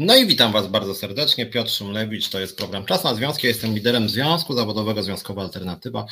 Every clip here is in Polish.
No i witam Was bardzo serdecznie. Piotr Szumlewicz, to jest program Czas na Związki. jestem liderem Związku Zawodowego Związkowa Alternatywa,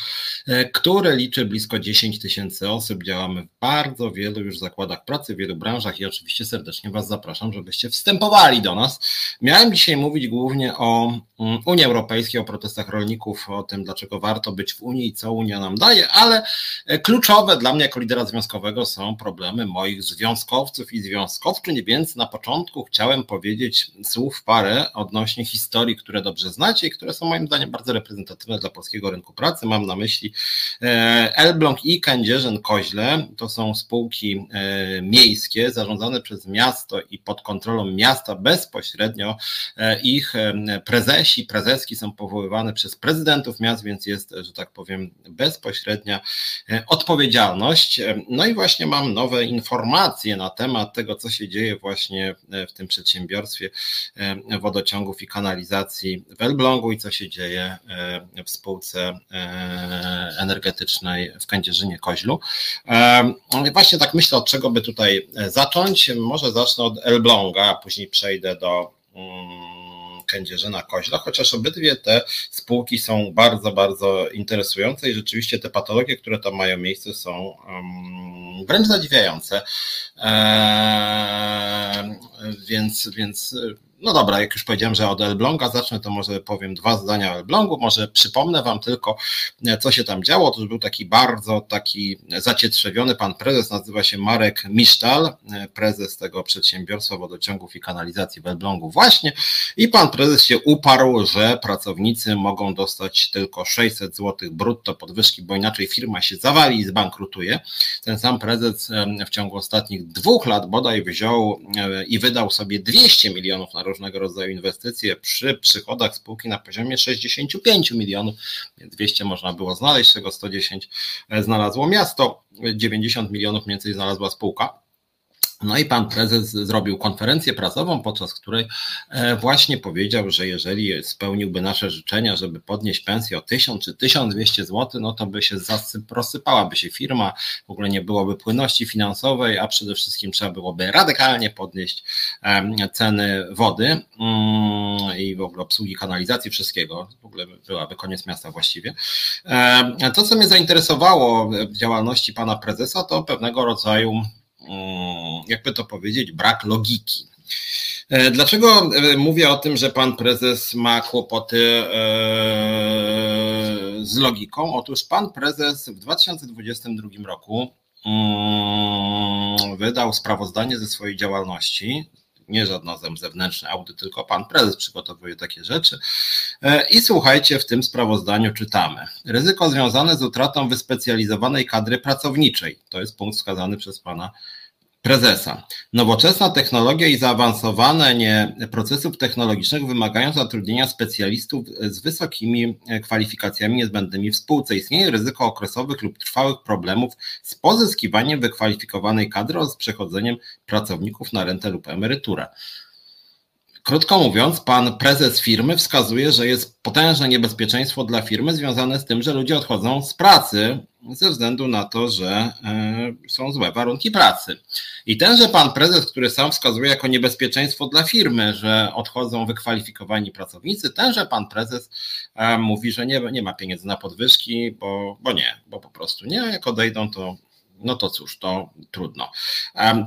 e, który liczy blisko 10 tysięcy osób. Działamy w bardzo wielu już zakładach pracy, w wielu branżach i oczywiście serdecznie Was zapraszam, żebyście wstępowali do nas. Miałem dzisiaj mówić głównie o mm, Unii Europejskiej, o protestach rolników, o tym, dlaczego warto być w Unii i co Unia nam daje, ale e, kluczowe dla mnie jako lidera związkowego są problemy moich związkowców i związkowczyń, więc na początku chciałem powiedzieć, słów parę odnośnie historii, które dobrze znacie i które są moim zdaniem bardzo reprezentatywne dla polskiego rynku pracy. Mam na myśli e, Elbląg i Kędzierzyn-Koźle. To są spółki e, miejskie zarządzane przez miasto i pod kontrolą miasta bezpośrednio. E, ich prezesi, prezeski są powoływane przez prezydentów miast, więc jest, że tak powiem, bezpośrednia odpowiedzialność. No i właśnie mam nowe informacje na temat tego, co się dzieje właśnie w tym przedsiębiorstwie E, wodociągów i kanalizacji w Elblągu i co się dzieje e, w spółce e, energetycznej w Kędzierzynie-Koźlu. Właśnie tak myślę, od czego by tutaj zacząć. Może zacznę od Elbląga, a później przejdę do mm, Kędzierzyna Koźla, chociaż obydwie te spółki są bardzo, bardzo interesujące i rzeczywiście te patologie, które tam mają miejsce są wręcz zadziwiające. Więc, więc no dobra, jak już powiedziałem, że od Elbląga zacznę, to może powiem dwa zdania o Elblągu, może przypomnę wam tylko, co się tam działo. To był taki bardzo taki zacietrzewiony pan prezes, nazywa się Marek Misztal, prezes tego przedsiębiorstwa wodociągów i kanalizacji w Elblągu właśnie i pan prezes się uparł, że pracownicy mogą dostać tylko 600 zł brutto podwyżki, bo inaczej firma się zawali i zbankrutuje. Ten sam prezes w ciągu ostatnich dwóch lat bodaj wziął i wydał sobie 200 milionów na różnego rodzaju inwestycje przy przychodach spółki na poziomie 65 milionów, 200 można było znaleźć, z tego 110 znalazło miasto, 90 milionów mniej więcej znalazła spółka. No i pan prezes zrobił konferencję prasową, podczas której e, właśnie powiedział, że jeżeli spełniłby nasze życzenia, żeby podnieść pensję o 1000 czy 1200 zł, no to by się rozsypałaby się firma, w ogóle nie byłoby płynności finansowej, a przede wszystkim trzeba byłoby radykalnie podnieść ceny wody mm, i w ogóle obsługi kanalizacji, wszystkiego. W ogóle byłaby koniec miasta właściwie. To, co mnie zainteresowało w działalności pana prezesa, to pewnego rodzaju jakby to powiedzieć, brak logiki. E, dlaczego e, mówię o tym, że pan prezes ma kłopoty e, z logiką? Otóż pan prezes w 2022 roku mm, wydał sprawozdanie ze swojej działalności nie żaden zewnętrzny audyt, tylko pan prezes przygotowuje takie rzeczy. I słuchajcie, w tym sprawozdaniu czytamy. Ryzyko związane z utratą wyspecjalizowanej kadry pracowniczej. To jest punkt wskazany przez pana prezesa. Nowoczesna technologia i zaawansowanie procesów technologicznych wymagają zatrudnienia specjalistów z wysokimi kwalifikacjami niezbędnymi w spółce. Istnieje ryzyko okresowych lub trwałych problemów z pozyskiwaniem wykwalifikowanej kadry oraz przechodzeniem pracowników na rentę lub emeryturę. Krótko mówiąc, pan prezes firmy wskazuje, że jest potężne niebezpieczeństwo dla firmy związane z tym, że ludzie odchodzą z pracy ze względu na to, że e, są złe warunki pracy. I tenże pan prezes, który sam wskazuje jako niebezpieczeństwo dla firmy, że odchodzą wykwalifikowani pracownicy, tenże pan prezes e, mówi, że nie, nie ma pieniędzy na podwyżki, bo, bo nie, bo po prostu nie, jak odejdą, to no to cóż, to trudno.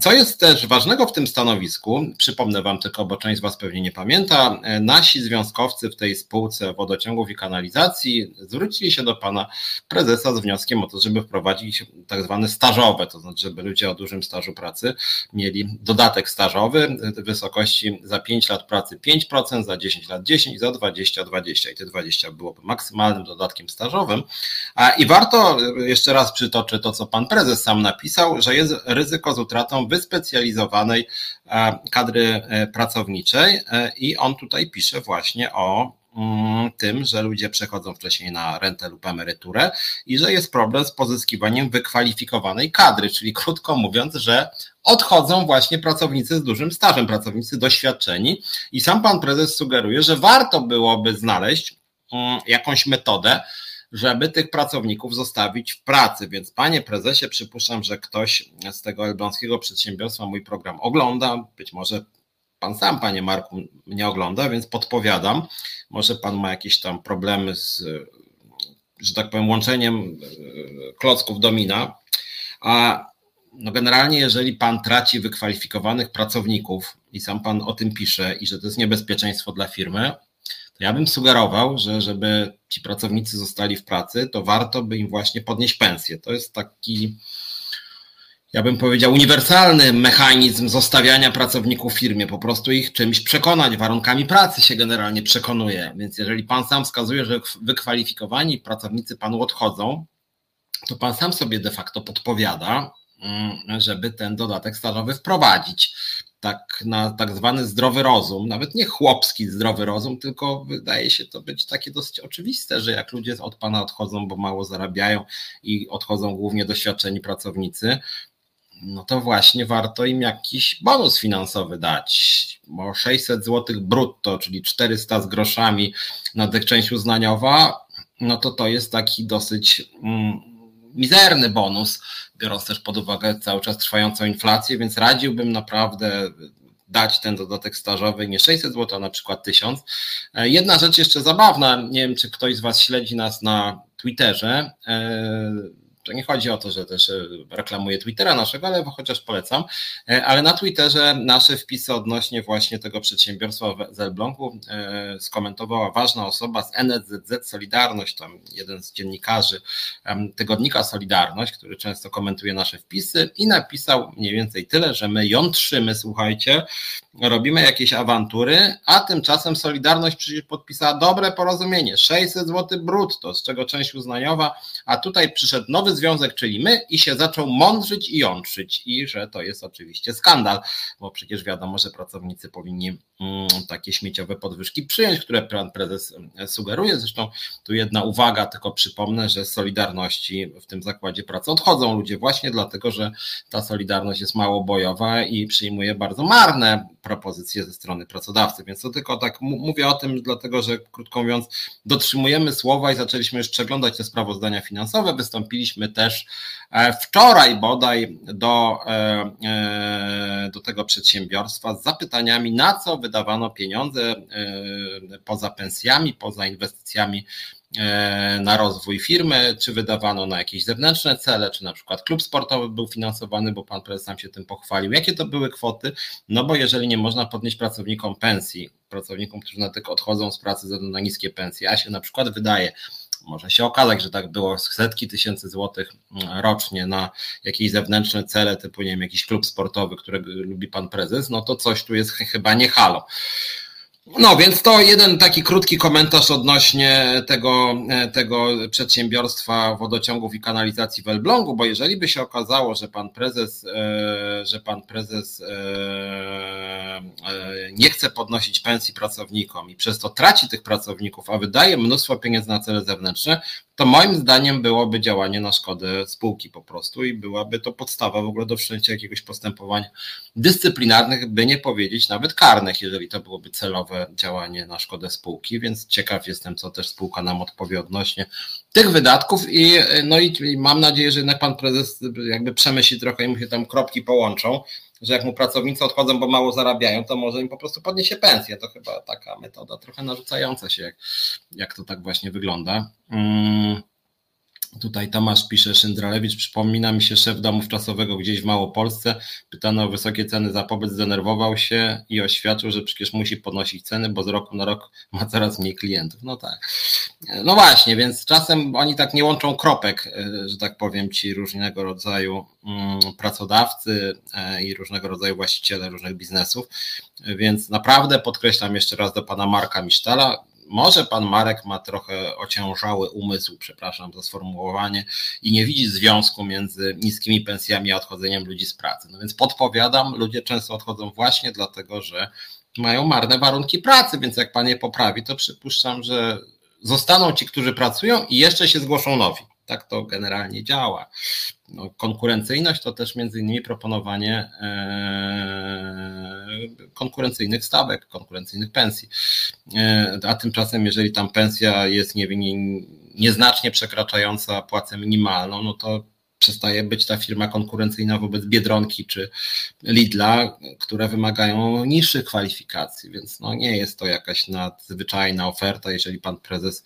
Co jest też ważnego w tym stanowisku, przypomnę Wam tylko, bo część z Was pewnie nie pamięta, e, nasi związkowcy w tej spółce wodociągów i kanalizacji zwrócili się do Pana Prezesa z wnioskiem o to, żeby wprowadzić tak zwane stażowe, to znaczy, żeby ludzie o dużym stażu pracy mieli dodatek stażowy w wysokości za 5 lat pracy 5%, za 10 lat 10, za 20 20 i te 20 byłoby maksymalnym dodatkiem stażowym. I warto, jeszcze raz przytoczę to, co Pan Prezes sam napisał, że jest ryzyko z utratą wyspecjalizowanej e, kadry e, pracowniczej e, i on tutaj pisze właśnie o mm, tym, że ludzie przechodzą wcześniej na rentę lub emeryturę i że jest problem z pozyskiwaniem wykwalifikowanej kadry, czyli krótko mówiąc, że odchodzą właśnie pracownicy z dużym stażem, pracownicy doświadczeni. I sam pan prezes sugeruje, że warto byłoby znaleźć mm, jakąś metodę, żeby tych pracowników zostawić w pracy. Więc panie prezesie, przypuszczam, że ktoś z tego elbląskiego przedsiębiorstwa mój program ogląda, być może pan sam, panie Marku, mnie ogląda, więc podpowiadam. Może pan ma jakieś tam problemy z, że tak powiem, łączeniem e, klocków domina. A no generalnie, jeżeli pan traci wykwalifikowanych pracowników i sam pan o tym pisze i że to jest niebezpieczeństwo dla firmy, ja bym sugerował, że żeby ci pracownicy zostali w pracy, to warto by im właśnie podnieść pensję. To jest taki ja bym powiedział, uniwersalny mechanizm zostawiania pracowników w firmie, po prostu ich czymś przekonać, warunkami pracy się generalnie przekonuje. Więc jeżeli pan sam wskazuje, że wykwalifikowani pracownicy panu odchodzą, to pan sam sobie de facto podpowiada, mm, żeby ten dodatek stażowy wprowadzić. Tak na tak zwany zdrowy rozum, nawet nie chłopski zdrowy rozum, tylko wydaje się to być takie dosyć oczywiste, że jak ludzie od pana odchodzą, bo mało zarabiają i odchodzą głównie doświadczeni pracownicy, no to właśnie warto im jakiś bonus finansowy dać. Bo 600 zł brutto, czyli 400 z groszami na tych część uznaniowa, no to to jest taki dosyć mm, mizerny bonus, biorąc też pod uwagę cały czas trwającą inflację, więc radziłbym naprawdę dać ten dodatek stażowy nie 600 zł, a na przykład 1000. E, jedna rzecz jeszcze zabawna, nie wiem czy ktoś z Was śledzi nas na Twitterze. To nie chodzi o to, że też e, reklamuję Twittera naszego, ale chociaż polecam. E, ale na Twitterze nasze wpisy odnośnie właśnie tego przedsiębiorstwa z Elblągu e, skomentowała ważna osoba z NSZZ Solidarność, tam jeden z dziennikarzy tygodnika Solidarność, który często komentuje nasze wpisy i napisał mniej więcej tyle, że my jątrzymy, słuchajcie, robimy jakieś awantury, a tymczasem Solidarność przecież podpisała dobre porozumienie, 600 zł brutto, z czego część uznaniowa, a tutaj przyszedł nowy związek, czyli my i się zaczął mądrzyć i jątrzyć i że to jest oczywiście skandal, bo przecież wiadomo, że pracownicy powinni mm, takie śmieciowe podwyżki przyjąć, które pan prezes e, sugeruje. Zresztą tu jedna uwaga, tylko przypomnę, że z Solidarności w tym zakładzie pracy odchodzą ludzie właśnie dlatego, że ta Solidarność jest mało bojowa i przyjmuje bardzo marne propozycje ze strony pracodawcy. Więc to tylko tak mówię o tym, dlatego że krótko mówiąc, dotrzymujemy słowa i zaczęliśmy już przeglądać te sprawozdania finansowe. Wystąpiliśmy też e, wczoraj bodaj do, e, e, do tego przedsiębiorstwa z zapytaniami, na co wydawano pieniądze poza pensjami, poza inwestycjami na rozwój firmy, czy wydawano na jakieś zewnętrzne cele, czy na przykład klub sportowy był finansowany, bo pan prezes sam się tym pochwalił. Jakie to były kwoty? No bo jeżeli nie można podnieść pracownikom pensji, pracownikom, którzy na tylko odchodzą z pracy ze względu na niskie pensje, a się na przykład wydaje, może się okazać, że tak było setki tysięcy złotych mm, rocznie na jakieś zewnętrzne cele, typu nie wiem, jakiś klub sportowy, którego lubi pan prezes, no to coś tu jest chyba nie halo. No więc to jeden taki krótki komentarz odnośnie tego, e, tego przedsiębiorstwa wodociągów i kanalizacji w Elblągu, bo jeżeli by się okazało, że pan prezes, e, że pan prezes e, nie chce podnosić pensji pracownikom i przez to traci tych pracowników, a wydaje mnóstwo pieniędzy na cele zewnętrzne, to moim zdaniem byłoby działanie na szkodę spółki po prostu i byłaby to podstawa w ogóle do wszczęcia jakiegoś postępowań dyscyplinarnych, by nie powiedzieć nawet karnych, jeżeli to byłoby celowe działanie na szkodę spółki, więc ciekaw jestem, co też spółka nam odpowie odnośnie tych wydatków i no i, mam nadzieję, że jednak pan prezes jakby przemyśli trochę i mu się tam kropki połączą, że jak mu pracownicy odchodzą, bo mało zarabiają, to może im po prostu podniesie pensję. To chyba taka metoda trochę narzucająca się, jak, jak to tak właśnie wygląda. Mm. Tutaj Tomasz pisze, Szyndralewicz, przypomina mi się szef domu czasowego gdzieś w Małopolsce, pytano o wysokie ceny za pobyt, zdenerwował się i oświadczył, że przecież musi podnosić ceny, bo z roku na rok ma coraz mniej klientów. No tak. No właśnie, więc czasem oni tak nie łączą kropek, e, że tak powiem, ci różnego rodzaju mm, pracodawcy e, i różnego rodzaju właściciele różnych biznesów, więc naprawdę podkreślam jeszcze raz do pana Marka Misztala, może pan Marek ma trochę ociężały umysł, przepraszam za sformułowanie, i nie widzi związku między niskimi pensjami a odchodzeniem ludzi z pracy. No więc podpowiadam, ludzie często odchodzą właśnie dlatego, że mają marne warunki pracy, więc jak pan je poprawi, to przypuszczam, że zostaną ci, którzy pracują i jeszcze się zgłoszą nowi. Tak to generalnie działa. No, konkurencyjność to też między innymi proponowanie e, konkurencyjnych stawek, konkurencyjnych pensji. E, a tymczasem, jeżeli tam pensja jest nie, nie, nieznacznie przekraczająca płacę minimalną, no to przestaje być ta firma konkurencyjna wobec Biedronki czy Lidla, które wymagają niższych kwalifikacji, więc no nie jest to jakaś nadzwyczajna oferta, jeżeli pan prezes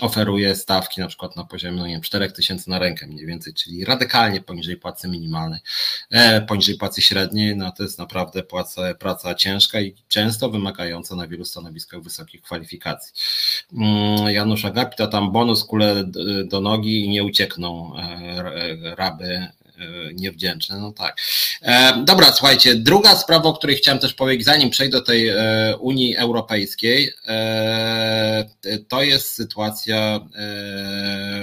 oferuje stawki na przykład na poziomie no nie wiem, 4 tysięcy na rękę mniej więcej, czyli radykalnie poniżej płacy minimalnej, e, poniżej płacy średniej, no to jest naprawdę płaca, praca ciężka i często wymagająca na wielu stanowiskach wysokich kwalifikacji. Mm, Janusz Agapita tam bonus kule do nogi i nie uciekną e, raby E, niewdzięczne. No tak. E, dobra, słuchajcie, druga sprawa, o której chciałem też powiedzieć, zanim przejdę do tej e, Unii Europejskiej, to jest sytuacja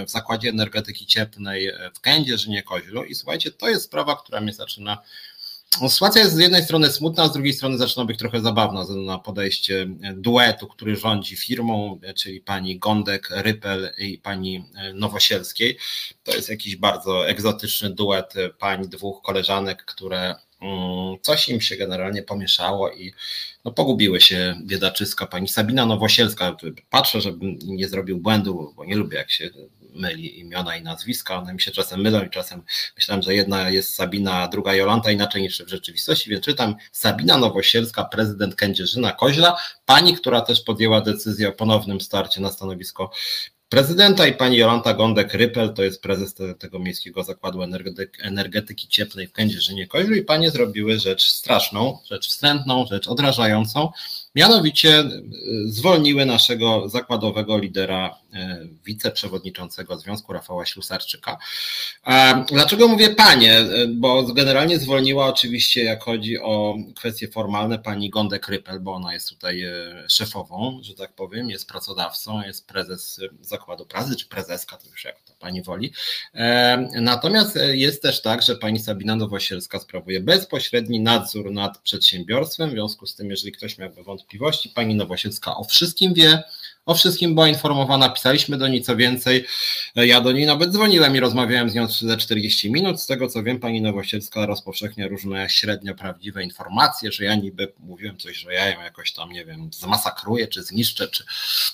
w Zakładzie Energetyki Cieplnej w Kędzierzynie Koźlu i słuchajcie, to jest sprawa, która mnie zaczyna sytuacja jest z jednej strony smutna, z drugiej strony zaczyna być trochę zabawna na podejście duetu, który rządzi firmą, czyli pani Gondek, Rypel i pani Nowosielskiej. To jest jakiś bardzo egzotyczny duet pań, dwóch koleżanek, które mm, coś im się generalnie pomieszało i no, pogubiły się biedaczyska pani Sabina Nowosielska. Patrzę, żebym nie zrobił błędu, bo nie lubię jak się myli imiona i nazwiska, one mi się czasem mylą i czasem myślałem, że jedna jest Sabina, a druga Jolanta, inaczej niż w rzeczywistości, więc czytam. Sabina Nowosielska, prezydent Kędzierzyna Koźla, pani, która też podjęła decyzję o ponownym starcie na stanowisko prezydenta i pani Jolanta Gondek-Rypel, to jest prezes te, tego Miejskiego Zakładu Energetyki Cieplnej w Kędzierzynie Koźlu i panie zrobiły rzecz straszną, rzecz wstrętną, rzecz odrażającą, Mianowicie e, zwolniły naszego zakładowego lidera, e, wiceprzewodniczącego Związku Rafała Ślusarczyka. Dlaczego mówię panie? E, bo generalnie zwolniła oczywiście, jak chodzi o kwestie formalne, pani Gondek Rypel, bo ona jest tutaj szefową, że tak powiem, jest pracodawcą, jest prezes zakładu pracy, czy prezeska, to już jak to pani woli. Natomiast jest też tak, że pani Sabina Nowosielska sprawuje bezpośredni nadzór nad przedsiębiorstwem, w związku z tym, jeżeli ktoś miałby wątpliwości, wątpliwości. Pani Nowosielska o wszystkim wie, o wszystkim była informowana, pisaliśmy do niej co więcej. Ja do niej nawet dzwoniłem i rozmawiałem z nią ze 40 minut. Z tego co wiem, pani Nowosielska rozpowszechnia różne średnio prawdziwe informacje, że ja niby mówiłem coś, że ja ją jakoś tam, nie wiem, zmasakruję, czy zniszczę, czy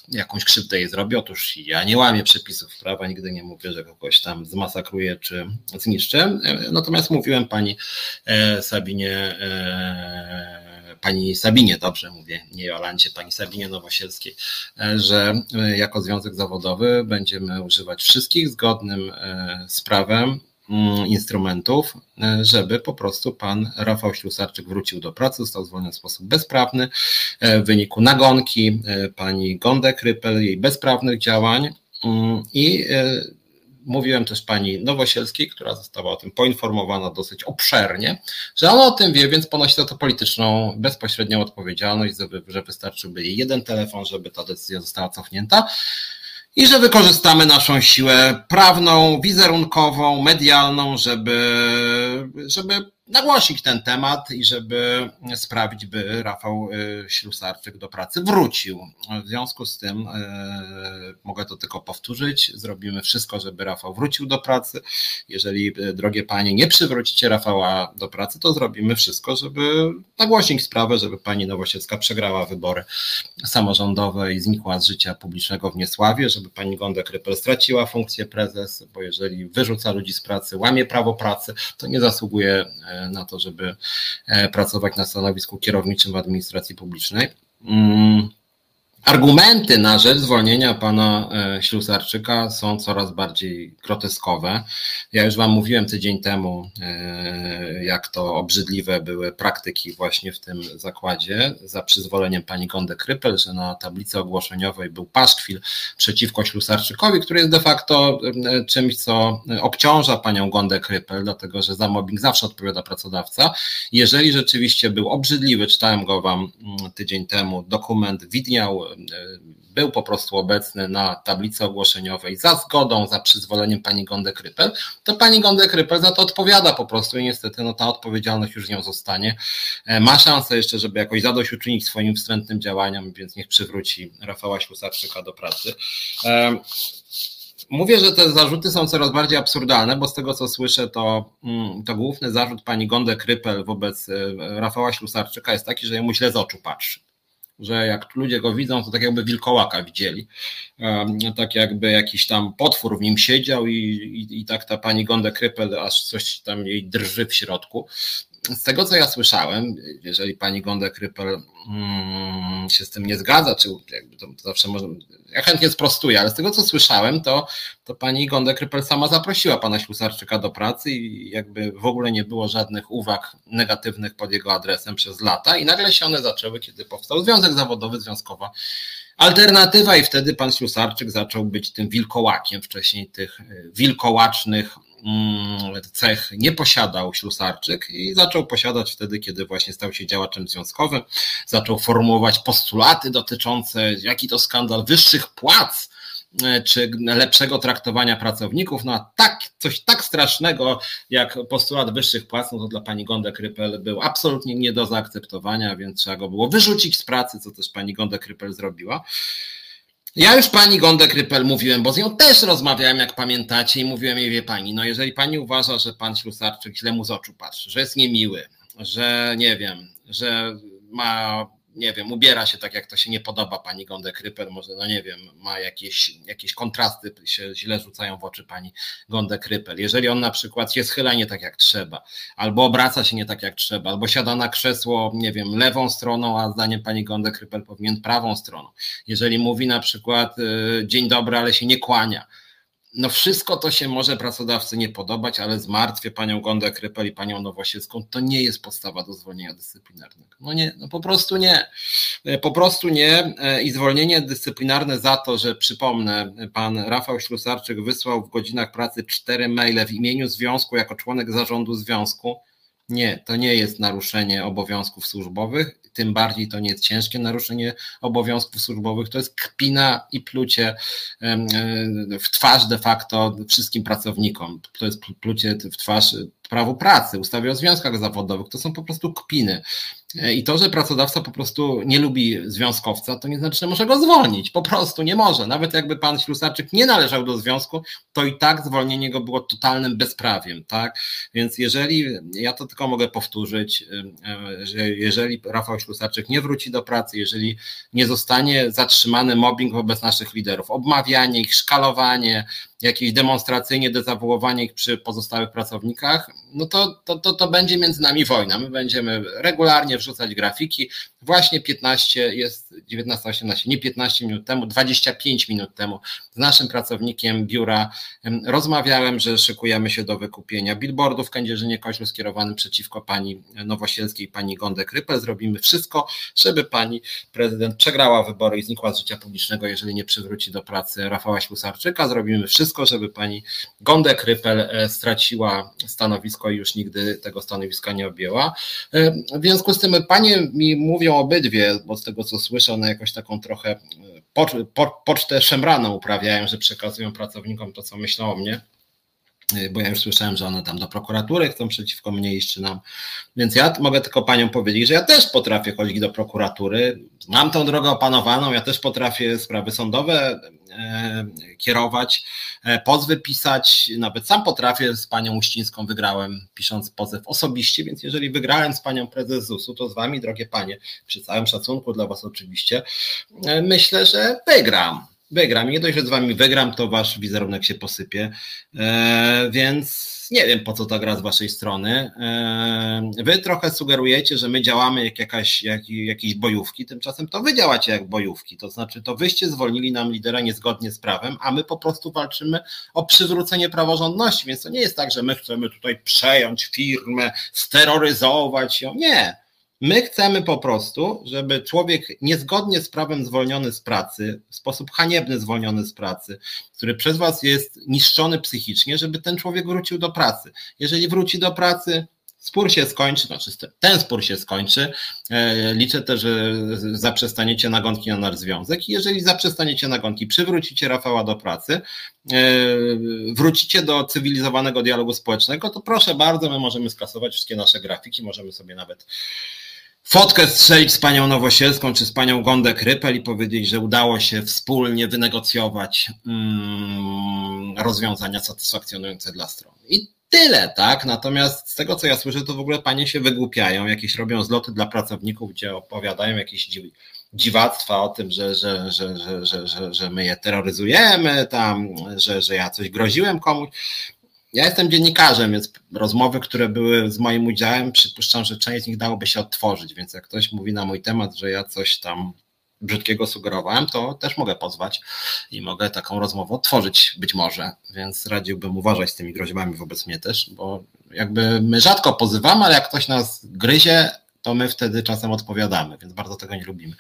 jakąś krzywdę jej zrobię. Otóż ja nie łamię przepisów prawa, nigdy nie mówię, że kogoś tam zmasakruję, czy zniszczę. Natomiast mówiłem pani e, Sabinie e, pani Sabinie, dobrze mówię, nie Jolancie, pani Sabinie Nowosielskiej, e, że e, jako związek zawodowy będziemy używać wszystkich zgodnym e, z prawem mm, instrumentów, żeby po prostu pan Rafał Ślusarczyk wrócił do pracy, został zwolniony w sposób bezprawny w wyniku nagonki pani Gondek Rypel, jej bezprawnych działań mm, i Mówiłem też pani Nowosielskiej, która została o tym poinformowana dosyć obszernie, że ona o tym wie, więc ponosi za to polityczną, bezpośrednią odpowiedzialność, że wystarczyłby jej jeden telefon, żeby ta decyzja została cofnięta i że wykorzystamy naszą siłę prawną, wizerunkową, medialną, żeby, żeby nagłosić ten temat i żeby sprawić, by Rafał y, Ślusarczyk do pracy wrócił. W związku z tym y, mogę to tylko powtórzyć. Zrobimy wszystko, żeby Rafał wrócił do pracy. Jeżeli, y, drogie panie, nie przywrócicie Rafała do pracy, to zrobimy wszystko, żeby nagłośnić sprawę, żeby pani Nowosiecka przegrała wybory samorządowe i znikła z życia publicznego w Niesławie, żeby pani Gondek Rypel straciła funkcję prezes, bo jeżeli wyrzuca ludzi z pracy, łamie prawo pracy, to nie zasługuje na to, żeby e, pracować na stanowisku kierowniczym w administracji publicznej. Mm, Argumenty na rzecz zwolnienia pana e, Ślusarczyka są coraz bardziej groteskowe. Ja już wam mówiłem tydzień temu, e, jak to obrzydliwe były praktyki właśnie w tym zakładzie, za przyzwoleniem pani Gonde Krypel, że na tablicy ogłoszeniowej był paszkwil przeciwko Ślusarczykowi, który jest de facto e, czymś, co obciąża panią Gondę Krypel, dlatego że za mobbing zawsze odpowiada pracodawca. Jeżeli rzeczywiście był obrzydliwy, czytałem go wam mm, tydzień temu, dokument widniał był po prostu obecny na tablicy ogłoszeniowej za zgodą, za przyzwoleniem pani Gondek Rypel, to pani Gondek Rypel za to odpowiada po prostu i niestety no, ta odpowiedzialność już nią zostanie. E, ma szansę jeszcze, żeby jakoś zadośćuczynić swoim wstrętnym działaniom, więc niech przywróci Rafała Ślusarczyka do pracy. E, mówię, że te zarzuty są coraz bardziej absurdalne, bo z tego co słyszę, to, mm, to główny zarzut pani Gondek Rypel wobec e, Rafała Ślusarczyka jest taki, że jemu źle z oczu patrzy że jak ludzie go widzą, to tak jakby wilkołaka widzieli. Tak jakby jakiś tam potwór w nim siedział i, i, i tak ta pani Gonda Krypel aż coś tam jej drży w środku z tego co ja słyszałem, jeżeli pani Gonda Krypel mm, się z tym nie zgadza, czy jakby to zawsze może, ja chętnie sprostuję, ale z tego co słyszałem, to, to pani Gonda Krypel sama zaprosiła pana Ślusarczyka do pracy i jakby w ogóle nie było żadnych uwag negatywnych pod jego adresem przez lata i nagle się one zaczęły, kiedy powstał Związek Zawodowy, Związkowa Alternatywa i wtedy pan Ślusarczyk zaczął być tym wilkołakiem, wcześniej tych wilkołacznych Mm, cech nie posiadał Ślusarczyk i zaczął posiadać wtedy, kiedy właśnie stał się działaczem związkowym, zaczął formułować postulaty dotyczące, jaki to skandal wyższych płac, e, czy lepszego traktowania pracowników, no a tak, coś tak strasznego jak postulat wyższych płac, no to dla pani Gonda Krypel był absolutnie nie do zaakceptowania, więc trzeba go było wyrzucić z pracy, co też pani Gonda Krypel zrobiła. Ja już pani Gondę Krypel mówiłem, bo z nią też rozmawiałem, jak pamiętacie, i mówiłem jej, wie pani, no jeżeli pani uważa, że pan Ślusarczyk źle mu z oczu patrzy, że jest niemiły, że nie wiem, że ma nie wiem, ubiera się tak, jak to się nie podoba pani Gonde Kryper, może, no nie wiem, ma jakieś, jakieś kontrasty, się źle rzucają w oczy pani Gonde Kryper. Jeżeli on na przykład się schyla nie tak, jak trzeba, albo obraca się nie tak, jak trzeba, albo siada na krzesło, nie wiem, lewą stroną, a zdaniem pani Gonde Kryper powinien prawą stroną. Jeżeli mówi na przykład y, dzień dobry, ale się nie kłania, no wszystko to się może pracodawcy nie podobać, ale zmartwię panią Gondę Krypel i panią Nowosielską, to nie jest podstawa do zwolnienia dyscyplinarnego. No nie, no po prostu nie. E, po prostu nie e, i zwolnienie dyscyplinarne za to, że przypomnę, pan Rafał Ślusarczyk wysłał w godzinach pracy cztery maile w imieniu związku jako członek zarządu związku. Nie, to nie jest naruszenie obowiązków służbowych tym bardziej to nie jest ciężkie naruszenie obowiązków służbowych, to jest kpina i plucie w twarz de facto wszystkim pracownikom. To jest plucie w twarz prawu pracy, ustawie o związkach zawodowych, to są po prostu kpiny. E, I to, że pracodawca po prostu nie lubi związkowca, to nie znaczy, że może go zwolnić. Po prostu nie może. Nawet jakby pan Ślusarczyk nie należał do związku, to i tak zwolnienie go było totalnym bezprawiem. Tak? Więc jeżeli, ja to tylko mogę powtórzyć, e, że jeżeli Rafał Ślusarczyk nie wróci do pracy, jeżeli nie zostanie zatrzymany mobbing wobec naszych liderów, obmawianie ich, szkalowanie, jakieś demonstracyjnie dezawuowanie ich przy pozostałych pracownikach, no to, to, to, to będzie między nami wojna. My będziemy regularnie wrzucać grafiki. Właśnie 15, jest 19.18, nie 15 minut temu, 25 minut temu z naszym pracownikiem biura rozmawiałem, że szykujemy się do wykupienia billboardów w Kędzierzynie Koślu skierowanym przeciwko pani Nowosielskiej, pani Gondę Krypel. Zrobimy wszystko, żeby pani prezydent przegrała wybory i znikła z życia publicznego, jeżeli nie przywróci do pracy Rafała Ślusarczyka. Zrobimy wszystko, żeby pani Gondę Krypel e, straciła stanowisko i już nigdy tego stanowiska nie objęła. E, w związku z tym panie mi mówią obydwie, bo z tego co słyszę, one jakoś taką trochę e, pocztę szemraną uprawiają, że przekazują pracownikom to, co myślą o mnie bo ja już słyszałem, że one tam do prokuratury chcą przeciwko mnie iść, czy nam. Więc ja mogę tylko paniom powiedzieć, że ja też potrafię chodzić do prokuratury. Mam tą drogę opanowaną, ja też potrafię sprawy sądowe e, kierować, e, pozwy pisać. Nawet sam potrafię z panią Uścińską wygrałem, pisząc pozew osobiście, więc jeżeli wygrałem z panią prezes ZUS-u, to z wami, drogie panie, przy całym szacunku dla was oczywiście, e, myślę, że wygram wygram. Nie dość, że z wami wygram, to wasz wizerunek się posypie. E, więc nie wiem, po co ta gra z waszej strony. E, wy trochę sugerujecie, że my działamy jak jakaś, jak, jakieś bojówki, tymczasem to wy działacie jak bojówki. To znaczy, to wyście zwolnili nam lidera niezgodnie z prawem, a my po prostu walczymy o przywrócenie praworządności. Więc to nie jest tak, że my chcemy tutaj przejąć firmę, steroryzować ją. Nie My chcemy po prostu, żeby człowiek niezgodnie z prawem zwolniony z pracy, w sposób haniebny zwolniony z pracy, który przez Was jest niszczony psychicznie, żeby ten człowiek wrócił do pracy. Jeżeli wróci do pracy, spór się skończy, znaczy ten spór się skończy. E, liczę też, że zaprzestaniecie nagonki na nasz związek i jeżeli zaprzestaniecie nagonki, przywrócicie Rafała do pracy, e, wrócicie do cywilizowanego dialogu społecznego, to proszę bardzo, my możemy skasować wszystkie nasze grafiki, możemy sobie nawet fotkę strzelić z panią Nowosielską czy z panią Gondek Rypel i powiedzieć, że udało się wspólnie wynegocjować mm, rozwiązania satysfakcjonujące dla stron. I tyle, tak? Natomiast z tego, co ja słyszę, to w ogóle panie się wygłupiają, jakieś robią zloty dla pracowników, gdzie opowiadają jakieś dziwactwa o tym, że, że, że, że, że, że, że my je terroryzujemy, tam, że, że ja coś groziłem komuś. Ja jestem dziennikarzem, więc rozmowy, które były z moim udziałem, przypuszczam, że część z nich dałoby się odtworzyć, więc jak ktoś mówi na mój temat, że ja coś tam brzydkiego sugerowałem, to też mogę pozwać i mogę taką rozmowę otworzyć być może, więc radziłbym uważać z tymi groźbami wobec mnie też, bo jakby my rzadko pozywamy, ale jak ktoś nas gryzie, to my wtedy czasem odpowiadamy, więc bardzo tego nie lubimy.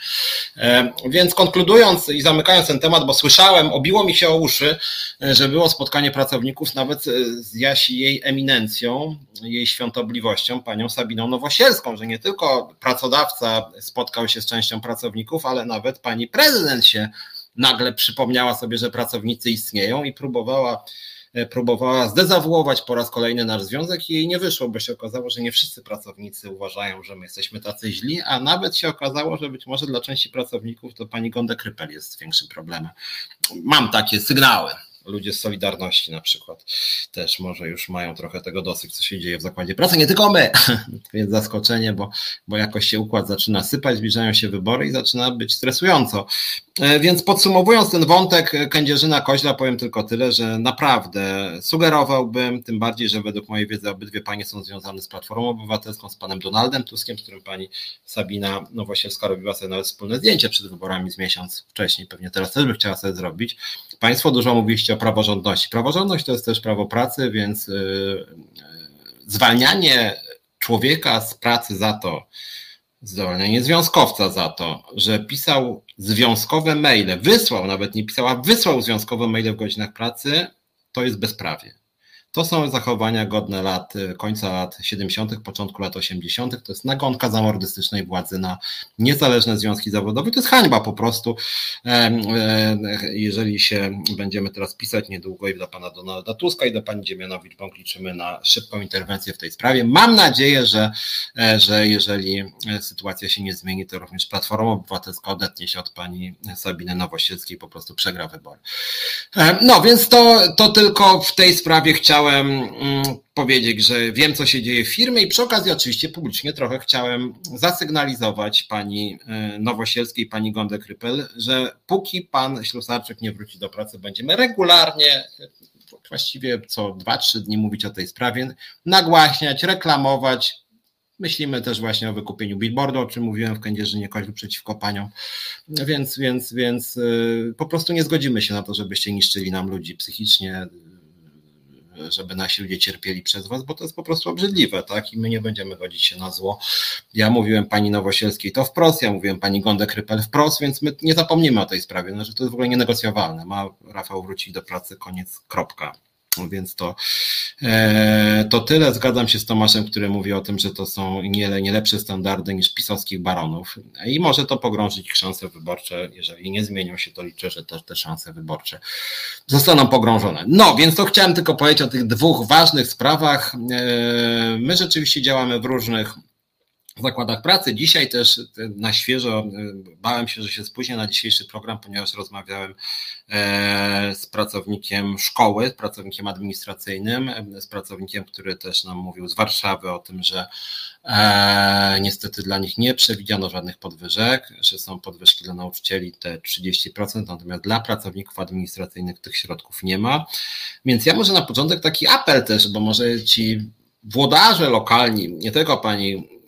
E, więc konkludując i zamykając ten temat, bo słyszałem, obiło mi się o uszy, e, że było spotkanie pracowników nawet e, z Jasi jej eminencją, jej świątobliwością, panią Sabiną Nowosielską, że nie tylko pracodawca spotkał się z częścią pracowników, ale nawet pani prezydent się nagle przypomniała sobie, że pracownicy istnieją i próbowała próbowała zdezawuować po raz kolejny nasz związek i jej nie wyszło, bo się okazało, że nie wszyscy pracownicy uważają, że my jesteśmy tacy źli, a nawet się okazało, że być może dla części pracowników to pani Gonda Krypel jest większym problemem. Mam takie sygnały ludzie z Solidarności na przykład też może już mają trochę tego dosyć, co się dzieje w zakładzie pracy, nie tylko my, więc zaskoczenie, bo, bo jakoś się układ zaczyna sypać, zbliżają się wybory i zaczyna być stresująco. E, więc podsumowując ten wątek Kędzierzyna Koźla, powiem tylko tyle, że naprawdę sugerowałbym, tym bardziej, że według mojej wiedzy obydwie panie są związane z Platformą Obywatelską, z panem Donaldem Tuskiem, z którym pani Sabina Nowosielska robiła sobie nawet wspólne zdjęcie przed wyborami z miesiąc wcześniej, pewnie teraz też by chciała sobie zrobić. Państwo dużo mówiliście o praworządności. Praworządność to jest też prawo pracy, więc y, y, zwalnianie człowieka z pracy za to, zwalnianie związkowca za to, że pisał związkowe maile, wysłał, nawet nie pisał, a wysłał związkowe maile w godzinach pracy, to jest bezprawie. To są zachowania godne lat, y, końca lat 70., początku lat 80., to jest nagonka zamordystycznej władzy na niezależne związki zawodowe. To jest hańba po prostu. Jeżeli się będziemy teraz pisać niedługo i do pana Donalda Tuska i do pani Dziemianowicz Bąk liczymy na szybką interwencję w tej sprawie. Mam nadzieję, że, e, że jeżeli e, sytuacja się nie zmieni, to również Platforma Obywatelska odetnie się od pani Sabiny Nowosielskiej po prostu przegra wybory. No więc to, to tylko w tej sprawie chciałem chciałem mm, powiedzieć, że wiem, co się dzieje w firmie i przy okazji oczywiście publicznie trochę chciałem zasygnalizować pani e, Nowosielskiej, pani Gondek Rypel, że póki pan Ślusarczyk nie wróci do pracy, będziemy regularnie właściwie co dwa, trzy dni mówić o tej sprawie, nagłaśniać, reklamować. Myślimy też właśnie o wykupieniu billboardu, o czym mówiłem w Kędzierzynie Koźlu przeciwko paniom, więc, więc, więc e, po prostu nie zgodzimy się na to, żebyście niszczyli nam ludzi psychicznie, żeby nasi ludzie cierpieli przez was, bo to jest po prostu obrzydliwe, tak? I my nie będziemy godzić się na zło. Ja mówiłem pani Nowosielskiej to wprost, ja mówiłem pani Gondek Rypel wprost, więc my nie zapomnimy o tej sprawie, no, że to jest w ogóle nienegocjowalne. Ma Rafał wrócić do pracy, koniec, kropka. Więc to, e, to tyle. Zgadzam się z Tomaszem, który mówi o tym, że to są nie, nie lepsze standardy niż pisowskich baronów. I może to pogrążyć szanse wyborcze. Jeżeli nie zmienią się, to liczę, że też te szanse wyborcze zostaną pogrążone. No, więc to chciałem tylko powiedzieć o tych dwóch ważnych sprawach. E, my rzeczywiście działamy w różnych w zakładach pracy. Dzisiaj też e, na świeżo e, bałem się, że się spóźnię na dzisiejszy program, ponieważ rozmawiałem e, z pracownikiem szkoły, z pracownikiem administracyjnym, z pracownikiem, który też nam mówił z Warszawy o tym, że niestety dla nich nie przewidziano żadnych podwyżek, że są podwyżki dla nauczycieli te 30%, natomiast dla pracowników administracyjnych tych środków nie ma. Więc ja może na początek taki apel też, bo może ci włodarze lokalni, nie tylko pani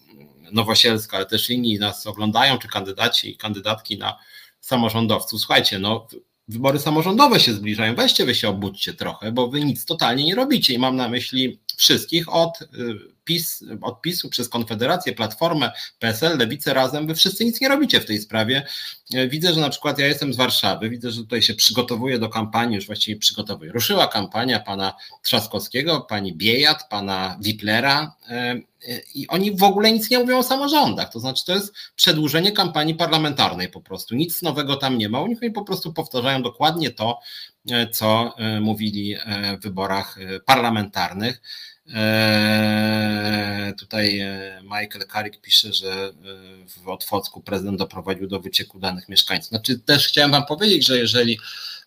Nowosielska, ale też inni nas oglądają, czy kandydaci i kandydatki na samorządowców. Słuchajcie, no wybory samorządowe się zbliżają, weźcie wy się obudźcie trochę, bo wy nic totalnie nie robicie i mam na myśli wszystkich od y, PiS, od PiSu przez Konfederację, Platformę, PSL, Lewicę razem, wy wszyscy nic nie robicie w tej sprawie. Y, widzę, że na przykład ja jestem z Warszawy, widzę, że tutaj się przygotowuje do kampanii, już właściwie przygotowuje. Ruszyła kampania pana Trzaskowskiego, pani Biejat, pana Wiplera, y, i oni w ogóle nic nie mówią o samorządach. To znaczy, to jest przedłużenie kampanii parlamentarnej po prostu. Nic nowego tam nie ma. Oni po prostu powtarzają dokładnie to, co mówili w wyborach parlamentarnych. Tutaj Michael Carrick pisze, że w Otwocku prezydent doprowadził do wycieku danych mieszkańców. Znaczy też chciałem Wam powiedzieć, że jeżeli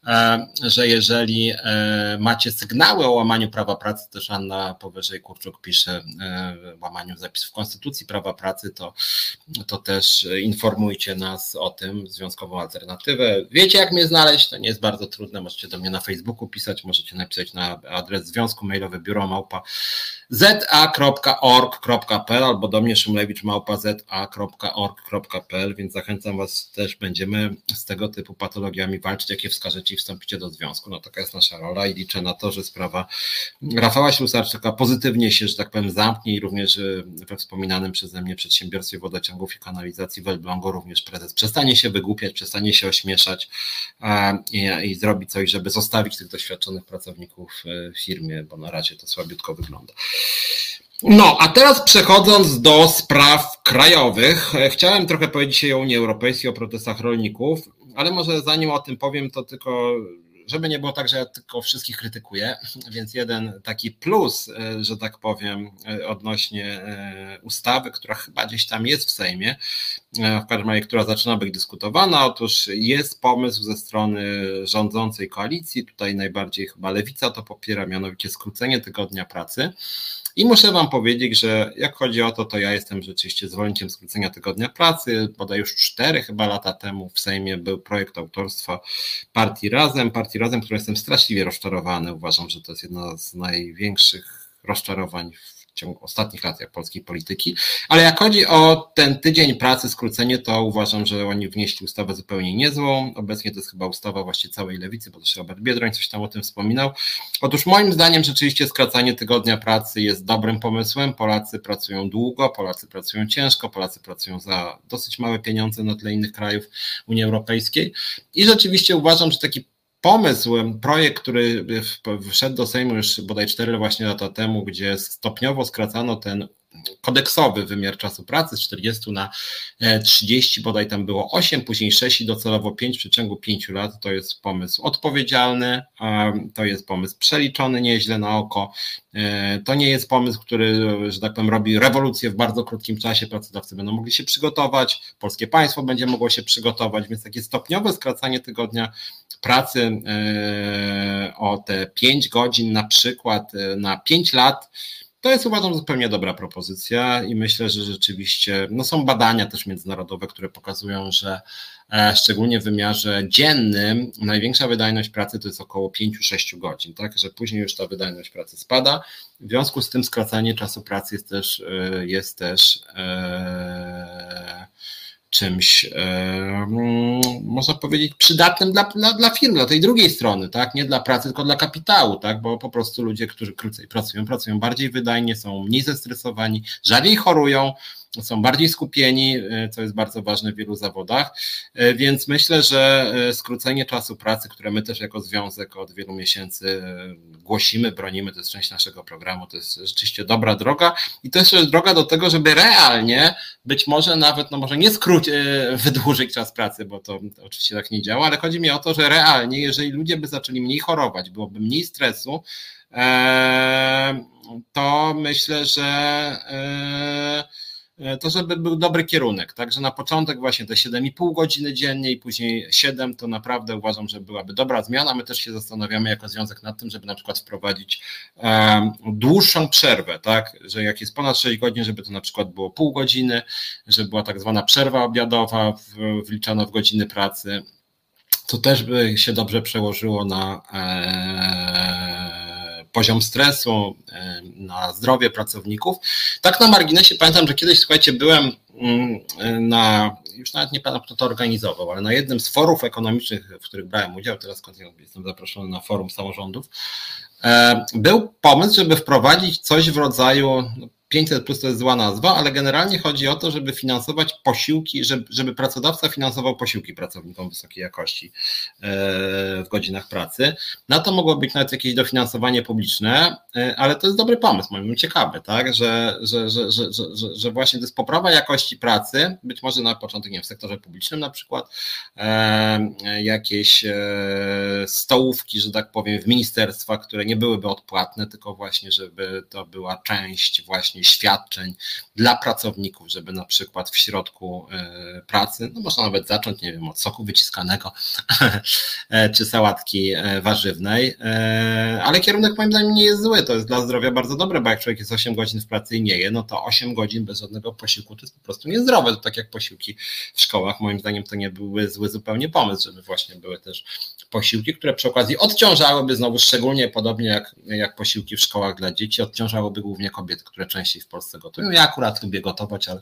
E, że jeżeli e, macie sygnały o łamaniu prawa pracy, też Anna powyżej Kurczuk pisze e, łamaniu zapisów Konstytucji prawa pracy, to, to też informujcie nas o tym, Związkową Alternatywę. Wiecie jak mnie znaleźć, to nie jest bardzo trudne, możecie do mnie na Facebooku pisać, możecie napisać na adres związku mailowy biuro małpa za.org.pl albo do mnie szumlewicz małpa za.org.pl, więc zachęcam Was też, będziemy z tego typu patologiami walczyć, jakie wskażecie i wstąpicie do związku. No taka jest nasza rola i liczę na to, że sprawa Rafała Ślusarczyka pozytywnie się, że tak powiem, zamknie i również we wspominanym przeze mnie przedsiębiorstwie wodociągów i kanalizacji w Elblągu również prezes przestanie się wygłupiać, przestanie się ośmieszać i, i zrobi coś, żeby zostawić tych doświadczonych pracowników w firmie, bo na razie to słabiutko wygląda. No, a teraz przechodząc do spraw krajowych, e, chciałem trochę powiedzieć o Unii Europejskiej, o protestach rolników, ale może zanim o tym powiem, to tylko żeby nie było tak, że ja tylko wszystkich krytykuję, więc jeden taki plus, e, że tak powiem, e, odnośnie ustawy, która chyba gdzieś tam jest w Sejmie, w każdym razie, która zaczyna być dyskutowana. Otóż jest pomysł ze strony rządzącej koalicji, tutaj najbardziej chyba lewica to popiera, mianowicie skrócenie tygodnia pracy. I muszę Wam powiedzieć, że jak chodzi o to, to ja jestem rzeczywiście zwolennikiem skrócenia tygodnia pracy. Bodaj już cztery chyba lata temu w Sejmie był projekt autorstwa Partii Razem. Partii Razem, który jestem straszliwie rozczarowany. Uważam, że to jest jedna z największych rozczarowań w w ciągu ostatnich lat jak polskiej polityki. Ale jak chodzi o ten tydzień pracy, skrócenie, to uważam, że oni wnieśli ustawę zupełnie niezłą. Obecnie to jest chyba ustawa właśnie całej lewicy, bo też Robert Biedroń coś tam o tym wspominał. Otóż moim zdaniem rzeczywiście skracanie tygodnia pracy jest dobrym pomysłem. Polacy pracują długo, Polacy pracują ciężko, Polacy pracują za dosyć małe pieniądze na tle innych krajów Unii Europejskiej. I rzeczywiście uważam, że taki pomysł, projekt, który wszedł do Sejmu już bodaj 4 właśnie lata temu, gdzie stopniowo skracano ten kodeksowy wymiar czasu pracy z 40 na 30, e, bodaj tam było 8, później 6 i docelowo 5 w przeciągu 5 lat. To jest pomysł odpowiedzialny, to jest pomysł przeliczony nieźle na oko. E, to nie jest pomysł, który, że tak powiem, robi rewolucję w bardzo krótkim czasie. Pracodawcy będą mogli się przygotować, polskie państwo będzie mogło się przygotować, więc takie stopniowe skracanie tygodnia pracy e, o te 5 godzin na przykład na 5 lat to jest uważam zupełnie dobra propozycja i myślę, że rzeczywiście no są badania też międzynarodowe, które pokazują, że e, szczególnie w wymiarze dziennym największa wydajność pracy to jest około 5-6 godzin, tak, że później już ta wydajność pracy spada. W związku z tym skracanie czasu pracy jest też, e, jest też e, czymś, e, mm, można powiedzieć, przydatnym dla, dla, dla firm, dla tej drugiej strony, tak? Nie dla pracy, tylko dla kapitału, tak? Bo po prostu ludzie, którzy krócej pracują, pracują bardziej wydajnie, są mniej zestresowani, rzadziej chorują, są bardziej skupieni, e, co jest bardzo ważne w wielu zawodach, e, więc myślę, że e, skrócenie czasu pracy, które my też jako związek od wielu miesięcy głosimy, bronimy, to jest część naszego programu, to jest rzeczywiście dobra droga. I to jest droga do tego, żeby realnie, być może nawet, no może nie skrócić, wydłużyć czas pracy, bo to, oczywiście tak nie działa, ale chodzi mi o to, że realnie, jeżeli ludzie by zaczęli mniej chorować, byłoby mniej stresu, to myślę, że to żeby był dobry kierunek, także na początek właśnie te 7,5 godziny dziennie i później 7 to naprawdę uważam, że byłaby dobra zmiana. My też się zastanawiamy jako związek nad tym, żeby na przykład wprowadzić um, dłuższą przerwę, tak, że jak jest ponad 6 godzin, żeby to na przykład było pół godziny, żeby była tak zwana przerwa obiadowa w, wliczana w godziny pracy. To też by się dobrze przełożyło na e, poziom stresu, na zdrowie pracowników. Tak na marginesie pamiętam, że kiedyś, słuchajcie, byłem mm, na, już nawet nie pamiętam kto to organizował, ale na jednym z forów ekonomicznych, w których brałem udział, teraz jestem zaproszony na forum samorządów, e, był pomysł, żeby wprowadzić coś w rodzaju, no, 500 plus to jest zła nazwa, ale generalnie chodzi o to, żeby finansować posiłki, żeby, żeby pracodawca finansował posiłki pracownikom wysokiej jakości e, w godzinach pracy. Na to mogło być nawet jakieś dofinansowanie publiczne, e, ale to jest dobry pomysł, moim ciekawy, tak? że, że, że, że, że, że właśnie to jest poprawa jakości pracy, być może na początek nie wiem, w sektorze publicznym na przykład, e, jakieś stołówki, że tak powiem, w ministerstwach, które nie byłyby odpłatne, tylko właśnie, żeby to była część właśnie świadczeń dla pracowników, żeby na przykład w środku e, pracy, no można nawet zacząć, nie wiem, od soku wyciskanego e, czy sałatki e, warzywnej, ale kierunek moim zdaniem nie jest zły, to jest dla zdrowia bardzo dobre, bo jak człowiek jest 8 godzin w pracy i nie je, no to 8 godzin bez żadnego posiłku to jest po prostu niezdrowe, to tak jak posiłki w szkołach, moim zdaniem to nie były zły zupełnie pomysł, żeby właśnie były też posiłki, które przy okazji odciążałyby znowu szczególnie podobnie jak, jak posiłki w szkołach dla dzieci, odciążałyby głównie kobiety, które częściej w Polsce gotują. Ja akurat lubię gotować, ale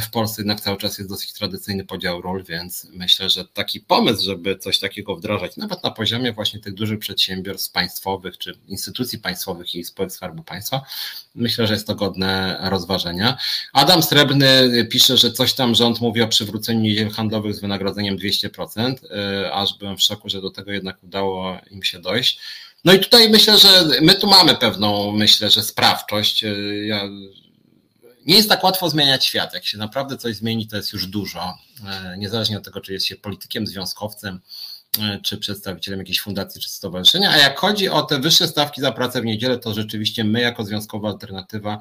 w Polsce jednak cały czas jest dosyć tradycyjny podział ról, więc myślę, że taki pomysł, żeby coś takiego wdrażać, nawet na poziomie właśnie tych dużych przedsiębiorstw państwowych czy instytucji państwowych i spółek Skarbu Państwa, myślę, że jest to godne rozważenia. Adam Srebrny pisze, że coś tam rząd mówi o przywróceniu niedziel handlowych z wynagrodzeniem 200%, y, aż byłem w szoku, że do tego jednak udało im się dojść. No i tutaj myślę, że my tu mamy pewną, myślę, że sprawczość. Ja, nie jest tak łatwo zmieniać świat. Jak się naprawdę coś zmieni, to jest już dużo. E, niezależnie od tego, czy jest się politykiem, związkowcem, e, czy przedstawicielem jakiejś fundacji, czy stowarzyszenia. A jak chodzi o te wyższe stawki za pracę w niedzielę, to rzeczywiście my, jako Związkowa Alternatywa,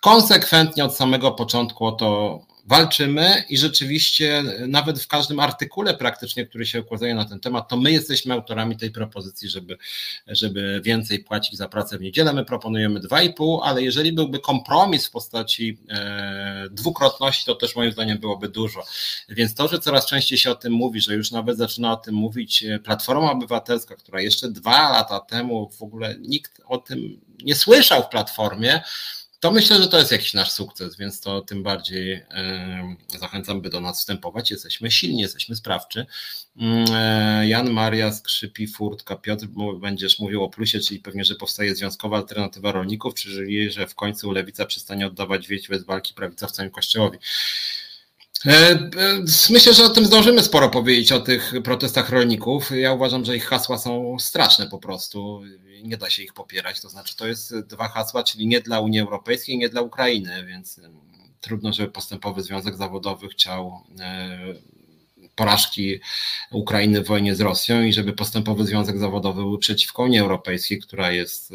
konsekwentnie od samego początku o to walczymy i rzeczywiście nawet w każdym artykule praktycznie, który się ukazuje na ten temat, to my jesteśmy autorami tej propozycji, żeby, żeby więcej płacić za pracę w niedzielę. My proponujemy 2,5, ale jeżeli byłby kompromis w postaci e, dwukrotności, to też moim zdaniem byłoby dużo. Więc to, że coraz częściej się o tym mówi, że już nawet zaczyna o tym mówić Platforma Obywatelska, która jeszcze dwa lata temu w ogóle nikt o tym nie słyszał w Platformie, to myślę, że to jest jakiś nasz sukces, więc to tym bardziej zachęcam, by do nas wstępować. Jesteśmy silni, jesteśmy sprawczy. Mm, e, Jan Maria, Skrzypi, Furtka, Piotr, będziesz mówił o plusie, czyli pewnie, że powstaje związkowa alternatywa rolników, czyli że w końcu lewica przestanie oddawać wieść bez walki prawica w całym kościołowi. E, e, myślę, że o tym zdążymy sporo powiedzieć, o tych protestach rolników. Ja uważam, że ich hasła są straszne po prostu. Nie da się ich popierać. To znaczy, to jest dwa hasła, czyli nie dla Unii Europejskiej, nie dla Ukrainy, więc trudno, żeby postępowy związek zawodowy chciał e, porażki Ukrainy w wojnie z Rosją i żeby postępowy związek zawodowy był przeciwko Unii Europejskiej, która jest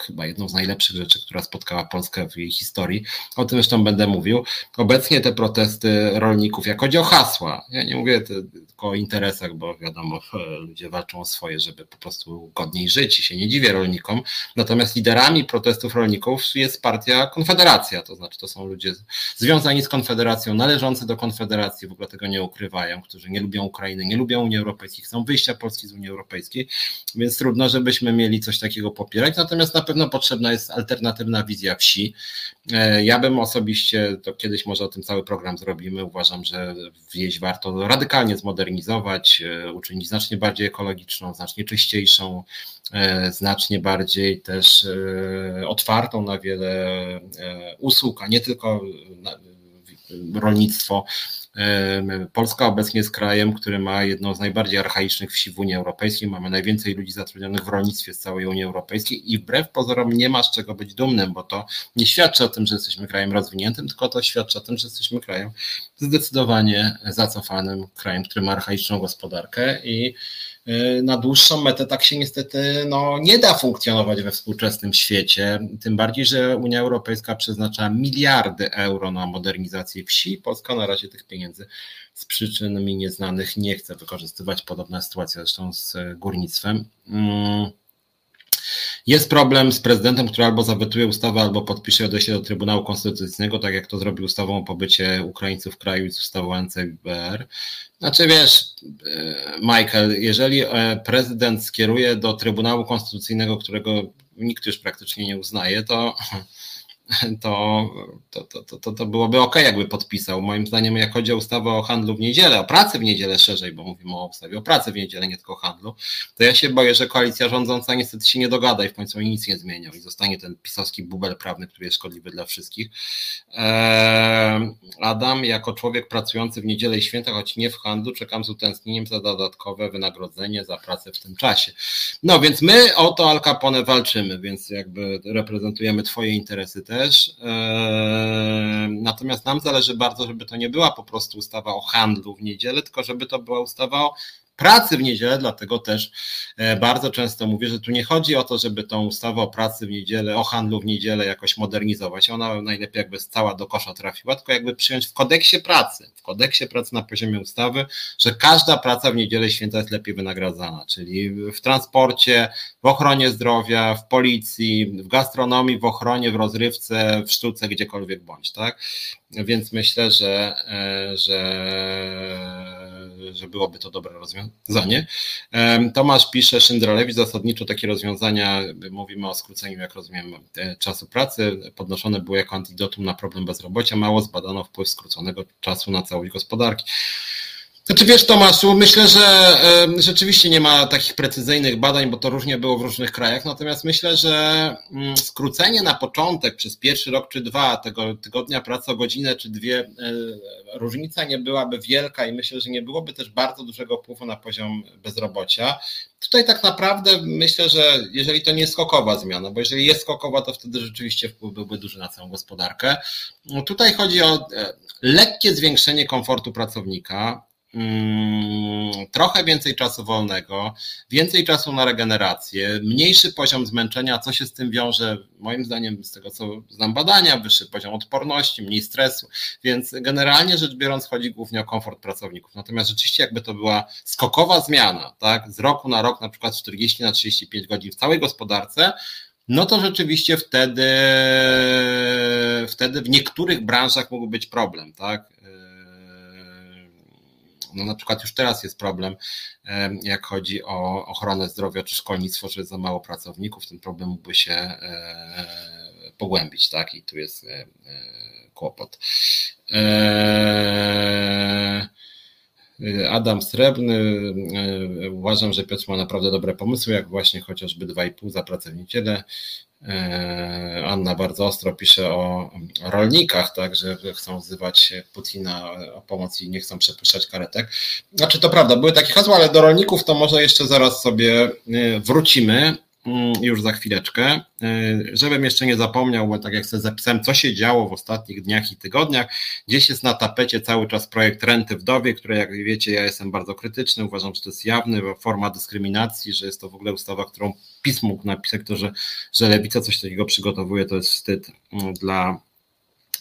chyba jedną z najlepszych rzeczy, która spotkała Polskę w jej historii. O tym zresztą będę mówił. Obecnie te protesty rolników, jak chodzi o hasła, ja nie mówię tylko o interesach, bo wiadomo, ludzie walczą o swoje, żeby po prostu godniej żyć i się nie dziwię rolnikom. Natomiast liderami protestów rolników jest partia Konfederacja, to znaczy to są ludzie związani z Konfederacją, należący do Konfederacji, w ogóle tego nie ukrywają, którzy nie lubią Ukrainy, nie lubią Unii Europejskiej, chcą wyjścia Polski z Unii Europejskiej, więc trudno, żebyśmy mieli coś takiego popierać. Natomiast na pewno potrzebna jest alternatywna wizja wsi. E, ja bym osobiście, to kiedyś może o tym cały program zrobimy, uważam, że wieś warto radykalnie zmodernizować, e, uczynić znacznie bardziej ekologiczną, znacznie czyściejszą, e, znacznie bardziej też otwartą na wiele usług, a nie tylko rolnictwo Polska obecnie jest krajem, który ma jedną z najbardziej archaicznych wsi w Unii Europejskiej. Mamy najwięcej ludzi zatrudnionych w rolnictwie z całej Unii Europejskiej i wbrew pozorom nie ma z czego być dumnym, bo to nie świadczy o tym, że jesteśmy krajem rozwiniętym, tylko to świadczy o tym, że jesteśmy krajem zdecydowanie zacofanym, krajem, który ma archaiczną gospodarkę i na dłuższą metę tak się niestety no, nie da funkcjonować we współczesnym świecie. Tym bardziej, że Unia Europejska przeznacza miliardy euro na modernizację wsi. Polska na razie tych pieniędzy z przyczyn mi nieznanych nie chce wykorzystywać. Podobna sytuacja zresztą z górnictwem. Mm. Jest problem z prezydentem, który albo zawetuje ustawę, albo podpisze odejście do Trybunału Konstytucyjnego, tak jak to zrobił ustawą o pobycie Ukraińców w kraju i z ustawą NCBR. Znaczy wiesz, e, Michael, jeżeli e, prezydent skieruje do Trybunału Konstytucyjnego, którego nikt już praktycznie nie uznaje, to to, to, to, to, to byłoby ok, jakby podpisał. Moim zdaniem, jak chodzi o ustawę o handlu w niedzielę, o pracy w niedzielę szerzej, bo mówimy o ustawie o pracy w niedzielę, nie tylko o handlu, to ja się boję, że koalicja rządząca niestety się nie dogada i w końcu nic nie zmienią i zostanie ten pisowski bubel prawny, który jest szkodliwy dla wszystkich. Eee, Adam, jako człowiek pracujący w niedzielę i święta, choć nie w handlu, czekam z utęsknieniem za dodatkowe wynagrodzenie za pracę w tym czasie. No więc my o to Al Capone walczymy, więc jakby reprezentujemy Twoje interesy też. Eee, natomiast nam zależy bardzo, żeby to nie była po prostu ustawa o handlu w niedzielę, tylko żeby to była ustawa o pracy w niedzielę, dlatego też e, bardzo często mówię, że tu nie chodzi o to, żeby tą ustawę o pracy w niedzielę, o handlu w niedzielę jakoś modernizować. Ona najlepiej jakby cała do kosza trafiła, tylko jakby przyjąć w kodeksie pracy, w kodeksie pracy na poziomie ustawy, że każda praca w niedzielę święta jest lepiej wynagradzana, czyli w transporcie, w ochronie zdrowia, w policji, w gastronomii, w ochronie, w rozrywce, w sztuce, gdziekolwiek bądź, tak? Więc myślę, że, e, że, że byłoby to dobre rozwiązanie. Tomasz pisze, Szyndralewicz, zasadniczo takie rozwiązania, mówimy o skróceniu, jak rozumiem, czasu pracy, podnoszone były jako antidotum na problem bezrobocia, mało zbadano wpływ skróconego czasu na całość gospodarki. Znaczy wiesz Tomaszu, myślę, że rzeczywiście nie ma takich precyzyjnych badań, bo to różnie było w różnych krajach, natomiast myślę, że mm, skrócenie na początek przez pierwszy rok czy dwa tego tygodnia pracy o godzinę czy dwie, e, różnica nie byłaby wielka i myślę, że nie byłoby też bardzo dużego wpływu na poziom bezrobocia. Tutaj tak naprawdę myślę, że jeżeli to nie jest skokowa zmiana, bo jeżeli jest skokowa, to wtedy rzeczywiście wpływ byłby duży na całą gospodarkę. No tutaj chodzi o e, lekkie zwiększenie komfortu pracownika, trochę więcej czasu wolnego, więcej czasu na regenerację, mniejszy poziom zmęczenia, co się z tym wiąże, moim zdaniem, z tego co znam badania, wyższy poziom odporności, mniej stresu, więc generalnie rzecz biorąc chodzi głównie o komfort pracowników. Natomiast rzeczywiście jakby to była skokowa zmiana, tak, z roku na rok na przykład 40 na 35 godzin w całej gospodarce, no to rzeczywiście wtedy, wtedy w niektórych branżach mógł być problem, tak? No na przykład już teraz jest problem, jak chodzi o ochronę zdrowia czy szkolnictwo, że jest za mało pracowników, ten problem mógłby się e, pogłębić, tak? I tu jest e, e, kłopot. Adam Srebrny, uważam, że Piotr ma naprawdę dobre pomysły, jak właśnie chociażby 2,5 za pracę w niedzielę, E, Anna bardzo ostro pisze o rolnikach, tak, że chcą wzywać Putina o pomoc i nie chcą przepuszczać karetek. Znaczy to prawda, były takie hasła, ale do rolników to może jeszcze zaraz sobie e, wrócimy. Mm, już za chwileczkę. E, żebym jeszcze nie zapomniał, bo tak jak sobie zapisałem, co się działo w ostatnich dniach i tygodniach. Gdzieś jest na tapecie cały czas projekt renty wdowie, które jak wiecie, ja jestem bardzo krytyczny. Uważam, że to jest jawny forma dyskryminacji, że jest to w ogóle ustawa, którą PiS mógł napisać, to, że, że lewica coś takiego przygotowuje, to jest wstyd mm, dla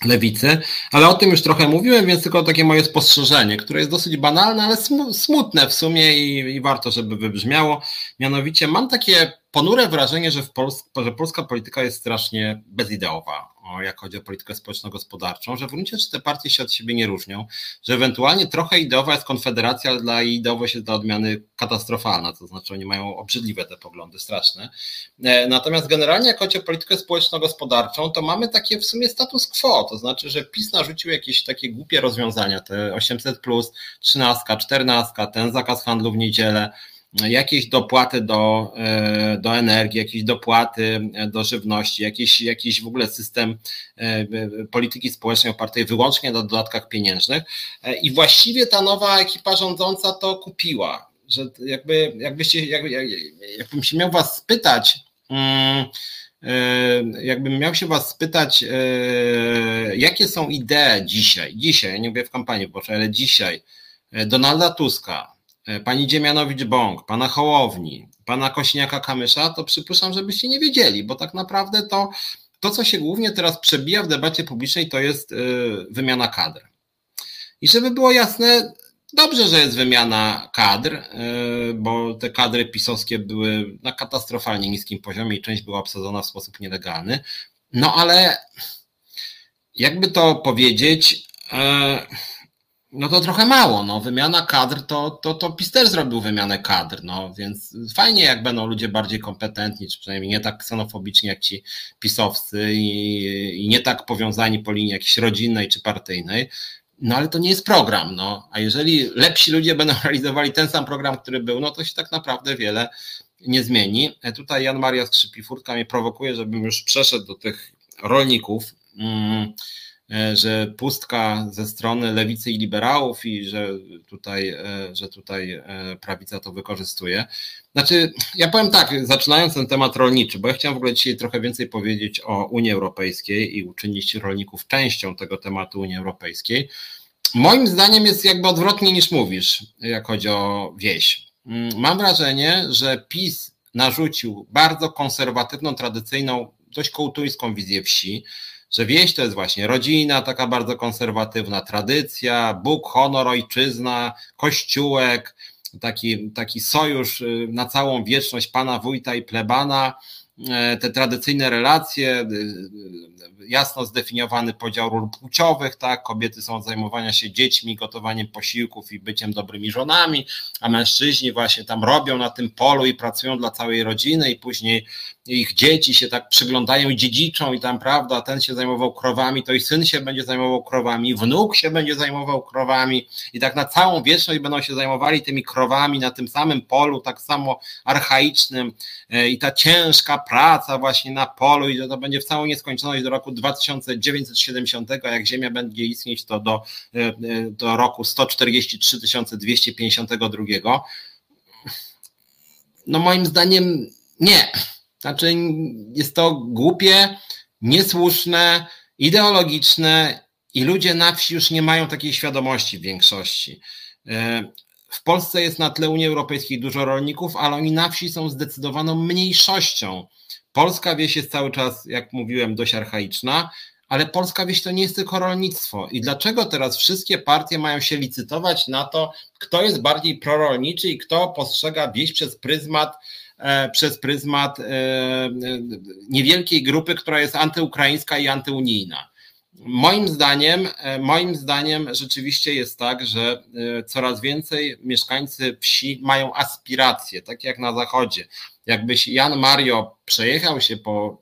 lewicy, ale o tym już trochę mówiłem, więc tylko takie moje spostrzeżenie, które jest dosyć banalne, ale smutne w sumie i, i warto, żeby wybrzmiało. Mianowicie mam takie ponure wrażenie, że, Pols że polska polityka jest strasznie bezideowa jak chodzi o politykę społeczno-gospodarczą, że w gruncie rzeczy te partie się od siebie nie różnią, że ewentualnie trochę ideowa jest Konfederacja, ale dla ideowość jest dla odmiany katastrofalna, to znaczy oni mają obrzydliwe te poglądy, straszne. E, natomiast generalnie jak chodzi o politykę społeczno-gospodarczą, to mamy takie w sumie status quo, to znaczy, że PiS narzucił jakieś takie głupie rozwiązania, te 800+, 13, 14, ten zakaz handlu w niedzielę, jakieś dopłaty do, e, do energii, jakieś dopłaty do żywności, jakiś, jakiś w ogóle system e, polityki społecznej opartej wyłącznie na dodatkach pieniężnych. E, I właściwie ta nowa ekipa rządząca to kupiła. Że jakby, jakbyście, jakby, jakbym się miał was spytać, mm, jakbym miał się was spytać, jakie są idee dzisiaj, dzisiaj, nie mówię w kampanii wyborczej, ale dzisiaj Donalda Tuska, E, pani Dziemianowicz-Bąk, pana Hołowni, pana Kośniaka-Kamysza, to przypuszczam, żebyście nie wiedzieli, bo tak naprawdę to, to, co się głównie teraz przebija w debacie publicznej, to jest e, wymiana kadr. I żeby było jasne, dobrze, że jest wymiana kadr, e, bo te kadry pisowskie były na katastrofalnie niskim poziomie i część była obsadzona w sposób nielegalny. No ale jakby to powiedzieć, no to trochę mało. No. Wymiana kadr to, to, to PiS też zrobił wymianę kadr, no więc fajnie, jak będą ludzie bardziej kompetentni, czy przynajmniej nie tak ksenofobiczni jak ci pisowscy i, i nie tak powiązani po linii jakiejś rodzinnej czy partyjnej. No ale to nie jest program, no. A jeżeli lepsi ludzie będą realizowali ten sam program, który był, no to się tak naprawdę wiele nie zmieni. E, tutaj Jan Maria Skrzypi-Furtka mnie prowokuje, żebym już przeszedł do tych rolników. E, że pustka ze strony lewicy i liberałów i że tutaj, e, że tutaj e, prawica to wykorzystuje. Znaczy, ja powiem tak, zaczynając ten temat rolniczy, bo ja chciałem w ogóle dzisiaj trochę więcej powiedzieć o Unii Europejskiej i uczynić rolników częścią tego tematu Unii Europejskiej. Moim zdaniem jest jakby odwrotnie niż mówisz, jak chodzi o wieś. Mm, mam wrażenie, że PiS narzucił bardzo konserwatywną, tradycyjną, dość kołtuńską wizję wsi, że wieś to jest właśnie rodzina, taka bardzo konserwatywna, tradycja, Bóg, honor, ojczyzna, kościółek, taki, taki sojusz y, na całą wieczność pana wójta i plebana, e, te tradycyjne relacje, y, y, jasno zdefiniowany podział ról płciowych, tak, kobiety są od zajmowania się dziećmi, gotowaniem posiłków i byciem dobrymi żonami, a mężczyźni właśnie tam robią na tym polu i pracują dla całej rodziny i później ich dzieci się tak przyglądają dziedziczą i tam, prawda, ten się zajmował krowami, to i syn się będzie zajmował krowami, wnuk się będzie zajmował krowami i tak na całą wieczność będą się zajmowali tymi krowami na tym samym polu, tak samo archaicznym e, i ta ciężka praca właśnie na polu i to będzie w całą nieskończoność do roku 2970, jak Ziemia będzie istnieć, to do, e, e, do roku 143 252. No moim zdaniem nie znaczy, jest to głupie, niesłuszne, ideologiczne i ludzie na wsi już nie mają takiej świadomości w większości. E, w Polsce jest na tle Unii Europejskiej dużo rolników, ale oni na wsi są zdecydowaną mniejszością. Polska wieś jest cały czas, jak mówiłem, dość archaiczna, ale polska wieś to nie jest tylko rolnictwo. I dlaczego teraz wszystkie partie mają się licytować na to, kto jest bardziej prorolniczy i kto postrzega wieś przez pryzmat przez pryzmat e, e, niewielkiej grupy, która jest antyukraińska i antyunijna. Moim zdaniem, moim zdaniem rzeczywiście jest tak, że coraz więcej mieszkańcy wsi mają aspiracje, tak jak na zachodzie. Jakbyś Jan Mario przejechał się po,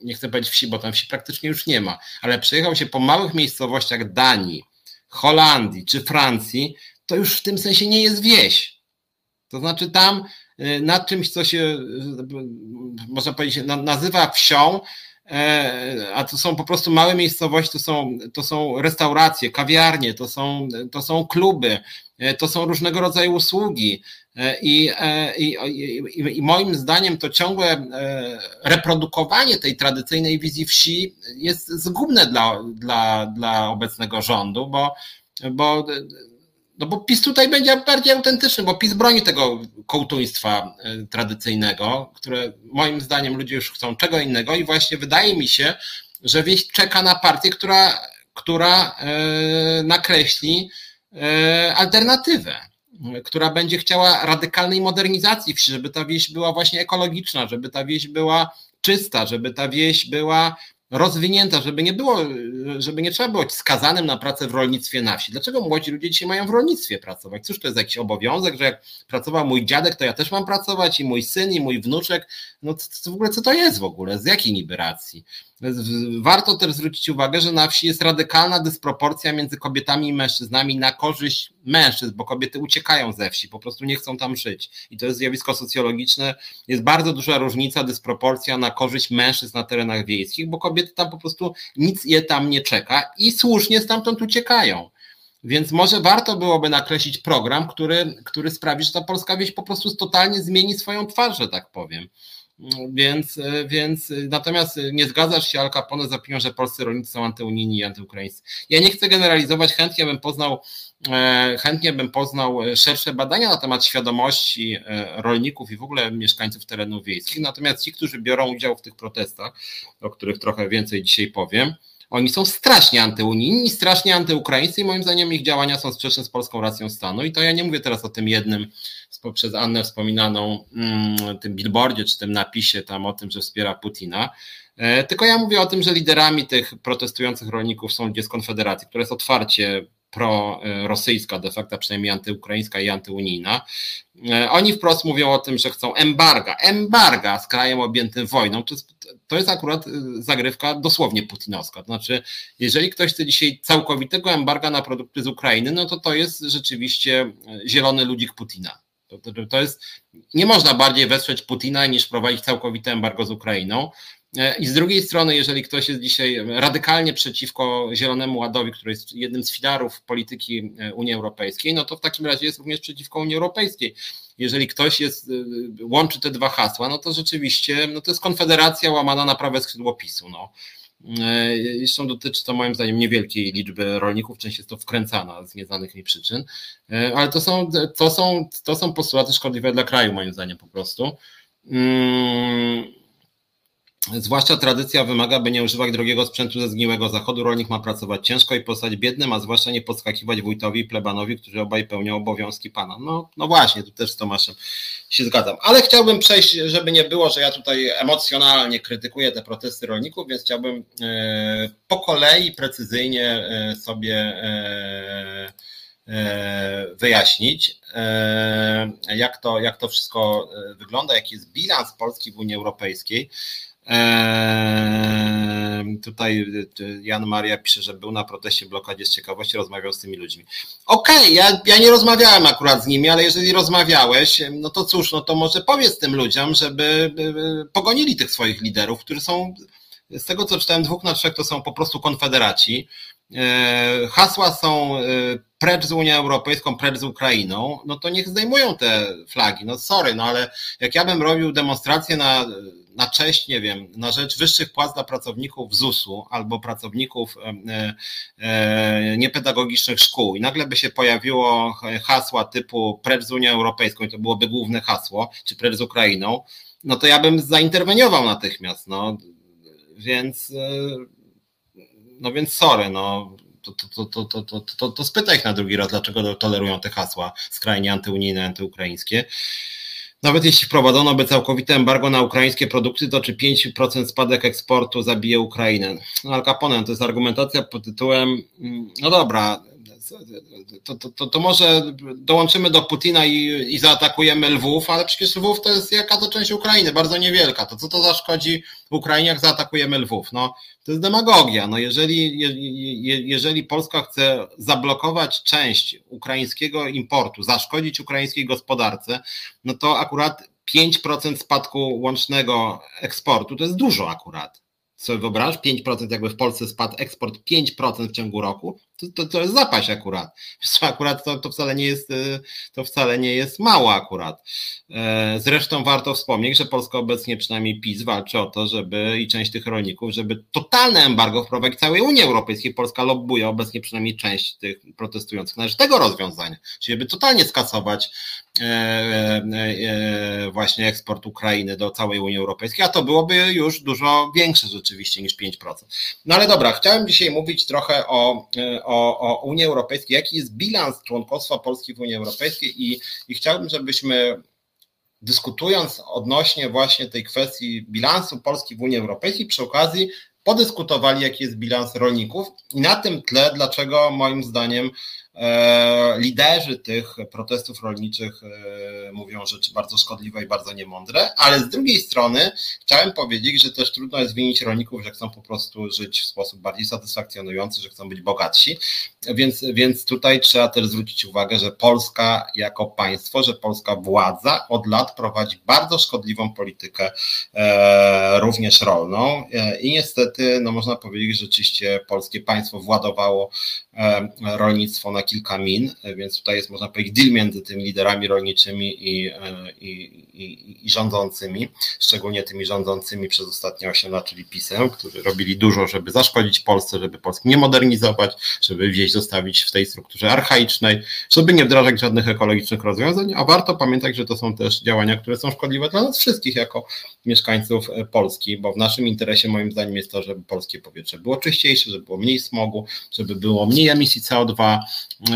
nie chcę powiedzieć wsi, bo tam wsi praktycznie już nie ma, ale przejechał się po małych miejscowościach Danii, Holandii czy Francji, to już w tym sensie nie jest wieś to znaczy tam y, nad czymś, co się, y, można powiedzieć, nazywa wsią, e, a to są po prostu małe miejscowości, to są, to są restauracje, kawiarnie, to są, to są kluby, e, to są różnego rodzaju usługi. E, I, i, i, I moim zdaniem to ciągłe reprodukowanie tej tradycyjnej wizji wsi jest zgubne dla, dla, dla obecnego rządu, bo, bo no bo PiS tutaj będzie bardziej autentyczny, bo PiS broni tego kołtuństwa e, tradycyjnego, które moim zdaniem ludzie już chcą czego innego i właśnie wydaje mi się, że wieś czeka na partię, która, która e, nakreśli e, alternatywę, która będzie chciała radykalnej modernizacji wsi, żeby ta wieś była właśnie ekologiczna, żeby ta wieś była czysta, żeby ta wieś była rozwinięta, żeby nie było, żeby nie trzeba było skazanym na pracę w rolnictwie na wsi. Dlaczego młodzi ludzie dzisiaj mają w rolnictwie pracować? Cóż to jest jakiś obowiązek, że jak pracował mój dziadek, to ja też mam pracować i mój syn, i mój wnuczek. No to, w ogóle co to jest w ogóle? Z jakiej niby racji? Warto też zwrócić uwagę, że na wsi jest radykalna dysproporcja między kobietami i mężczyznami na korzyść mężczyzn, bo kobiety uciekają ze wsi, po prostu nie chcą tam żyć. I to jest zjawisko socjologiczne. Jest bardzo duża różnica, dysproporcja na korzyść mężczyzn na terenach wiejskich, bo kobiety tam po prostu nic je tam nie czeka i słusznie stamtąd uciekają. Więc może warto byłoby nakreślić program, który, który sprawi, że ta polska wieś po prostu totalnie zmieni swoją twarz, że tak powiem. Więc, więc natomiast nie zgadzasz się, Al Capone, z opinią, że polscy rolnicy są antyunijni i antyukraińscy. Ja nie chcę generalizować, chętnie bym poznał, e, chętnie bym poznał szersze badania na temat świadomości e, rolników i w ogóle mieszkańców terenów wiejskich. Natomiast ci, którzy biorą udział w tych protestach, o których trochę więcej dzisiaj powiem, Oni są strasznie antyunijni, strasznie antyukraińscy i moim zdaniem ich działania są sprzeczne z polską racją stanu. I to ja nie mówię teraz o tym jednym przez Annę wspominaną mm, tym billboardzie czy tym napisie tam o tym, że wspiera Putina. E, tylko ja mówię o tym, że liderami tych protestujących rolników są ludzie z Konfederacji, która jest otwarcie prorosyjska de facto, przynajmniej antyukraińska i antyunijna. E, oni wprost mówią o tym, że chcą embarga, embarga z krajem objętym wojną. To jest, to jest akurat e, zagrywka dosłownie putinowska. To znaczy, jeżeli ktoś chce dzisiaj całkowitego embarga na produkty z Ukrainy, no to to jest rzeczywiście zielony ludzik Putina. To, to, to jest, nie można bardziej wesprzeć Putina niż prowadzić całkowite embargo z Ukrainą. E, I z drugiej strony, jeżeli ktoś jest dzisiaj radykalnie przeciwko Zielonemu Ładowi, który jest jednym z filarów polityki e, Unii Europejskiej, no to w takim razie jest również przeciwko Unii Europejskiej. Jeżeli ktoś jest, e, łączy te dwa hasła, no to rzeczywiście no to jest konfederacja łamana na prawe skrzydło PiSu. No. Zresztą dotyczy to moim zdaniem niewielkiej liczby rolników, część jest to wkręcana z nieznanych mi przyczyn, ale to są, to są, to są postulaty szkodliwe dla kraju moim zdaniem po prostu. Zwłaszcza tradycja wymaga, by nie używać drogiego sprzętu ze zgniłego zachodu. Rolnik ma pracować ciężko i postać biednym, a zwłaszcza nie podskakiwać wójtowi i plebanowi, którzy obaj pełnią obowiązki pana. No, no właśnie, tu też z Tomaszem się zgadzam. Ale chciałbym przejść, żeby nie było, że ja tutaj emocjonalnie krytykuję te protesty rolników, więc chciałbym e, po kolei precyzyjnie e, sobie e, wyjaśnić, jak to, jak to wszystko wygląda, jaki jest bilans Polski w Unii Europejskiej. Eee, tutaj y, Jan Maria pisze, że był na proteście blokadzie z ciekawości, rozmawiał z tymi ludźmi. Okej, okay, ja, ja nie rozmawiałem akurat z nimi, ale jeżeli rozmawiałeś, no to cóż, no to może powiedz tym ludziom, żeby pogonili tych swoich liderów, którzy są, z tego co czytałem, dwóch na trzech to są po prostu konfederaci. Eee, hasła są y, precz z Unią Europejską, precz z Ukrainą, no to niech zdejmują te flagi. No sorry, no ale jak ja bym robił demonstrację na na cześć, nie wiem, na rzecz wyższych płac dla pracowników ZUS-u albo pracowników e, e, niepedagogicznych szkół. I nagle by się pojawiło hasła typu precz z Unią Europejską i to byłoby główne hasło, czy precz z Ukrainą, no to ja bym zainterweniował natychmiast, no. Więc e, no więc sorry, no. To, to, to, to, to, to, to spytaj ich na drugi raz, dlaczego tolerują te hasła skrajnie antyunijne, antyukraińskie. Nawet jeśli wprowadzono by całkowite embargo na ukraińskie produkty, to czy 5% spadek eksportu zabije Ukrainę? No, Al Capone to jest argumentacja pod tytułem, mm, no dobra, to, to, to, to, może dołączymy do Putina i, i zaatakujemy Lwów, ale przecież Lwów to jest jaka to część Ukrainy, bardzo niewielka. To co to zaszkodzi Ukrainie, jak zaatakujemy Lwów? No, to jest demagogia. No, jeżeli, je, jeżeli Polska chce zablokować część ukraińskiego importu, zaszkodzić ukraińskiej gospodarce, no to akurat 5% spadku łącznego eksportu to jest dużo akurat sobie wyobraź, 5% jakby w Polsce spadł eksport 5% w ciągu roku, to, to, to jest zapaść akurat. Akurat to, to, wcale nie jest, y, to wcale nie jest mało akurat. E, zresztą warto wspomnieć, że Polska obecnie przynajmniej PiS walczy o to, żeby i część tych rolników, żeby totalne embargo wprowadzić całej Unii Europejskiej. Polska lobbuje obecnie przynajmniej część tych protestujących na rzecz tego rozwiązania, czyli żeby totalnie skasować e, e, właśnie eksport Ukrainy do całej Unii Europejskiej, a to byłoby już dużo większe rzeczywiście niż 5%. No ale dobra, chciałem dzisiaj mówić trochę o, o, o Unii Europejskiej, jaki jest bilans członkostwa Polski w Unii Europejskiej i, i chciałbym, żebyśmy dyskutując odnośnie właśnie tej kwestii bilansu Polski w Unii Europejskiej, przy okazji podyskutowali, jaki jest bilans rolników i na tym tle, dlaczego moim zdaniem liderzy tych protestów rolniczych e, mówią rzeczy bardzo szkodliwe i bardzo niemądre, ale z drugiej strony chciałem powiedzieć, że też trudno jest winić rolników, że chcą po prostu żyć w sposób bardziej satysfakcjonujący, że chcą być bogatsi, więc, więc tutaj trzeba też zwrócić uwagę, że Polska jako państwo, że polska władza od lat prowadzi bardzo szkodliwą politykę e, również rolną. I niestety, no można powiedzieć, że rzeczywiście polskie państwo władowało rolnictwo na kilka min, więc tutaj jest można powiedzieć deal między tymi liderami rolniczymi i, i, i, i rządzącymi, szczególnie tymi rządzącymi przez ostatnie 8 lat, czyli PiSem, którzy robili dużo, żeby zaszkodzić Polsce, żeby Polski nie modernizować, żeby wieś zostawić w tej strukturze archaicznej, żeby nie wdrażać żadnych ekologicznych rozwiązań, a warto pamiętać, że to są też działania, które są szkodliwe dla nas wszystkich jako mieszkańców Polski, bo w naszym interesie moim zdaniem jest to, żeby polskie powietrze było czyściejsze, żeby było mniej smogu, żeby było mniej emisji CO2,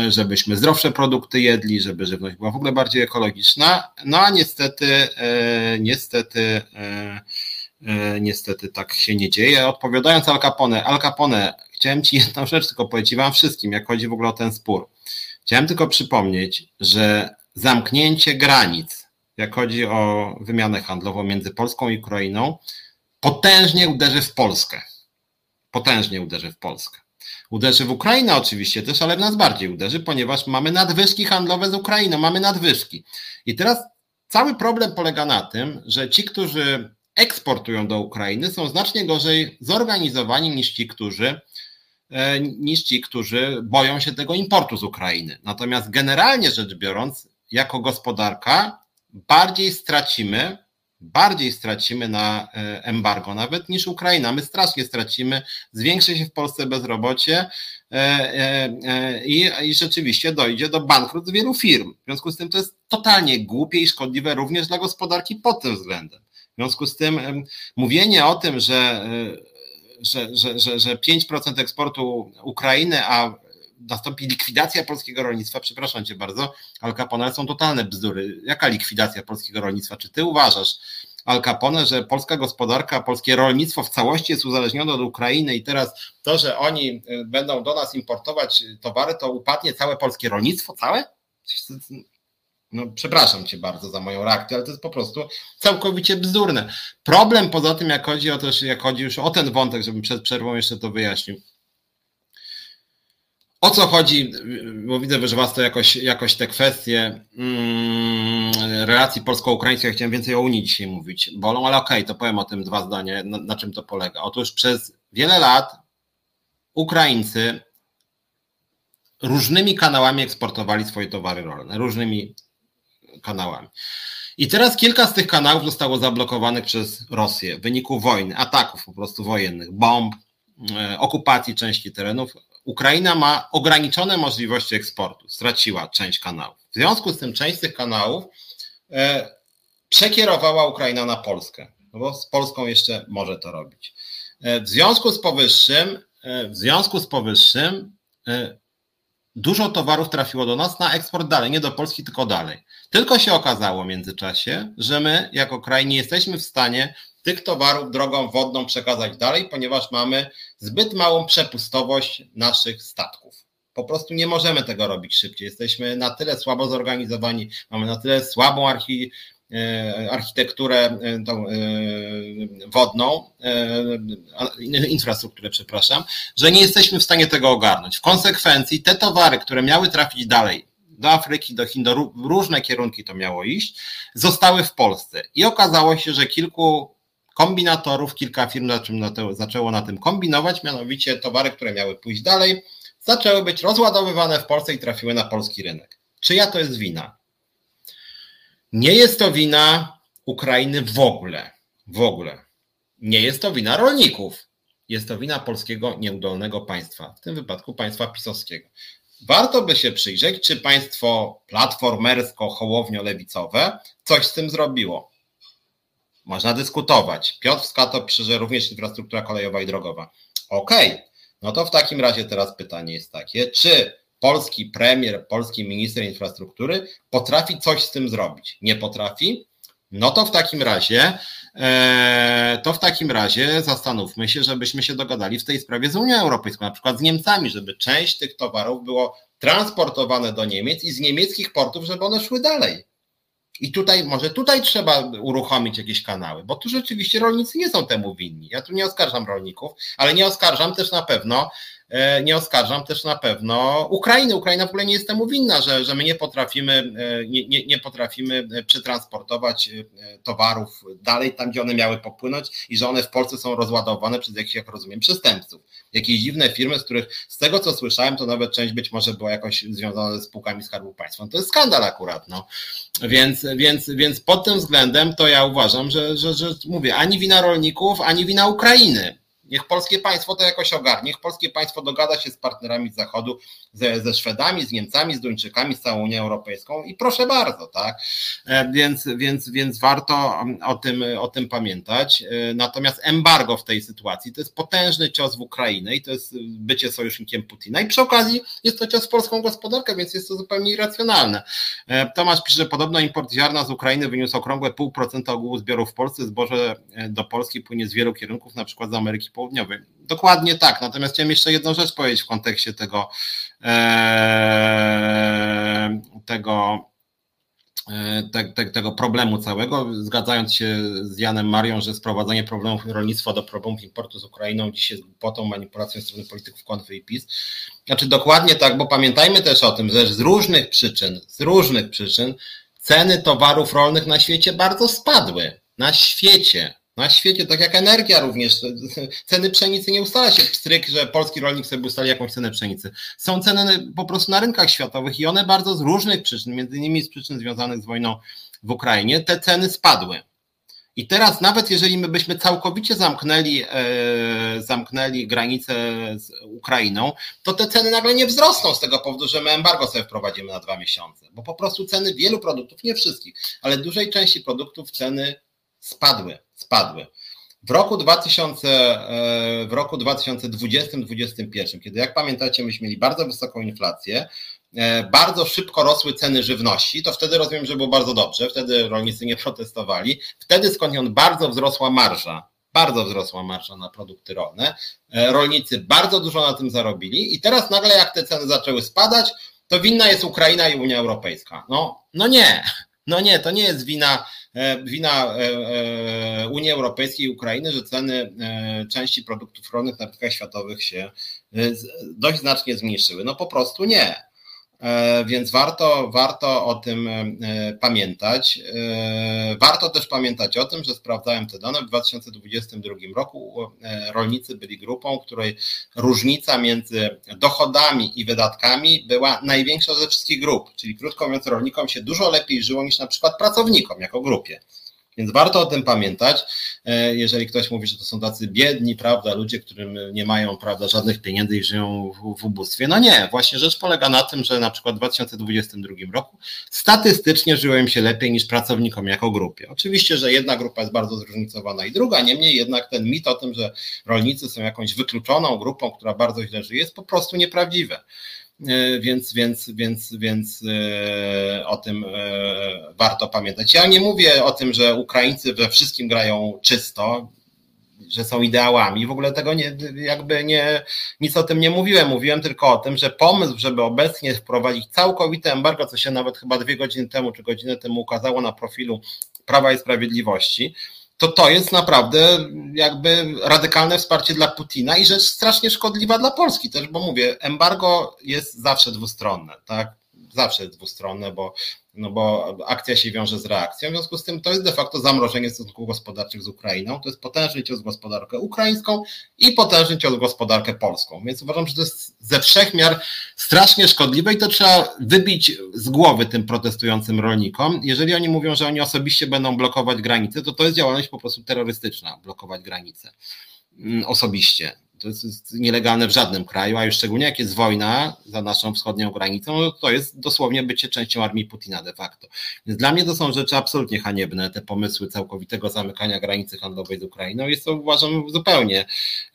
żebyśmy zdrowsze produkty jedli, żeby żywność była w ogóle bardziej ekologiczna. No a niestety, e, niestety, e, e, niestety tak się nie dzieje. Odpowiadając Al Capone, Al Capone, chciałem Ci jedną rzecz tylko powiedzieć Wam wszystkim, jak chodzi w ogóle o ten spór. Chciałem tylko przypomnieć, że zamknięcie granic, jak chodzi o wymianę handlową między Polską i Ukrainą, potężnie uderzy w Polskę. Potężnie uderzy w Polskę. Uderzy w Ukrainę oczywiście też, ale w nas bardziej uderzy, ponieważ mamy nadwyżki handlowe z Ukrainą, mamy nadwyżki. I teraz cały problem polega na tym, że ci, którzy eksportują do Ukrainy, są znacznie gorzej zorganizowani niż ci, którzy e, niż ci, którzy boją się tego importu z Ukrainy. Natomiast generalnie rzecz biorąc, jako gospodarka bardziej stracimy bardziej stracimy na e, embargo nawet niż Ukraina. My strasznie stracimy, zwiększy się w Polsce bezrobocie e, e, i, i rzeczywiście dojdzie do bankructw wielu firm. W związku z tym to jest totalnie głupie i szkodliwe również dla gospodarki pod tym względem. W związku z tym mówienie o tym, że, że, że, że, że 5% eksportu Ukrainy, a nastąpi likwidacja polskiego rolnictwa, przepraszam cię bardzo, Al Capone są totalne bzdury. Jaka likwidacja polskiego rolnictwa? Czy ty uważasz, Al Capone, że polska gospodarka, polskie rolnictwo w całości jest uzależnione od Ukrainy i teraz to, że oni y, będą do nas importować towary, to upadnie całe polskie rolnictwo? Całe? No, przepraszam cię bardzo za moją reakcję, ale to jest po prostu całkowicie bzdurne. Problem poza tym, jak chodzi o to, jak chodzi już o ten wątek, żebym przed przerwą jeszcze to wyjaśnił. O co chodzi, bo widzę, że Was to jakoś, jakoś te kwestie mm, relacji polsko-ukraińskich, ja chciałem więcej o Unii dzisiaj mówić, bolą, ale okej, okay, to powiem o tym dwa zdania, na, na czym to polega. Otóż przez wiele lat Ukraińcy różnymi kanałami eksportowali swoje towary rolne, różnymi kanałami. I teraz kilka z tych kanałów zostało zablokowanych przez Rosję w wyniku wojny, ataków po prostu wojennych, bomb, e, okupacji części terenów. Ukraina ma ograniczone możliwości eksportu, straciła część kanałów. W związku z tym część tych kanałów e, przekierowała Ukraina na Polskę, no bo z Polską jeszcze może to robić. E, w związku z powyższym, e, w związku z powyższym e, dużo towarów trafiło do nas na eksport dalej, nie do Polski, tylko dalej. Tylko się okazało w międzyczasie, że my jako kraj nie jesteśmy w stanie tych towarów drogą wodną przekazać dalej, ponieważ mamy zbyt małą przepustowość naszych statków. Po prostu nie możemy tego robić szybciej. Jesteśmy na tyle słabo zorganizowani, mamy na tyle słabą archi, e, architekturę e, tą, e, wodną, infrastrukturę, przepraszam, że nie jesteśmy w stanie tego ogarnąć. W konsekwencji te towary, które miały trafić dalej, do Afryki, do Chin, do różne kierunki to miało iść, zostały w Polsce. I okazało się, że kilku kombinatorów, kilka firm zaczęło na tym kombinować, mianowicie towary, które miały pójść dalej, zaczęły być rozładowywane w Polsce i trafiły na polski rynek. Czyja to jest wina? Nie jest to wina Ukrainy w ogóle. W ogóle. Nie jest to wina rolników. Jest to wina polskiego nieudolnego państwa, w tym wypadku państwa pisowskiego. Warto by się przyjrzeć, czy państwo platformersko-hołownio-lewicowe coś z tym zrobiło. Można dyskutować. Piotr Skato pisze, również infrastruktura kolejowa i drogowa. Okej, okay. no to w takim razie teraz pytanie jest takie, czy polski premier, polski minister infrastruktury potrafi coś z tym zrobić? Nie potrafi? No to w takim razie, e, to w takim razie zastanówmy się, żebyśmy się dogadali w tej sprawie z Unią Europejską, na przykład z Niemcami, żeby część tych towarów było transportowane do Niemiec i z niemieckich portów, żeby one szły dalej. I tutaj, może tutaj trzeba uruchomić jakieś kanały, bo tu rzeczywiście rolnicy nie są temu winni. Ja tu nie oskarżam rolników, ale nie oskarżam też na pewno nie oskarżam też na pewno Ukrainy. Ukraina w ogóle nie jest temu winna, że, że my nie potrafimy, nie, nie, nie potrafimy przetransportować towarów dalej tam, gdzie one miały popłynąć i że one w Polsce są rozładowane przez jakichś, jak rozumiem, przestępców. Jakieś dziwne firmy, z których z tego co słyszałem, to nawet część być może była jakoś związana ze spółkami Skarbu Państwa. No to jest skandal akurat. No. Więc, więc, więc pod tym względem to ja uważam, że, że, że mówię, ani wina rolników, ani wina Ukrainy. Niech polskie państwo to jakoś ogarnie, niech polskie państwo dogada się z partnerami z Zachodu, ze, ze Szwedami, z Niemcami, z Duńczykami, z całą Unią Europejską i proszę bardzo, tak? E, więc, więc, więc warto o tym, o tym pamiętać. E, natomiast embargo w tej sytuacji to jest potężny cios w Ukrainę i to jest bycie sojusznikiem Putina. I przy okazji jest to cios w polską gospodarkę, więc jest to zupełnie irracjonalne. E, Tomasz pisze, że podobno import ziarna z Ukrainy wyniósł okrągłe 0,5% ogółu zbiorów w Polsce. Zboże do Polski płynie z wielu kierunków, na przykład z Ameryki Południowej. Dokładnie tak. Natomiast chciałem jeszcze jedną rzecz powiedzieć w kontekście tego, e, tego, e, te, te, tego problemu całego, zgadzając się z Janem Marią, że sprowadzenie problemów rolnictwa do problemów importu z Ukrainą dziś jest głupotą, manipulacją strony polityków Konfy i PiS. Znaczy dokładnie tak, bo pamiętajmy też o tym, że z różnych przyczyn, z różnych przyczyn ceny towarów rolnych na świecie bardzo spadły. Na świecie na świecie, tak jak energia również, ceny pszenicy nie ustala się pstryk, że polski rolnik sobie ustali jakąś cenę pszenicy. Są ceny po prostu na rynkach światowych i one bardzo z różnych przyczyn, między innymi z przyczyn związanych z wojną w Ukrainie, te ceny spadły. I teraz nawet jeżeli my byśmy całkowicie zamknęli, e, zamknęli granicę z Ukrainą, to te ceny nagle nie wzrosną z tego powodu, że my embargo sobie wprowadzimy na dwa miesiące, bo po prostu ceny wielu produktów, nie wszystkich, ale dużej części produktów ceny spadły spadły. W roku 2000, e, 2020-2021, kiedy jak pamiętacie, myśmy mieli bardzo wysoką inflację, e, bardzo szybko rosły ceny żywności, to wtedy rozumiem, że było bardzo dobrze, wtedy rolnicy nie protestowali, wtedy skądinąd bardzo wzrosła marża, bardzo wzrosła marża na produkty rolne, e, rolnicy bardzo dużo na tym zarobili i teraz nagle jak te ceny zaczęły spadać, to winna jest Ukraina i Unia Europejska. No, no nie, no nie, to nie jest wina E, wina e, e, Unii Europejskiej i Ukrainy, że ceny części produktów rolnych na rynkach światowych się dość znacznie zmniejszyły. No po prostu nie. E, więc warto, warto o tym e, pamiętać. E, warto też pamiętać o tym, że sprawdzałem te dane. W 2022 roku rolnicy byli grupą, której różnica między dochodami i wydatkami była największa ze wszystkich grup. Czyli krótko mówiąc, rolnikom się dużo lepiej żyło niż na przykład pracownikom jako grupie. Więc warto o tym pamiętać, e, jeżeli ktoś mówi, że to są tacy biedni, prawda, ludzie, którym nie mają, prawda, żadnych pieniędzy i żyją w, w ubóstwie. No nie, właśnie rzecz polega na tym, że na przykład w 2022 roku statystycznie żyło im się lepiej niż pracownikom jako grupie. Oczywiście, że jedna grupa jest bardzo zróżnicowana i druga, niemniej jednak ten mit o tym, że rolnicy są jakąś wykluczoną grupą, która bardzo źle żyje, jest po prostu nieprawdziwe. E, więc, więc, więc, więc e, o tym e, warto pamiętać. Ja nie mówię o tym, że Ukraińcy we wszystkim grają czysto, że są ideałami. W ogóle tego nie, jakby nie, nic o tym nie mówiłem. Mówiłem tylko o tym, że pomysł, żeby obecnie wprowadzić całkowite embargo, co się nawet chyba dwie godziny temu czy godzinę temu ukazało na profilu Prawa i Sprawiedliwości, to to jest naprawdę jakby radykalne wsparcie dla Putina i rzecz strasznie szkodliwa dla Polski też, bo mówię, embargo jest zawsze dwustronne, tak? Zawsze jest dwustronne, bo no bo akcja się wiąże z reakcją, w związku z tym to jest de facto zamrożenie stosunków gospodarczych z Ukrainą, to jest potężny cios gospodarkę ukraińską i potężny cios gospodarkę polską, więc uważam, że to jest ze wszech miar strasznie szkodliwe i to trzeba wybić z głowy tym protestującym rolnikom. Jeżeli oni mówią, że oni osobiście będą blokować granice, to to jest działalność po prostu terrorystyczna, blokować granice mm, osobiście to jest nielegalne w żadnym kraju, a już szczególnie jak jest wojna za naszą wschodnią granicą, no to jest dosłownie bycie częścią armii Putina de facto. Więc dla mnie to są rzeczy absolutnie haniebne, te pomysły całkowitego zamykania granicy handlowej z Ukrainą. Jest to uważam zupełnie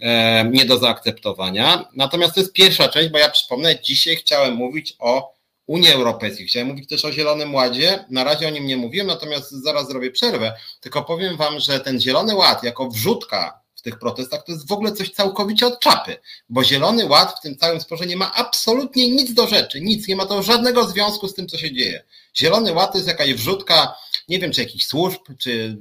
e, nie do zaakceptowania. Natomiast to jest pierwsza część, bo ja przypomnę, dzisiaj chciałem mówić o Unii Europejskiej. Chciałem mówić też o Zielonym Ładzie. Na razie o nim nie mówiłem, natomiast zaraz zrobię przerwę. Tylko powiem Wam, że ten Zielony Ład jako wrzutka tych protestach, to jest w ogóle coś całkowicie od czapy, bo Zielony Ład w tym całym sporze nie ma absolutnie nic do rzeczy, nic, nie ma to żadnego związku z tym, co się dzieje. Zielony Ład to jest jakaś wrzutka nie wiem, czy jakichś służb, czy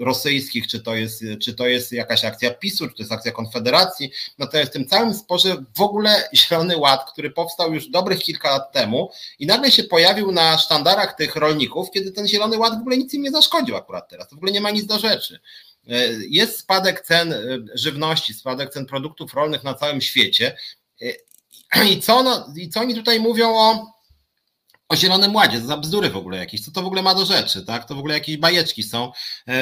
rosyjskich, czy to jest, czy to jest jakaś akcja PiSu, czy to jest akcja Konfederacji, natomiast w tym całym sporze w ogóle Zielony Ład, który powstał już dobrych kilka lat temu i nagle się pojawił na sztandarach tych rolników, kiedy ten Zielony Ład w ogóle nic im nie zaszkodził akurat teraz, w ogóle nie ma nic do rzeczy. E, jest spadek cen e, żywności, spadek cen produktów rolnych na całym świecie. E, I co, i co oni tutaj mówią o, o Zielonym Ładzie? Za bzdury w ogóle jakieś. Co to w ogóle ma do rzeczy? Tak? To w ogóle jakieś bajeczki są.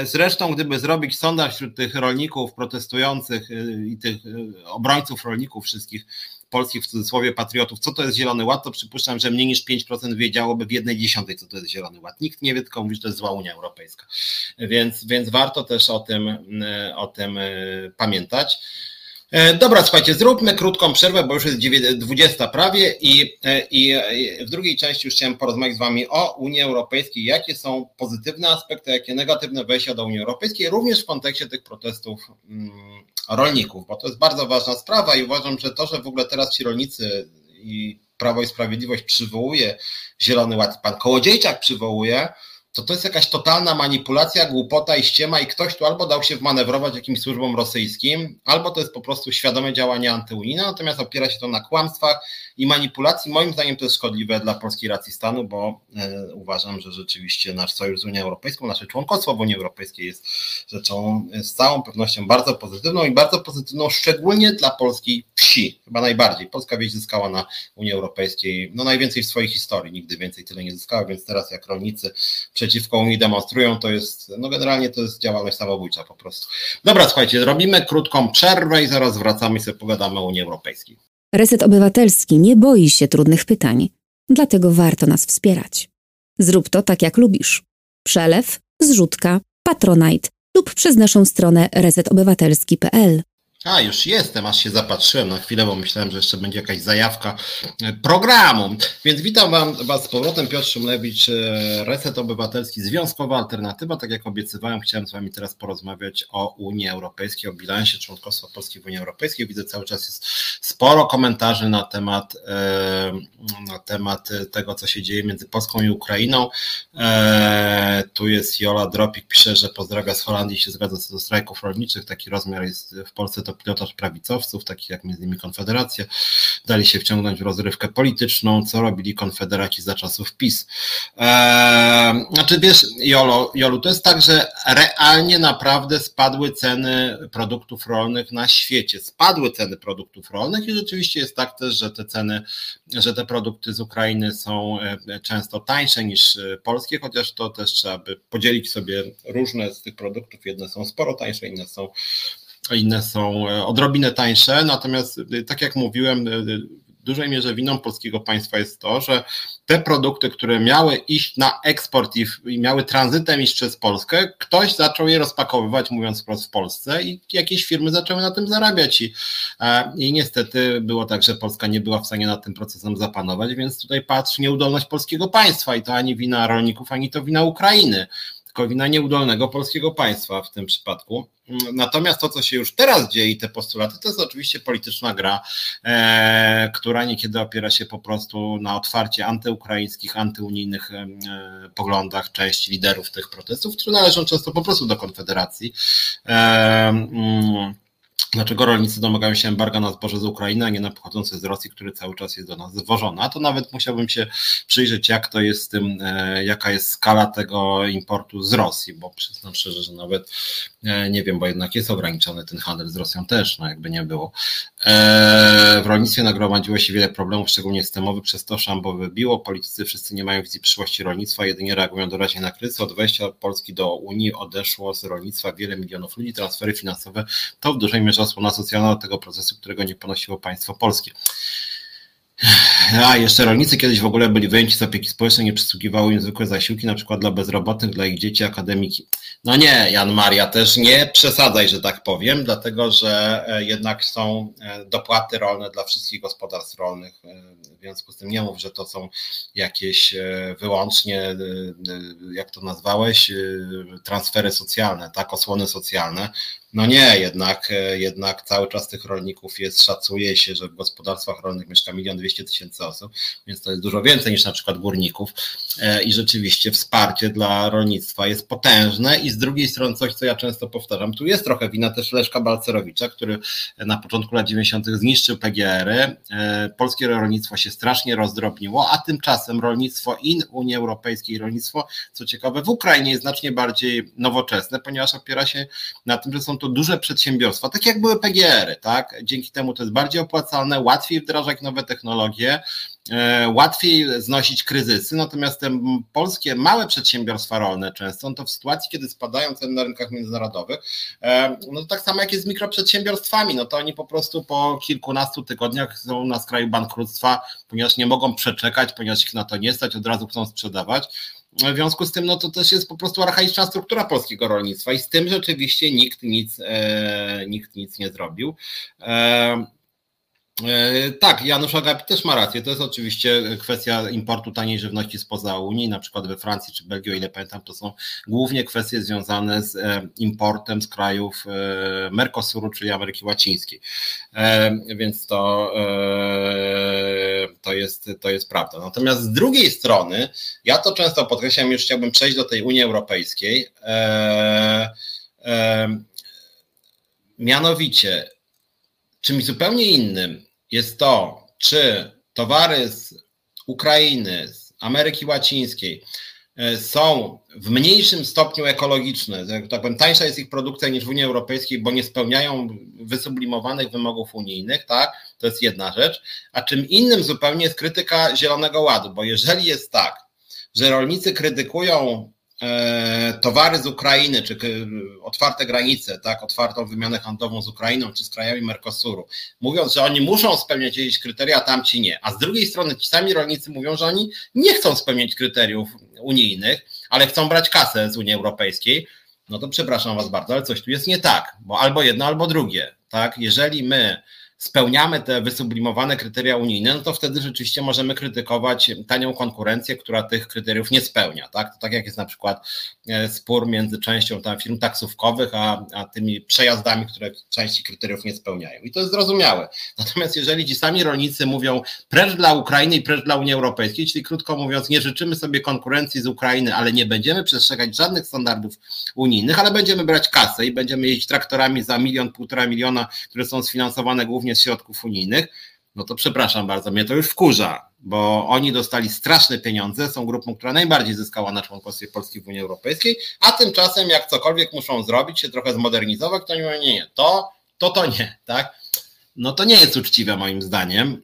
Zresztą, gdyby zrobić sondaż wśród tych rolników protestujących i tych obrońców rolników wszystkich, polskich w cudzysłowie patriotów, co to jest Zielony Ład, to przypuszczam, że mniej niż 5% wiedziałoby w jednej dziesiątej, co to jest Zielony Ład. Nikt nie wie, tylko mówi, że to jest zła Unia Europejska. Więc, więc warto też o tym, e, o tym e, pamiętać. E, dobra, słuchajcie, zróbmy krótką przerwę, bo już jest 20 prawie i, i w drugiej części już chciałem porozmawiać z Wami o Unii Europejskiej, jakie są pozytywne aspekty, jakie negatywne wejścia do Unii Europejskiej, również w kontekście tych protestów mm, rolników, bo to jest bardzo ważna sprawa i uważam, że to, że w ogóle teraz ci rolnicy i Prawo i Sprawiedliwość przywołuje Zielony Ład, pan Kołodziejczak przywołuje, to to jest jakaś totalna manipulacja, głupota i ściema i ktoś tu albo dał się wmanewrować jakimś służbom rosyjskim, albo to jest po prostu świadome działanie antyunijne, natomiast opiera się to na kłamstwach i manipulacji. Moim zdaniem to jest szkodliwe dla polskiej racji stanu, bo e, uważam, że rzeczywiście nasz sojusz z Unią Europejską, nasze członkostwo w Unii Europejskiej jest rzeczą z całą pewnością bardzo pozytywną i bardzo pozytywną szczególnie dla polskiej wsi, chyba najbardziej. Polska wieś zyskała na Unii Europejskiej no najwięcej w swojej historii, nigdy więcej tyle nie zyskała, więc teraz jak rolnicy przeciwko Unii demonstrują, to jest, no generalnie to jest działalność samobójcza po prostu. Dobra, słuchajcie, robimy krótką przerwę i zaraz wracamy i sobie pogadamy o Unii Europejskiej. Reset Obywatelski nie boi się trudnych pytań, dlatego warto nas wspierać. Zrób to tak jak lubisz. Przelew, zrzutka, patronite lub przez naszą stronę resetobywatelski.pl. A, już jestem, aż się zapatrzyłem na chwilę, bo myślałem, że jeszcze będzie jakaś zajawka e, programu. Więc witam wam, Was z powrotem, Piotr Szumlewicz, e, Reset Obywatelski, Związkowa Alternatywa. Tak jak obiecywałem, chciałem z Wami teraz porozmawiać o Unii Europejskiej, o bilansie członkostwa Polski w Unii Europejskiej. Widzę cały czas jest sporo komentarzy na temat, e, na temat tego, co się dzieje między Polską i Ukrainą. Tu jest Jola Dropik, pisze, że pozdrawia z Holandii, się zgadza co do strajków rolniczych. Taki rozmiar jest w Polsce to pilotaż prawicowców, takich jak między innymi Konfederacja, dali się wciągnąć w rozrywkę polityczną, co robili konfederaci za czasów PiS. Eee, znaczy wiesz, Jolo, Jolu, to jest tak, że realnie naprawdę spadły ceny produktów rolnych na świecie. Spadły ceny produktów rolnych i rzeczywiście jest tak też, że te ceny, że te produkty z Ukrainy są e, często tańsze niż e, polskie, chociaż to też trzeba by podzielić sobie różne z tych produktów. Jedne są sporo tańsze, inne są inne są e, odrobinę tańsze. Natomiast, e, tak jak mówiłem, e, w dużej mierze winą polskiego państwa jest to, że te produkty, które miały iść na eksport i, miały tranzytem iść przez Polskę, ktoś zaczął je rozpakowywać, mówiąc wprost w Polsce, i jakieś firmy zaczęły na tym zarabiać. I, i niestety było tak, że Polska nie była w stanie nad tym procesem zapanować, więc tutaj patrz nieudolność polskiego państwa i to ani wina rolników, ani to wina Ukrainy wina nieudolnego polskiego państwa w tym przypadku. Natomiast to, co się już teraz dzieje i te postulaty, to jest oczywiście polityczna gra, e, która niekiedy opiera się po prostu na otwarcie antyukraińskich, antyunijnych e, poglądach części liderów tych protestów, które należą często po prostu do Konfederacji. E, mm, Dlaczego rolnicy domagają się embarga na zboże z Ukrainy, a nie na pochodzące z Rosji, który cały czas jest do nas zwożony? A to nawet musiałbym się przyjrzeć, jak to jest tym, e, jaka jest skala tego importu z Rosji, bo przyznam szczerze, że nawet e, nie wiem, bo jednak jest ograniczony ten handel z Rosją też, no jakby nie było. E, w rolnictwie nagromadziło się wiele problemów, szczególnie systemowych, przez to szambo wybiło. Politycy wszyscy nie mają wizji przyszłości rolnictwa, jedynie reagują doraźnie na kryzys. Od wejścia Polski do Unii odeszło z rolnictwa wiele milionów ludzi. Transfery finansowe to w dużej mierze osłona socjalna tego procesu, którego nie ponosiło państwo polskie. A jeszcze rolnicy kiedyś w ogóle byli wyjęci z opieki społecznej, nie przysługiwały im zwykłe zasiłki, na przykład dla bezrobotnych, dla ich dzieci, akademiki. No nie, Jan Maria, też nie przesadzaj, że tak powiem, dlatego że e, jednak są e, dopłaty rolne dla wszystkich gospodarstw rolnych. E, w związku z tym nie mów, że to są jakieś wyłącznie, jak to nazwałeś, transfery socjalne, tak, osłony socjalne. No nie, jednak, jednak cały czas tych rolników jest, szacuje się, że w gospodarstwach rolnych mieszka milion dwieście tysięcy tysięcy osób, więc to jest dużo więcej niż na przykład górników i rzeczywiście wsparcie dla rolnictwa jest potężne i z drugiej strony coś, co ja często powtarzam, tu jest trochę wina też Leszka Balcerowicza, który na początku lat 90. zniszczył PGR-y, polskie rolnictwo się strasznie rozdrobniło, a tymczasem rolnictwo i Unii Europejskiej rolnictwo, co ciekawe, w Ukrainie jest znacznie bardziej nowoczesne, ponieważ opiera się na tym, że są to duże przedsiębiorstwa, tak jak były PGR-y, tak? Dzięki temu to jest bardziej opłacalne, łatwiej wdrażać nowe technologie, e, łatwiej znosić kryzysy, natomiast te polskie małe przedsiębiorstwa rolne często, no to w sytuacji, kiedy spadają ceny na rynkach międzynarodowych, e, no tak samo jak jest z mikroprzedsiębiorstwami, no to oni po prostu po kilkunastu tygodniach są na skraju bankructwa, ponieważ nie mogą przeczekać, ponieważ ich na to nie stać, od razu chcą sprzedawać. W związku z tym, no to też jest po prostu archaiczna struktura polskiego rolnictwa i z tym rzeczywiście nikt nic, e, nikt nic nie zrobił. E, E, tak, Janusz Agapi też ma rację. To jest oczywiście kwestia importu taniej żywności spoza Unii, na przykład we Francji czy Belgii, o ile pamiętam, to są głównie kwestie związane z e, importem z krajów e, Mercosuru, czyli Ameryki Łacińskiej. Więc to, to, jest, to jest prawda. Natomiast z drugiej strony, ja to często podkreślam, już chciałbym przejść do tej Unii Europejskiej. Mianowicie, czymś zupełnie innym jest to, czy towary z Ukrainy, z Ameryki Łacińskiej e, są w mniejszym stopniu ekologiczne, tak powiem, tańsza jest ich produkcja niż w Unii Europejskiej, bo nie spełniają wysublimowanych wymogów unijnych, tak? To jest jedna rzecz. A czym innym zupełnie jest krytyka Zielonego Ładu, bo jeżeli jest tak, że rolnicy krytykują towary z Ukrainy, czy otwarte granice, tak, otwartą wymianę handlową z Ukrainą, czy z krajami Mercosuru, mówiąc, że oni muszą spełniać jakieś kryteria, a tamci nie. A z drugiej strony ci sami rolnicy mówią, że oni nie chcą spełniać kryteriów unijnych, ale chcą brać kasę z Unii Europejskiej, no to przepraszam was bardzo, ale coś tu jest nie tak, bo albo jedno, albo drugie, tak, jeżeli my spełniamy te wysublimowane kryteria unijne, no to wtedy rzeczywiście możemy krytykować tanią konkurencję, która tych kryteriów nie spełnia. Tak, to tak jak jest na przykład e, spór między częścią tam firm taksówkowych, a, a tymi przejazdami, które części kryteriów nie spełniają. I to jest zrozumiałe. Natomiast jeżeli ci sami rolnicy mówią precz dla Ukrainy i precz dla Unii Europejskiej, czyli krótko mówiąc, nie życzymy sobie konkurencji z Ukrainy, ale nie będziemy przestrzegać żadnych standardów unijnych, ale będziemy brać kasę i będziemy jeździć traktorami za milion, półtora miliona, które są sfinansowane głównie głównie z środków unijnych, no to przepraszam bardzo, mnie to już wkurza, bo oni dostali straszne pieniądze, są grupą, która najbardziej zyskała na członkostwie Polski w Unii Europejskiej, a tymczasem jak cokolwiek muszą zrobić, się trochę zmodernizować, to nie mówią, nie, nie, to, to, to nie, tak? No to nie jest uczciwe moim zdaniem.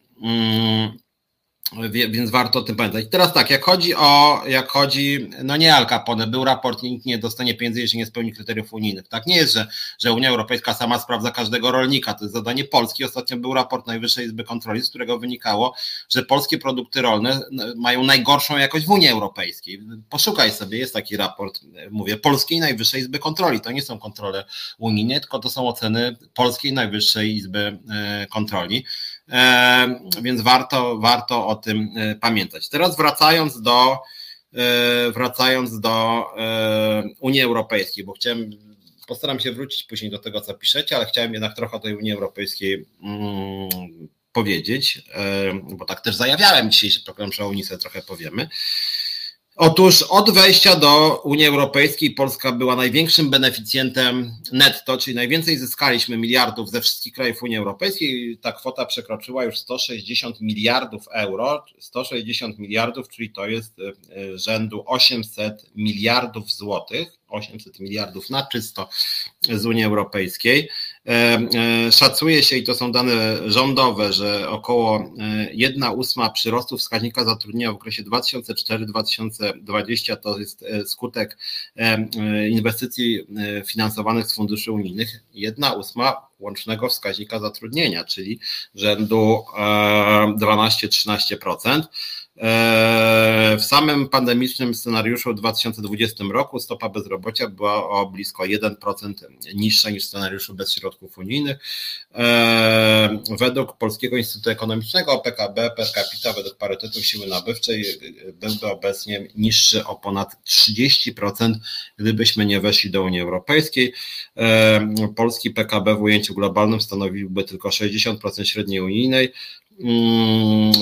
Więc warto o tym pamiętać. Teraz tak, jak chodzi o, jak chodzi, no nie Al Capone, był raport, nikt nie dostanie pieniędzy, jeśli nie spełni kryteriów unijnych. Tak nie jest, że, że Unia Europejska sama sprawdza każdego rolnika, to jest zadanie Polski. Ostatnio był raport Najwyższej Izby Kontroli, z którego wynikało, że polskie produkty rolne mają najgorszą jakość w Unii Europejskiej. Poszukaj sobie, jest taki raport, mówię, Polskiej Najwyższej Izby Kontroli. To nie są kontrole unijne, tylko to są oceny Polskiej Najwyższej Izby e, Kontroli. E, więc warto, warto o tym e, pamiętać. Teraz wracając do, e, wracając do Unii Europejskiej, bo chciałem, postaram się wrócić później do tego, co piszecie, ale chciałem jednak trochę o tej Unii Europejskiej mm, powiedzieć, bo tak też zajawiałem dzisiejszy program, że o Unii sobie trochę powiemy. Otóż od wejścia do Unii Europejskiej Polska była największym beneficjentem netto, czyli najwięcej zyskaliśmy miliardów ze wszystkich krajów Unii Europejskiej. Ta kwota przekroczyła już 160 miliardów euro, 160 miliardów, czyli to jest e, rzędu 800 miliardów złotych. 800 miliardów na czysto z Unii Europejskiej. E, e, szacuje się, i to są dane rządowe, że około 1 ósma przyrostu wskaźnika zatrudnienia w okresie 2004-2020 to jest e, skutek inwestycji finansowanych z funduszy unijnych. 1 ósma łącznego wskaźnika zatrudnienia, czyli rzędu 12-13%. E, w samym pandemicznym scenariuszu w 2020 roku stopa bezrobocia była o blisko 1% niższa niż w scenariuszu bez środków unijnych. E, według Polskiego Instytutu Ekonomicznego PKB per capita według parytetu siły nabywczej byłby obecnie niższy o ponad 30%, gdybyśmy nie weszli do Unii Europejskiej. E, polski PKB w ujęciu globalnym stanowiłby tylko 60% średniej unijnej,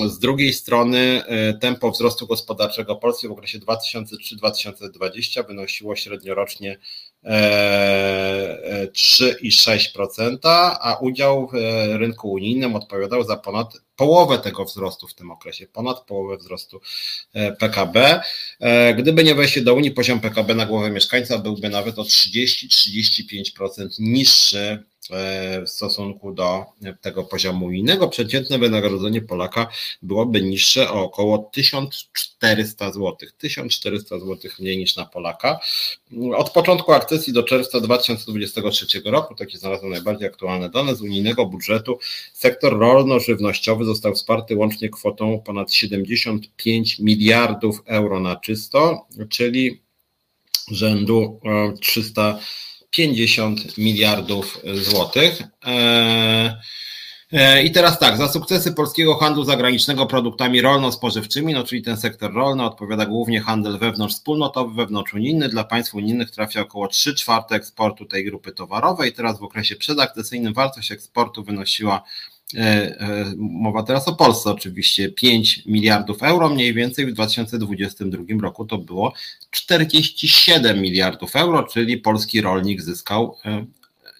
z drugiej strony e, tempo wzrostu gospodarczego Polski w okresie 2003-2020 wynosiło średniorocznie 3,6%, a udział w e, rynku unijnym odpowiadał za ponad połowę tego wzrostu w tym okresie, ponad połowę wzrostu e, PKB. Gdyby nie wejście do Unii, poziom PKB na głowę mieszkańca byłby nawet o 30-35% niższy E, w stosunku do tego poziomu innego. Przeciętne wynagrodzenie Polaka byłoby niższe o około 1400 zł. 1400 zł mniej niż na Polaka. Od początku akcesji do czerwca 2023 roku, takie znalazłem najbardziej aktualne dane z unijnego budżetu, sektor rolno-żywnościowy został wsparty łącznie kwotą ponad 75 miliardów euro na czysto, czyli rzędu 300 e, 50 miliardów złotych. E, e, I teraz tak, za sukcesy polskiego handlu zagranicznego produktami rolno-spożywczymi, no czyli ten sektor rolny odpowiada głównie handel wewnątrzwspólnotowy, wewnątrzunijny. Dla państw unijnych trafia około 3 czwarte eksportu tej grupy towarowej. Teraz w okresie przedakcesyjnym wartość eksportu wynosiła mowa teraz o Polsce oczywiście, 5 miliardów euro mniej więcej w 2022 roku to było 47 miliardów euro, czyli polski rolnik zyskał e,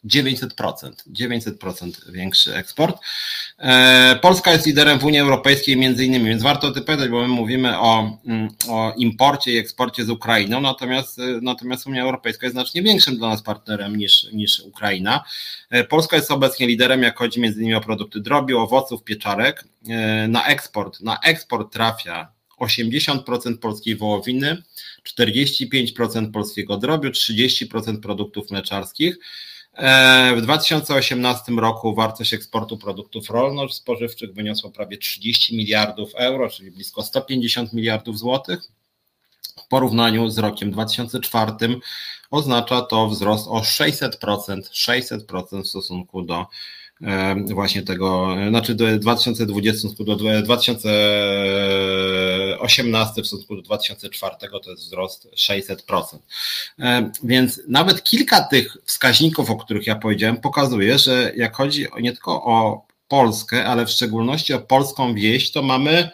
900%, 900% większy eksport. E, Polska jest liderem w Unii Europejskiej między innymi, więc warto o tym pamiętać, bo my mówimy o, mm, o imporcie i eksporcie z Ukrainą, natomiast, e, natomiast Unia Europejska jest znacznie większym dla nas partnerem niż, niż Ukraina. E, Polska jest obecnie liderem, jak chodzi między innymi o produkty drobiu, owoców, pieczarek. Na eksport, na eksport trafia 80% polskiej wołowiny, 45% polskiego drobiu, 30% produktów mleczarskich. E, w 2018 roku wartość eksportu produktów rolno-spożywczych wyniosła prawie 30 miliardów euro, czyli blisko 150 miliardów złotych. W porównaniu z rokiem 2004 oznacza to wzrost o 600%, 600% w stosunku do właśnie tego, znaczy do 2020 do 2018 w stosunku do 2004 to jest wzrost 600%. Więc nawet kilka tych wskaźników, o których ja powiedziałem, pokazuje, że jak chodzi nie tylko o Polskę, ale w szczególności o polską wieś, to mamy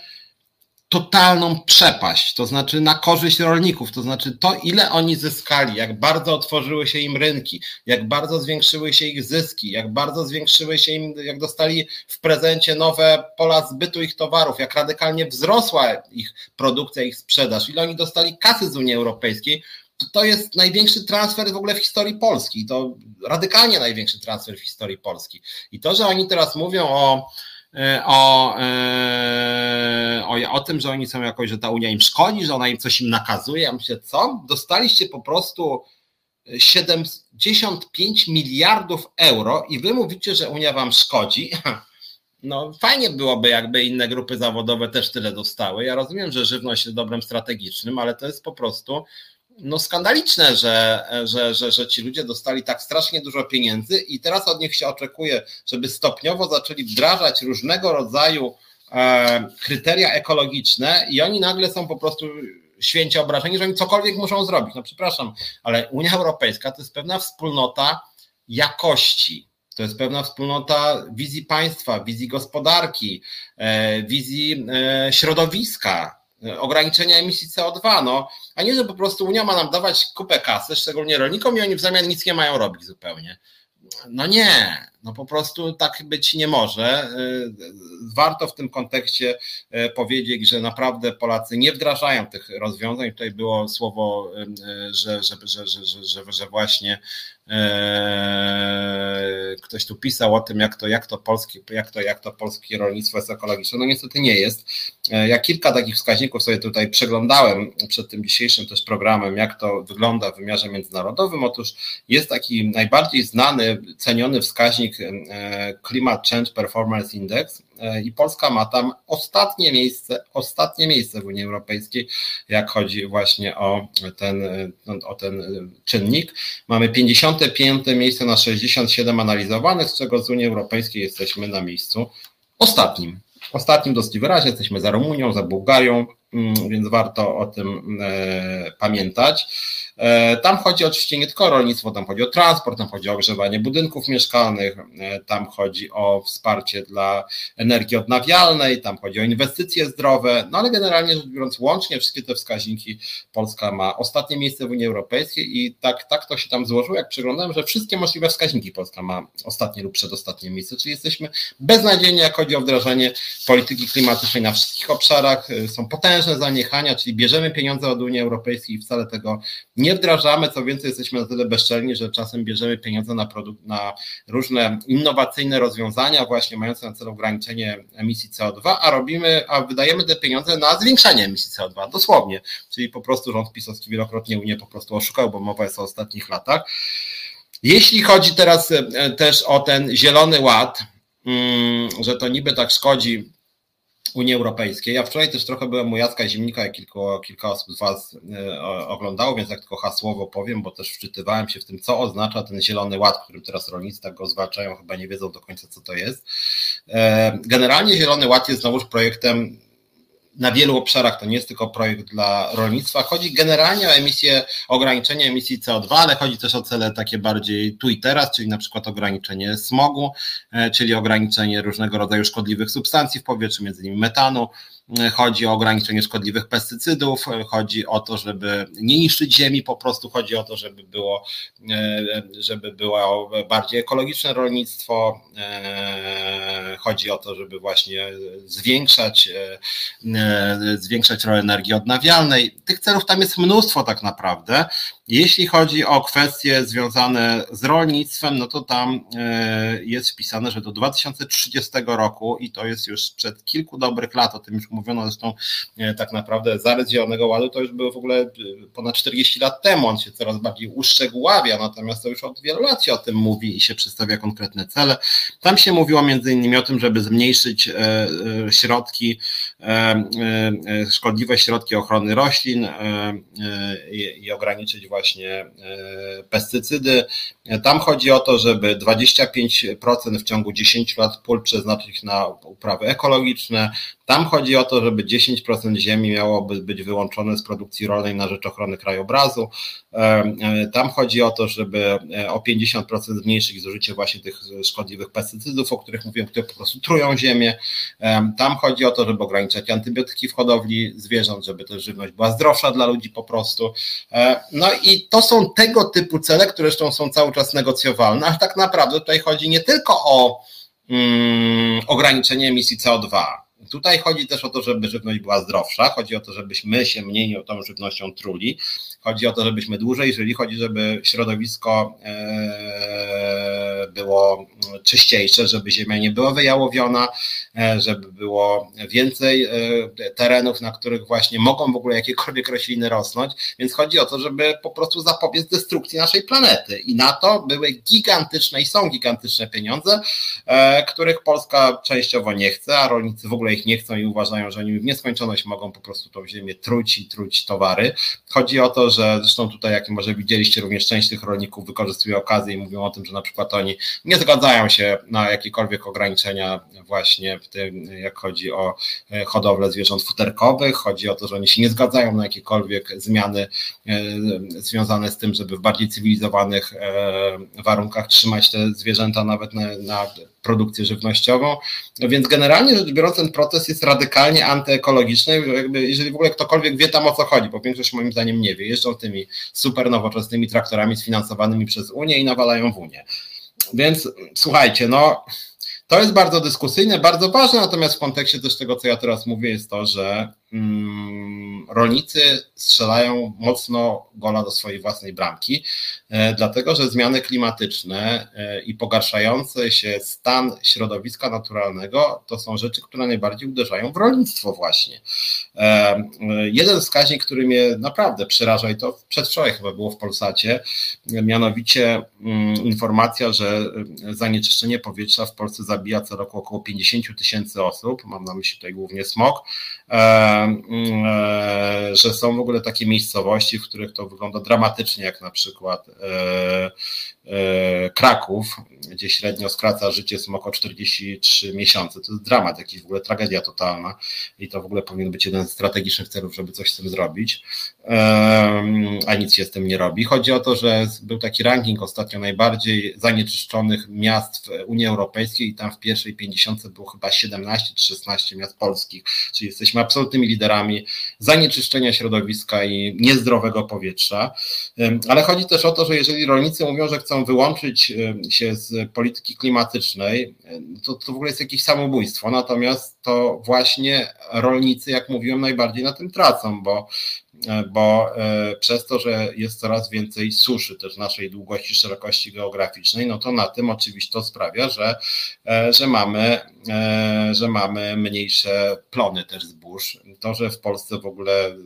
totalną przepaść, to znaczy na korzyść rolników, to znaczy to, ile oni zyskali, jak bardzo otworzyły się im rynki, jak bardzo zwiększyły się ich zyski, jak bardzo zwiększyły się im, jak dostali w prezencie nowe pola zbytu ich towarów, jak radykalnie wzrosła ich produkcja, ich sprzedaż, ile oni dostali kasy z Unii Europejskiej, to, jest największy transfer w ogóle w historii Polski, to radykalnie największy transfer w historii Polski. I to, że oni teraz mówią o o, e, o, o tym, że oni są jakoś, że ta Unia im szkodzi, że ona im coś im nakazuje. Ja myślę, co? Dostaliście po prostu 75 miliardów euro i wy mówicie, że Unia wam szkodzi. No fajnie byłoby, jakby inne grupy zawodowe też tyle dostały. Ja rozumiem, że żywność jest dobrem strategicznym, ale to jest po prostu no skandaliczne, że, że, że, że ci ludzie dostali tak strasznie dużo pieniędzy i teraz od nich się oczekuje, żeby stopniowo zaczęli wdrażać różnego rodzaju e, kryteria ekologiczne i oni nagle są po prostu święcie obrażeni, że oni cokolwiek muszą zrobić. No przepraszam, ale Unia Europejska to jest pewna wspólnota jakości. To jest pewna wspólnota wizji państwa, wizji gospodarki, e, wizji e, środowiska, ograniczenia emisji CO2, no, a nie, że po prostu Unia ma nam dawać kupę kasy, szczególnie rolnikom i oni w zamian nic nie mają robić zupełnie. No nie, no po prostu tak być nie może. E, warto w tym kontekście e, powiedzieć, że naprawdę Polacy nie wdrażają tych rozwiązań. Tutaj było słowo, że, że, że, że, że, że właśnie Eee, ktoś tu pisał o tym, jak to, jak to, polskie, jak to, jak to polskie rolnictwo jest ekologiczne. No niestety nie jest. Eee, ja kilka takich wskaźników sobie tutaj przeglądałem przed tym dzisiejszym też programem, jak to wygląda w wymiarze międzynarodowym. Otóż jest taki najbardziej znany, ceniony wskaźnik eee, Climate Change Performance Index, i Polska ma tam ostatnie miejsce, ostatnie miejsce w Unii Europejskiej, jak chodzi właśnie o ten, o ten czynnik. Mamy 55 miejsce na 67 analizowanych, z czego z Unii Europejskiej jesteśmy na miejscu ostatnim. Ostatnim dosyć wyraźnie, jesteśmy za Rumunią, za Bułgarią, mm, więc warto o tym e, pamiętać. Tam chodzi oczywiście nie tylko o rolnictwo, tam chodzi o transport, tam chodzi o ogrzewanie budynków mieszkalnych, tam chodzi o wsparcie dla energii odnawialnej, tam chodzi o inwestycje zdrowe, no ale generalnie rzecz biorąc łącznie wszystkie te wskaźniki Polska ma ostatnie miejsce w Unii Europejskiej i tak, tak to się tam złożyło, jak przeglądałem, że wszystkie możliwe wskaźniki Polska ma ostatnie lub przedostatnie miejsce, czyli jesteśmy beznadziejni, jak chodzi o wdrażanie polityki klimatycznej na wszystkich obszarach, są potężne zaniechania, czyli bierzemy pieniądze od Unii Europejskiej i wcale tego nie wdrażamy, co więcej jesteśmy na tyle bezczelni, że czasem bierzemy pieniądze na, produkt, na różne innowacyjne rozwiązania, właśnie mające na celu ograniczenie emisji CO2, a robimy, a wydajemy te pieniądze na zwiększanie emisji CO2, dosłownie, czyli po prostu rząd pisowski wielokrotnie Unię po prostu oszukał, bo mowa jest o ostatnich latach. Jeśli chodzi teraz e, też o ten zielony ład, mm, że to niby tak szkodzi Unii Europejskiej. Ja wczoraj też trochę byłem u Jacka Zimnika, jak kilku, kilka osób z Was e, oglądało, więc jak tylko hasłowo powiem, bo też wczytywałem się w tym, co oznacza ten zielony ład, którym teraz rolnicy tak go zwalczają, chyba nie wiedzą do końca, co to jest. E, generalnie zielony ład jest znowuż projektem na wielu obszarach to nie jest tylko projekt dla rolnictwa. Chodzi generalnie o emisję, ograniczenie emisji CO2, ale chodzi też o cele takie bardziej tu i teraz, czyli na przykład ograniczenie smogu, e, czyli ograniczenie różnego rodzaju szkodliwych substancji w powietrzu, między innymi metanu. Chodzi o ograniczenie szkodliwych pestycydów, chodzi o to, żeby nie niszczyć ziemi, po prostu chodzi o to, żeby było, e, żeby było bardziej ekologiczne rolnictwo, e, chodzi o to, żeby właśnie zwiększać, e, zwiększać rolę energii odnawialnej. Tych celów tam jest mnóstwo tak naprawdę. Jeśli chodzi o kwestie związane z rolnictwem, no to tam jest wpisane, że do 2030 roku, i to jest już przed kilku dobrych lat, o tym już mówiono zresztą e, tak naprawdę zarys Zielonego Ładu to już było w ogóle e, ponad 40 lat temu, on się coraz bardziej uszczegóławia, natomiast to już od wielu lat się o tym mówi i się przedstawia konkretne cele. Tam się mówiło między innymi o tym, żeby zmniejszyć e, środki, szkodliwe środki ochrony roślin i ograniczyć właśnie pestycydy. Tam chodzi o to, żeby 25% w ciągu 10 lat pól przeznaczyć na uprawy ekologiczne. Tam chodzi o to, żeby 10% ziemi miałoby być wyłączone z produkcji rolnej na rzecz ochrony krajobrazu. E, e, tam chodzi o to, żeby e, o 50% zmniejszyć zużycie właśnie tych szkodliwych pestycydów, o których mówiłem, które po prostu trują ziemię. Tam chodzi o to, żeby ograniczać antybiotyki w hodowli zwierząt, żeby też żywność była zdrowsza dla ludzi po prostu. No i to są tego typu cele, które zresztą są cały czas negocjowalne, a tak naprawdę tutaj chodzi nie tylko o mm, ograniczenie emisji CO2, Tutaj chodzi też o to, żeby żywność była zdrowsza, chodzi o to, żebyśmy się mniej tą żywnością truli, chodzi o to, żebyśmy dłużej żyli, chodzi, żeby środowisko e, było czyściejsze, żeby ziemia nie była wyjałowiona, żeby było więcej e, terenów, na których właśnie mogą w ogóle jakiekolwiek rośliny rosnąć, więc chodzi o to, żeby po prostu zapobiec destrukcji naszej planety i na to były gigantyczne i są gigantyczne pieniądze, których Polska częściowo nie chce, a rolnicy w ogóle ich nie chcą i uważają, że oni w nieskończoność mogą po prostu tą ziemię truć i truć towary. Chodzi o to, że zresztą tutaj, jak może widzieliście, również część tych rolników wykorzystuje okazję i mówią o tym, że na przykład oni nie zgadzają się na jakiekolwiek ograniczenia właśnie w tym, jak chodzi o e, hodowlę zwierząt futerkowych, chodzi o to, że oni się nie zgadzają na jakiekolwiek zmiany e, związane z tym, żeby w bardziej cywilizowanych e, warunkach trzymać te zwierzęta nawet na, na produkcję żywnościową. Więc generalnie rzecz biorąc, ten proces jest radykalnie antyekologiczny. Jakby, jeżeli w ogóle ktokolwiek wie tam o co chodzi, bo większość moim zdaniem nie wie. Jeżdżą tymi super nowoczesnymi traktorami sfinansowanymi przez Unię i nawalają w Unię. Więc słuchajcie, no to jest bardzo dyskusyjne, bardzo ważne, natomiast w kontekście też tego, co ja teraz mówię, jest to, że rolnicy strzelają mocno gola do swojej własnej bramki, e, dlatego że zmiany klimatyczne e, i pogarszający się stan środowiska naturalnego to są rzeczy, które najbardziej uderzają w rolnictwo właśnie. E, jeden wskaźnik, który mnie naprawdę przeraża i to przedwczoraj chyba było w Polsacie, mianowicie mm, informacja, że zanieczyszczenie powietrza w Polsce zabija co roku około 50 tysięcy osób, mam na myśli tutaj głównie smog, mm, że są w ogóle takie miejscowości, w których to wygląda dramatycznie, jak na przykład e, e, Kraków, gdzie średnio skraca życie smok o 43 miesiące. To jest dramat, jakiś w ogóle tragedia totalna i to w ogóle powinien być jeden z strategicznych celów, żeby coś z tym zrobić. a nic się z tym nie robi. Chodzi o to, że był taki ranking ostatnio najbardziej zanieczyszczonych miast w Unii Europejskiej i tam w pierwszej 50 było chyba 17 czy 16 miast polskich, czyli jesteśmy absolutnymi liderami zanieczyszczenia środowiska i niezdrowego powietrza. Ale chodzi też o to, że jeżeli rolnicy mówią, że chcą wyłączyć się z polityki klimatycznej, to, to w ogóle jest jakieś samobójstwo. Natomiast to właśnie rolnicy, jak mówiłem, najbardziej na tym tracą, bo E, bo przez to, że jest coraz więcej suszy też naszej długości, szerokości geograficznej, no to na tym oczywiście to sprawia, że, że, mamy, że mamy mniejsze plony też zbóż. To, że w Polsce w ogóle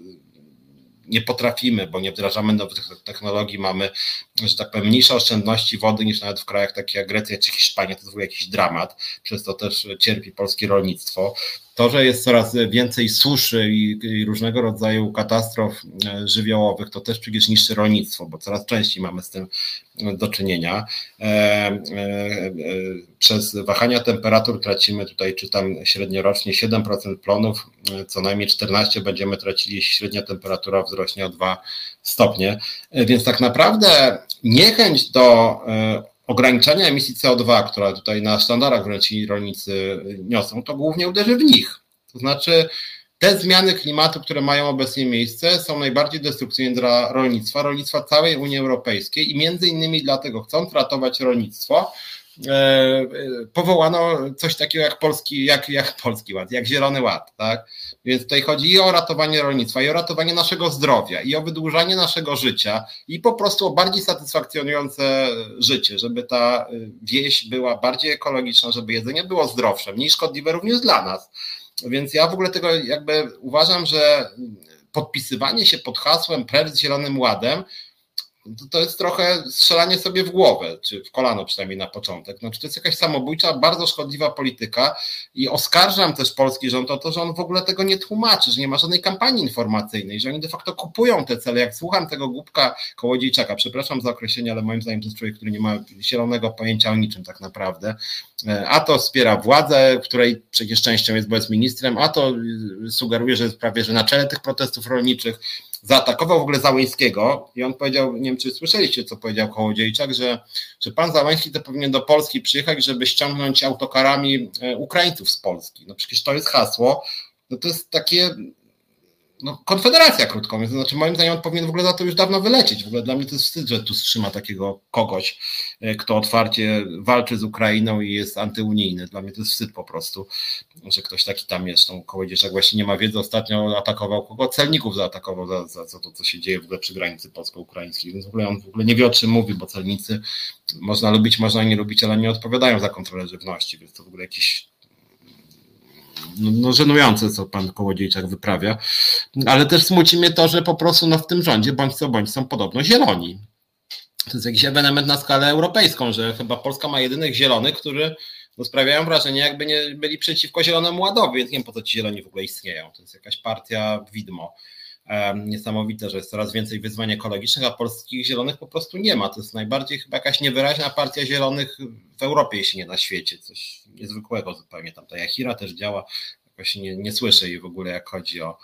nie potrafimy, bo nie wdrażamy nowych technologii, mamy, że tak powiem, mniejsze oszczędności wody niż nawet w krajach takich jak Grecja czy Hiszpania, to ogóle jakiś dramat, przez to też cierpi polskie rolnictwo. To, że jest coraz więcej suszy i, i, różnego rodzaju katastrof e, żywiołowych, to też przecież niszczy rolnictwo, bo coraz częściej mamy z tym do czynienia. E, e, przez wahania temperatur tracimy tutaj, czytam średniorocznie 7% plonów, co najmniej 14 będziemy tracili, jeśli średnia temperatura wzrośnie o 2 stopnie. Więc tak naprawdę niechęć do ograniczania emisji CO2, która tutaj na sztandarach wręcz rolnicy niosą, to głównie uderzy w nich. To znaczy, te zmiany klimatu, które mają obecnie miejsce, są najbardziej destrukcyjne dla rolnictwa, rolnictwa całej Unii Europejskiej i między innymi dlatego chcąc ratować rolnictwo, E, e, powołano coś takiego jak polski, jak, jak polski ład, jak zielony ład, tak? Więc tutaj chodzi i o ratowanie rolnictwa, i o ratowanie naszego zdrowia, i o wydłużanie naszego życia, i po prostu o bardziej satysfakcjonujące życie, żeby ta y, wieś była bardziej ekologiczna, żeby jedzenie było zdrowsze, mniej szkodliwe również dla nas. Więc ja w ogóle tego jakby uważam, że podpisywanie się pod hasłem precz z Zielonym Ładem to, to jest trochę strzelanie sobie w głowę, czy w kolano przynajmniej na początek. Znaczy, to jest jakaś samobójcza, bardzo szkodliwa polityka i oskarżam też polski rząd o to, że on w ogóle tego nie tłumaczy, że nie ma żadnej kampanii informacyjnej, że oni de facto kupują te cele. Jak słucham tego głupka Kołodziejczaka, przepraszam za określenie, ale moim zdaniem to jest człowiek, który nie ma zielonego pojęcia o niczym tak naprawdę, e, a to wspiera władzę, której przecież częścią jest, bo jest ministrem, a to sugeruje, że jest prawie że na czele tych protestów rolniczych, zaatakował w ogóle Załyńskiego i on powiedział, nie wiem czy słyszeliście, co powiedział Kołodziejczak, że, że pan Załański to powinien do Polski przyjechać, żeby ściągnąć autokarami e, Ukraińców z Polski. No przecież to jest hasło, no to jest takie no, konfederacja, krótko mówiąc. Znaczy, moim zdaniem on powinien w ogóle za to już dawno wylecieć. W ogóle dla mnie to jest wstyd, że tu trzyma takiego kogoś, e, kto otwarcie walczy z Ukrainą i jest antyunijny. Dla mnie to jest wstyd po prostu, że ktoś taki tam jest. Tą kołodziejczak właśnie nie ma wiedzy. Ostatnio atakował kogo? Celników zaatakował za, za, za to, co się dzieje w ogóle przy granicy polsko-ukraińskiej. Więc w ogóle on w ogóle nie wie, o czym mówi, bo celnicy można lubić, można nie lubić, ale nie odpowiadają za kontrolę żywności, więc to w ogóle jakiś no, no żenujące, co pan Kołodziejczak wyprawia, ale też smuci mnie to, że po prostu no, w tym rządzie bądź co bądź są podobno zieloni. To jest jakiś ewenement na skalę europejską, że chyba Polska ma jedynych zielonych, którzy no, sprawiają wrażenie, jakby nie byli przeciwko Zielonemu Ładowi, więc nie wiem po co ci zieloni w ogóle istnieją. To jest jakaś partia widmo niesamowite, że jest coraz więcej wyzwań ekologicznych, a polskich zielonych po prostu nie ma. To jest najbardziej chyba jakaś niewyraźna partia zielonych w Europie, jeśli nie na świecie. Coś niezwykłego zupełnie. Tam ta Jachira też działa, jakoś nie, nie słyszę jej w ogóle, jak chodzi o,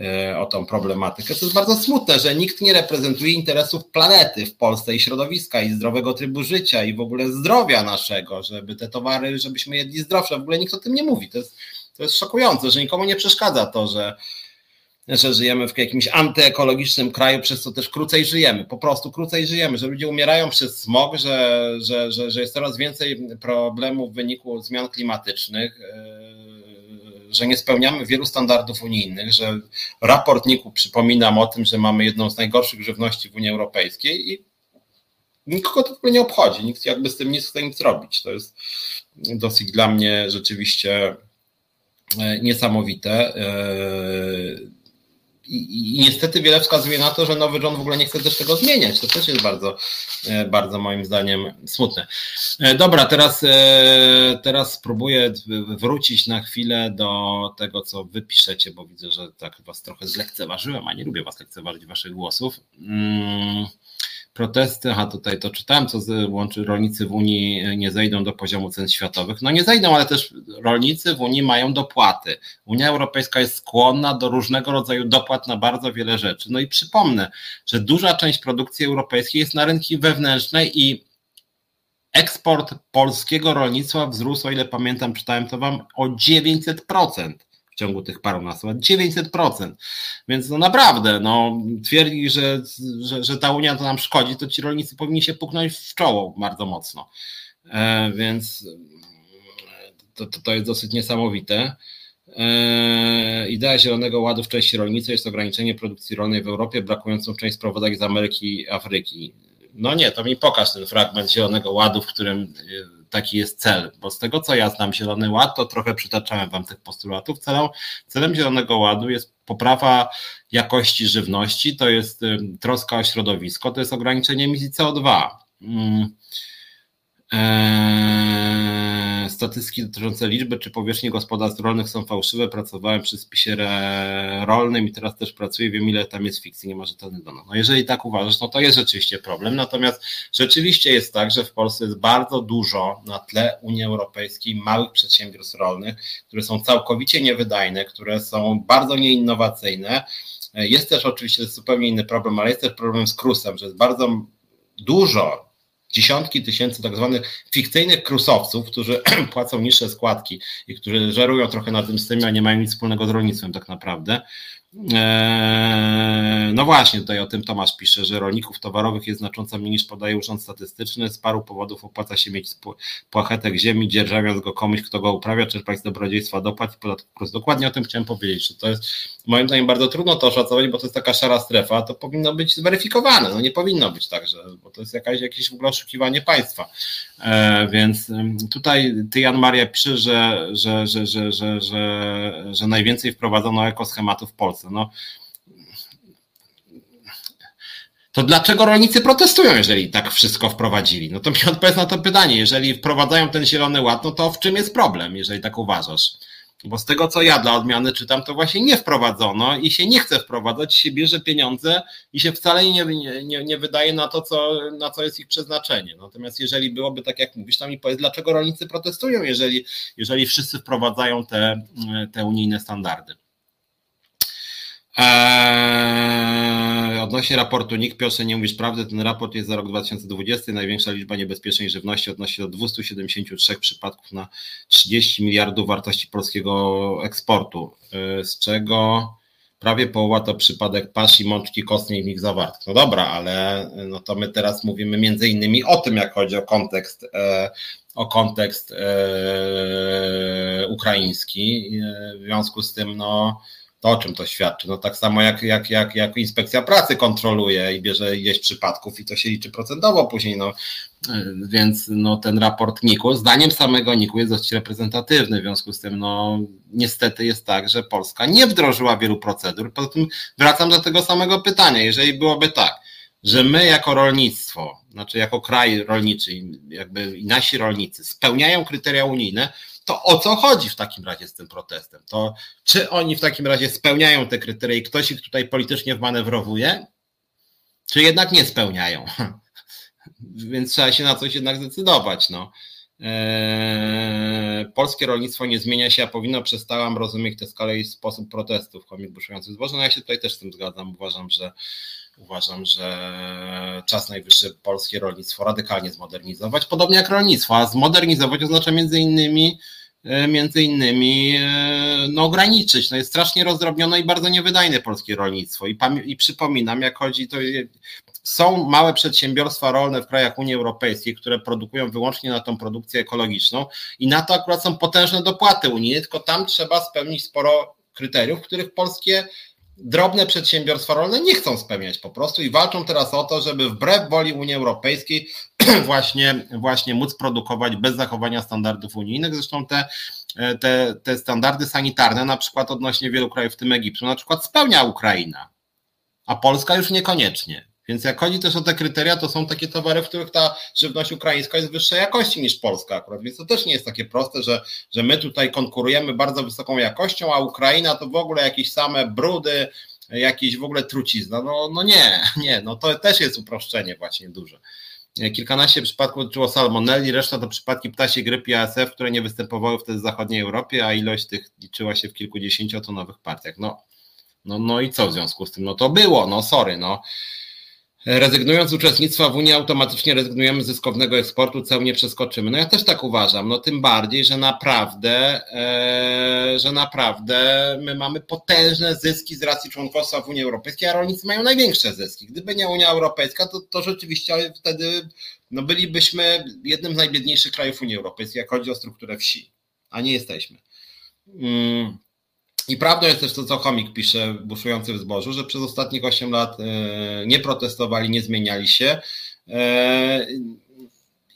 e, o tą problematykę. To jest bardzo smutne, że nikt nie reprezentuje interesów planety w Polsce i środowiska i zdrowego trybu życia i w ogóle zdrowia naszego, żeby te towary, żebyśmy jedli zdrowsze. W ogóle nikt o tym nie mówi. To jest, to jest szokujące, że nikomu nie przeszkadza to, że że żyjemy w jakimś antyekologicznym kraju, przez co też krócej żyjemy, po prostu krócej żyjemy, że ludzie umierają przez smog, że, że, że, że jest coraz więcej problemów w wyniku zmian klimatycznych, e, że nie spełniamy wielu standardów unijnych, że raport NIK-u o tym, że mamy jedną z najgorszych żywności w Unii Europejskiej i nikogo to nie obchodzi, nikt jakby z tym nie chce nic robić. To jest dosyć dla mnie rzeczywiście e, niesamowite. I, niestety wiele wskazuje na to, że nowy rząd w ogóle nie chce też tego zmieniać. To też jest bardzo, e, bardzo moim zdaniem smutne. E, dobra, teraz, e, teraz spróbuję wrócić na chwilę do tego, co wy piszecie, bo widzę, że tak was trochę zlekceważyłem, a nie lubię was lekceważyć waszych głosów. Protesty, a tutaj to czytałem, co łączy rolnicy w Unii nie zejdą do poziomu cen światowych. No nie zejdą, ale też rolnicy w Unii mają dopłaty. Unia Europejska jest skłonna do różnego rodzaju dopłat na bardzo wiele rzeczy. No i przypomnę, że duża część produkcji europejskiej jest na rynki wewnętrzne i eksport polskiego rolnictwa wzrósł, o ile pamiętam, czytałem to wam, o 900% w ciągu tych parunastu lat. 900%. Więc no naprawdę, no, twierdzi, że, że, że ta Unia to nam szkodzi, to ci rolnicy powinni się puknąć w czoło bardzo mocno. E, więc to, to, to jest dosyć niesamowite. E, idea Zielonego Ładu w części rolniczej jest ograniczenie produkcji rolnej w Europie, brakującą część sprowadzek z Ameryki i Afryki. No nie, to mi pokaż ten fragment Zielonego Ładu, w którym e, taki jest cel, bo z tego co ja znam Zielony Ład, to trochę przytaczałem Wam tych postulatów. Celem, celem Zielonego Ładu jest poprawa jakości żywności, to jest troska o środowisko, to jest ograniczenie emisji CO2. Eee, statystyki dotyczące liczby czy powierzchni gospodarstw rolnych są fałszywe. Pracowałem przy spisie rolnym i teraz też pracuję, wiem ile tam jest fikcji, nie ma rzetelnych danych. No jeżeli tak uważasz, no to jest rzeczywiście problem. Natomiast rzeczywiście jest tak, że w Polsce jest bardzo dużo na tle Unii Europejskiej małych przedsiębiorstw rolnych, które są całkowicie niewydajne, które są bardzo nieinnowacyjne. Jest też oczywiście zupełnie inny problem, ale jest też problem z krusem, że jest bardzo dużo dziesiątki tysięcy tak zwanych fikcyjnych krusowców, którzy płacą niższe składki i którzy żerują trochę na tym systemie, a nie mają nic wspólnego z rolnictwem tak naprawdę. Eee, no właśnie, tutaj o tym Tomasz pisze, że rolników towarowych jest znacząco mniej niż podaje Urząd Statystyczny. Z paru powodów opłaca się mieć płachetek ziemi, dzierżawiąc go komuś, kto go uprawia, czerpać z dobrodziejstwa dopłat i podatków. Dokładnie o tym chciałem powiedzieć, że to jest moim zdaniem bardzo trudno to oszacować, bo to jest taka szara strefa, to powinno być zweryfikowane. No nie powinno być tak, że, bo to jest jakaś, jakieś w ogóle oszukiwanie państwa. E, więc tutaj ty Jan Maria pisze, że, że, że, że, że, że najwięcej wprowadzono ekoschematów w Polsce. No, to dlaczego rolnicy protestują, jeżeli tak wszystko wprowadzili? No to mi odpowiedz na to pytanie. Jeżeli wprowadzają ten zielony ład, no to w czym jest problem, jeżeli tak uważasz? Bo z tego, co ja dla odmiany czytam, to właśnie nie wprowadzono i się nie chce wprowadzać, się bierze pieniądze i się wcale nie, nie, nie wydaje na to, co, na co jest ich przeznaczenie. Natomiast jeżeli byłoby tak, jak mówisz, to mi powiedz, dlaczego rolnicy protestują, jeżeli, jeżeli wszyscy wprowadzają te, te unijne standardy. Eee, odnośnie raportu NIK, Piotrze, nie mówisz prawdy, ten raport jest za rok 2020, największa liczba niebezpiecznej żywności odnosi do 273 przypadków na 30 miliardów wartości polskiego eksportu, eee, z czego prawie połowa to przypadek pasz i mączki kostnej w nich zawartych. No dobra, ale no to my teraz mówimy między innymi o tym, jak chodzi o kontekst, e, o kontekst e, ukraiński. E, w związku z tym, no to o czym to świadczy? No tak samo jak, jak, jak, jak inspekcja pracy kontroluje i bierze ileś przypadków i to się liczy procentowo później, no więc no, ten raport NIK-u, zdaniem samego NIK-u jest dość reprezentatywny, w związku z tym no, niestety jest tak, że Polska nie wdrożyła wielu procedur. Poza tym wracam do tego samego pytania, jeżeli byłoby tak, że my jako rolnictwo, znaczy jako kraj rolniczy, jakby i nasi rolnicy spełniają kryteria unijne, to o co chodzi w takim razie z tym protestem? To czy oni w takim razie spełniają te kryteria i ktoś ich tutaj politycznie wmanewrowuje, czy jednak nie spełniają? Więc trzeba się na coś jednak zdecydować. No. Eee, polskie rolnictwo nie zmienia się, a powinno, przestałam rozumieć tę skalę i sposób protestów komik buszujących zboże. No ja się tutaj też z tym zgadzam. Uważam, że uważam, że czas najwyższy polskie rolnictwo radykalnie zmodernizować, podobnie jak rolnictwo, a zmodernizować oznacza między innymi e, między innymi e, no, ograniczyć. No, jest strasznie rozdrobnione i bardzo niewydajne polskie rolnictwo. I, i przypominam, jak chodzi, to są małe przedsiębiorstwa rolne w krajach Unii Europejskiej, które produkują wyłącznie na tą produkcję ekologiczną i na to akurat są potężne dopłaty unijne, tylko tam trzeba spełnić sporo kryteriów, których polskie drobne przedsiębiorstwa rolne nie chcą spełniać po prostu i walczą teraz o to, żeby wbrew woli Unii Europejskiej właśnie, właśnie móc produkować bez zachowania standardów unijnych. Zresztą te, te, te standardy sanitarne, na przykład odnośnie wielu krajów, w tym Egiptu, na przykład spełnia Ukraina, a Polska już niekoniecznie. Więc jak chodzi też o te kryteria, to są takie towary, w których ta żywność ukraińska jest wyższej jakości niż polska akurat, więc to też nie jest takie proste, że, że my tutaj konkurujemy bardzo wysoką jakością, a Ukraina to w ogóle jakieś same brudy, jakiś w ogóle trucizna. No, no nie, nie, no to też jest uproszczenie właśnie duże. Kilkanaście przypadków dotyczyło salmonelli, reszta to przypadki ptasiej grypy ASF, które nie występowały wtedy w zachodniej Europie, a ilość tych liczyła się w kilkudziesięciotonowych partiach. No, no, no i co w związku z tym? No to było, no sorry, no. Rezygnując z uczestnictwa w Unii, automatycznie rezygnujemy z zyskownego eksportu, cel nie przeskoczymy. No ja też tak uważam, no tym bardziej, że naprawdę, e, że naprawdę my mamy potężne zyski z racji członkostwa w Unii Europejskiej, a rolnicy mają największe zyski. Gdyby nie Unia Europejska, to, to rzeczywiście wtedy no bylibyśmy jednym z najbiedniejszych krajów Unii Europejskiej, jak chodzi o strukturę wsi, a nie jesteśmy. Mm. I prawdą jest też to, co Chomik pisze, buszujący w zbożu, że przez ostatnich 8 lat e, nie protestowali, nie zmieniali się. E,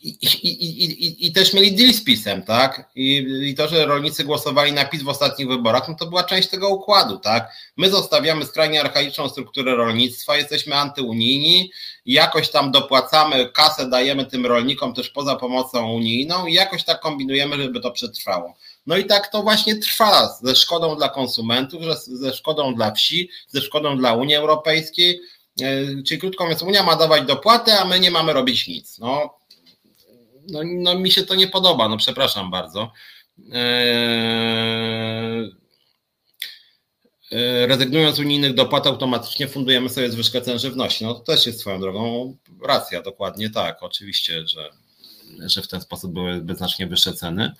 I, i, i, I, też mieli deal z PiSem, tak? I, to, że rolnicy głosowali na PiS w ostatnich wyborach, no to była część tego układu, tak? My zostawiamy skrajnie archaiczną strukturę rolnictwa, jesteśmy antyunijni jakoś tam dopłacamy, kasę dajemy tym rolnikom też poza pomocą unijną i jakoś tak kombinujemy, żeby to przetrwało. No i tak to właśnie trwa ze szkodą dla konsumentów, ze szkodą dla wsi, ze szkodą dla Unii Europejskiej. E, czyli krótko mówiąc, Unia ma dawać dopłaty, a my nie mamy robić nic. No, no, no mi się to nie podoba, no przepraszam bardzo. Eee, rezygnując z unijnych dopłat, automatycznie fundujemy sobie zwyżkę cen żywności. No to też jest swoją drogą racja, dokładnie tak. Oczywiście, że, że w ten sposób byłyby znacznie wyższe ceny.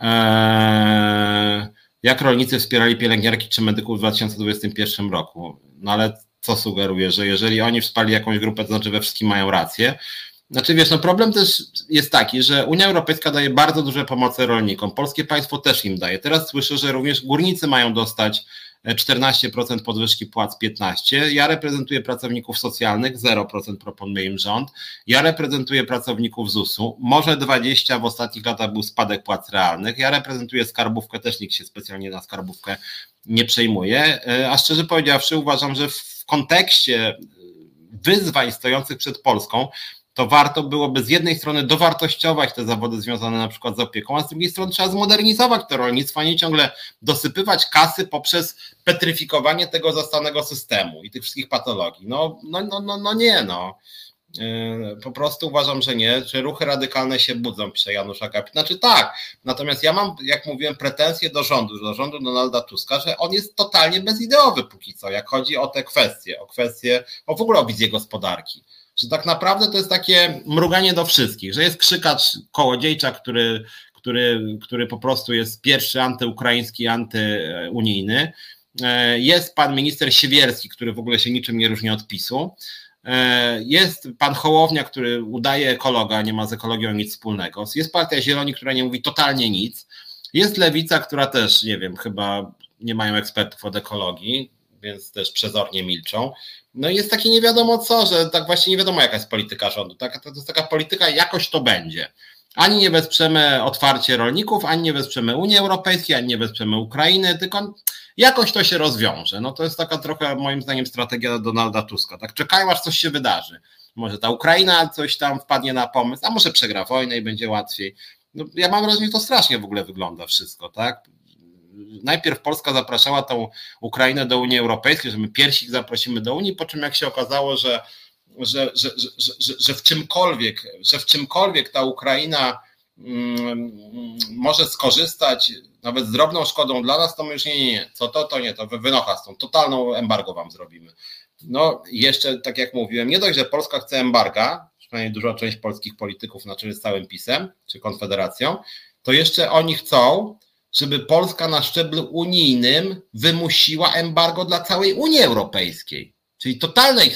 Eee, jak rolnicy wspierali pielęgniarki czy medyków w 2021 roku. No ale co sugeruje, że jeżeli oni wsparli jakąś grupę, to znaczy we wszystkim mają rację. Znaczy wiesz, no problem też jest taki, że Unia Europejska daje bardzo duże pomocy rolnikom. Polskie państwo też im daje. Teraz słyszę, że również górnicy mają dostać 14% podwyżki płac 15%. Ja reprezentuję pracowników socjalnych, 0% proponuje im rząd. Ja reprezentuję pracowników ZUS-u, może 20% w ostatnich latach był spadek płac realnych. Ja reprezentuję skarbówkę, też nikt się specjalnie na skarbówkę nie przejmuje. E, a szczerze powiedziawszy, uważam, że w kontekście wyzwań stojących przed Polską, to warto byłoby z jednej strony dowartościować te zawody związane na przykład z opieką, a z drugiej strony trzeba zmodernizować to rolnictwo, a nie ciągle dosypywać kasy poprzez petryfikowanie tego zastanego systemu i tych wszystkich patologii. No, no, no, no, no nie, no. Yy, po prostu uważam, że nie, że ruchy radykalne się budzą, pisze Janusza Kapit. Znaczy tak, natomiast ja mam, jak mówiłem, pretensje do rządu, do rządu Donalda Tuska, że on jest totalnie bezideowy póki co, jak chodzi o te kwestie, o kwestie, o w ogóle o wizję gospodarki że tak naprawdę to jest takie mruganie do wszystkich, że jest krzykacz kołodziejcza, który, który, który po prostu jest pierwszy antyukraiński, antyunijny. E, jest pan minister Siewierski, który w ogóle się niczym nie różni od PiSu. E, jest pan Hołownia, który udaje ekologa, nie ma z ekologią nic wspólnego. Jest partia Zieloni, która nie mówi totalnie nic. Jest lewica, która też, nie wiem, chyba nie mają ekspertów od ekologii, więc też przezornie milczą. No i jest takie nie wiadomo co, że tak właśnie nie wiadomo jaka jest polityka rządu. Tak, to jest taka polityka, jakoś to będzie. Ani nie wesprzemy otwarcie rolników, ani nie wesprzemy Unii Europejskiej, ani nie wesprzemy Ukrainy, tylko jakoś to się rozwiąże. No to jest taka trochę moim zdaniem strategia Donalda Tuska. Tak czekają aż coś się wydarzy. Może ta Ukraina coś tam wpadnie na pomysł, a może przegra wojnę i będzie łatwiej. No, ja mam wrażenie, że to strasznie w ogóle wygląda wszystko, tak? Najpierw Polska zapraszała tą Ukrainę do Unii Europejskiej, że my pierwsi zaprosimy do Unii, po czym jak się okazało, że, że, że, że, że, że w czymkolwiek, że w czymkolwiek ta Ukraina mm, może skorzystać nawet z drobną szkodą dla nas, to my już nie, nie, nie, co to, to nie, to wynocha z tą totalną embargo wam zrobimy. No jeszcze, tak jak mówiłem, nie dość, że Polska chce embarga, przynajmniej duża część polskich polityków na czele z całym PiSem, czy Konfederacją, to jeszcze oni chcą, żeby Polska na szczeblu unijnym wymusiła embargo dla całej Unii Europejskiej. Czyli totalnej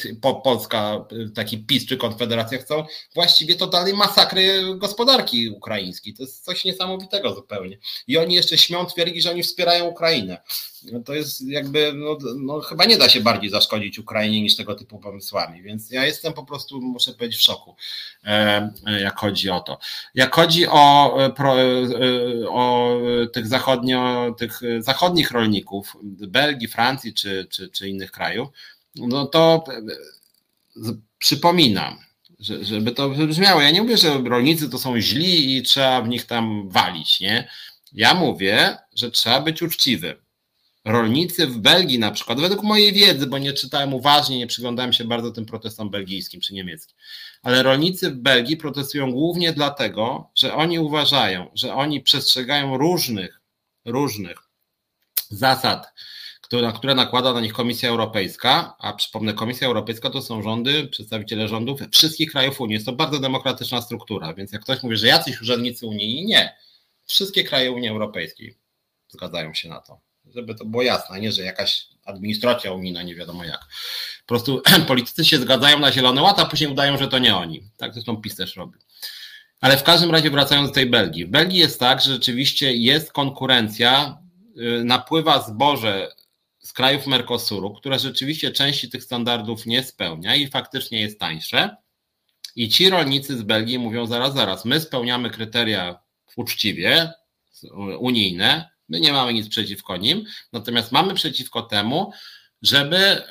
Polska, taki PiS czy Konfederacja chcą właściwie totalnej masakry gospodarki ukraińskiej. To jest coś niesamowitego zupełnie. I oni jeszcze śmią twierdzić, że oni wspierają Ukrainę. No to jest jakby, no, no, chyba nie da się bardziej zaszkodzić Ukrainie niż tego typu pomysłami, więc ja jestem po prostu, muszę powiedzieć, w szoku, e, jak chodzi o to. Jak chodzi o, e, e, o tych, zachodnio, tych zachodnich rolników, Belgii, Francji czy, czy, czy innych krajów, no to przypominam, że, żeby to wybrzmiało. Ja nie mówię, że rolnicy to są źli i trzeba w nich tam walić, nie? Ja mówię, że trzeba być uczciwym rolnicy w Belgii na przykład, według mojej wiedzy, bo nie czytałem uważnie, nie przyglądałem się bardzo tym protestom belgijskim czy niemieckim, ale rolnicy w Belgii protestują głównie dlatego, że oni uważają, że oni przestrzegają różnych, różnych zasad, które, które nakłada na nich Komisja Europejska, a przypomnę, Komisja Europejska to są rządy, przedstawiciele rządów wszystkich krajów Unii. Jest to bardzo demokratyczna struktura, więc jak ktoś mówi, że jacyś urzędnicy unijni, nie. Wszystkie kraje Unii Europejskiej zgadzają się na to żeby to było jasne, nie, że jakaś administracja unijna, nie wiadomo jak. Po prostu politycy się zgadzają na zielony ład, a później udają, że to nie oni. Tak zresztą PiS też robi. Ale w każdym razie wracając do tej Belgii. W Belgii jest tak, że rzeczywiście jest konkurencja, y, napływa zboże z krajów Mercosuru, które rzeczywiście części tych standardów nie spełnia i faktycznie jest tańsze. I ci rolnicy z Belgii mówią zaraz, zaraz, my spełniamy kryteria uczciwie, unijne, My nie mamy nic przeciwko nim, natomiast mamy przeciwko temu, żeby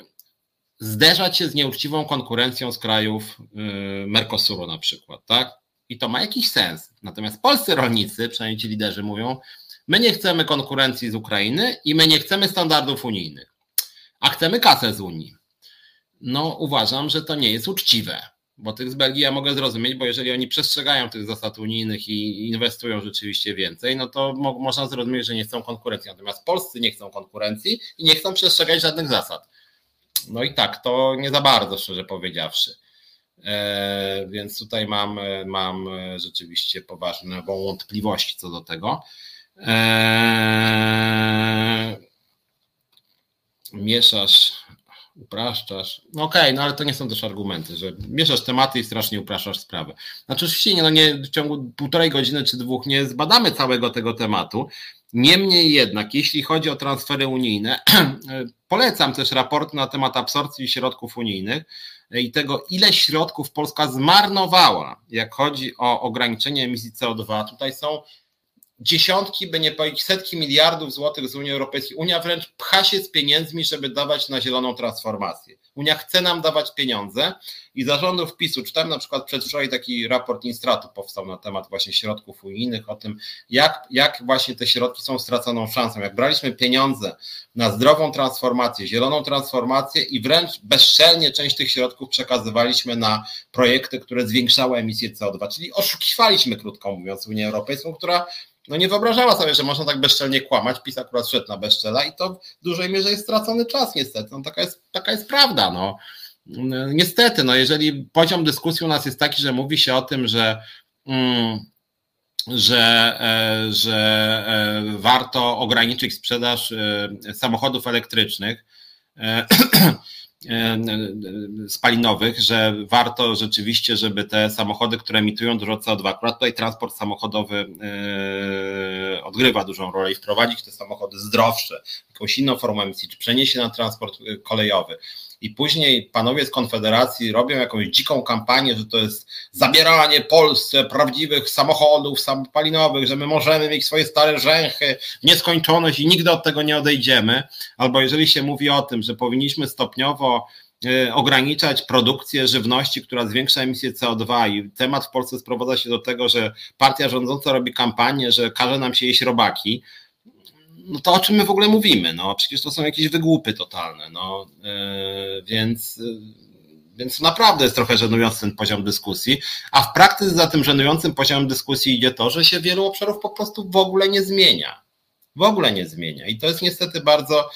zderzać się z nieuczciwą konkurencją z krajów y, Mercosuru na przykład, tak? I to ma jakiś sens. Natomiast polscy rolnicy, przynajmniej ci liderzy mówią, my nie chcemy konkurencji z Ukrainy i my nie chcemy standardów unijnych, a chcemy kasę z Unii. No uważam, że to nie jest uczciwe. Bo tych z Belgii ja mogę zrozumieć, bo jeżeli oni przestrzegają tych zasad unijnych i inwestują rzeczywiście więcej, no to mo można zrozumieć, że nie chcą konkurencji. Natomiast Polscy nie chcą konkurencji i nie chcą przestrzegać żadnych zasad. No i tak, to nie za bardzo, szczerze powiedziawszy. E, więc tutaj mam, mam rzeczywiście poważne wątpliwości co do tego. E, mieszasz upraszczasz. No okej, okay, no ale to nie są też argumenty, że mieszasz tematy i strasznie upraszczasz sprawę. Znaczy oczywiście no nie, w ciągu półtorej godziny czy dwóch nie zbadamy całego tego tematu. Niemniej jednak, jeśli chodzi o transfery unijne, polecam też raport na temat absorpcji środków unijnych i tego, ile środków Polska zmarnowała, jak chodzi o ograniczenie emisji CO2. Tutaj są dziesiątki, by nie powiedzieć setki miliardów złotych z Unii Europejskiej. Unia wręcz pcha się z pieniędzmi, żeby dawać na zieloną transformację. Unia chce nam dawać pieniądze i zarządów PiSu, czytałem na przykład przedwczoraj taki raport Instratu powstał na temat właśnie środków unijnych, o tym jak, jak właśnie te środki są straconą szansą. Jak braliśmy pieniądze na zdrową transformację, zieloną transformację i wręcz bezczelnie część tych środków przekazywaliśmy na projekty, które zwiększały emisję CO2, czyli oszukiwaliśmy, krótko mówiąc, Unię Europejską, która no nie wyobrażała sobie, że można tak bezczelnie kłamać. PiS akurat szedł na bezczela i to w dużej mierze jest stracony czas niestety. No, taka, jest, taka jest prawda. No. Niestety, no, jeżeli poziom dyskusji u nas jest taki, że mówi się o tym, że mm, że, e, że e, warto ograniczyć sprzedaż e, samochodów elektrycznych, spalinowych, że warto rzeczywiście, żeby te samochody, które emitują dużo CO2, akurat tutaj transport samochodowy e, odgrywa dużą rolę i wprowadzić te samochody zdrowsze, jakąś inną formę emisji, czy przenieść się na transport e, kolejowy i później panowie z Konfederacji robią jakąś dziką kampanię, że to jest zabieranie Polsce prawdziwych samochodów samopalinowych, że my możemy mieć swoje stare rzęchy nieskończoność i nigdy od tego nie odejdziemy. Albo jeżeli się mówi o tym, że powinniśmy stopniowo e, ograniczać produkcję żywności, która zwiększa emisję CO2 i temat w Polsce sprowadza się do tego, że partia rządząca robi kampanię, że każe nam się jeść robaki, no to o czym my w ogóle mówimy? No przecież to są jakieś wygłupy totalne, no yy, więc, yy, więc naprawdę jest trochę żenujący ten poziom dyskusji, a w praktyce za tym żenującym poziomem dyskusji idzie to, że się wielu obszarów po prostu w ogóle nie zmienia. W ogóle nie zmienia i to jest niestety bardzo,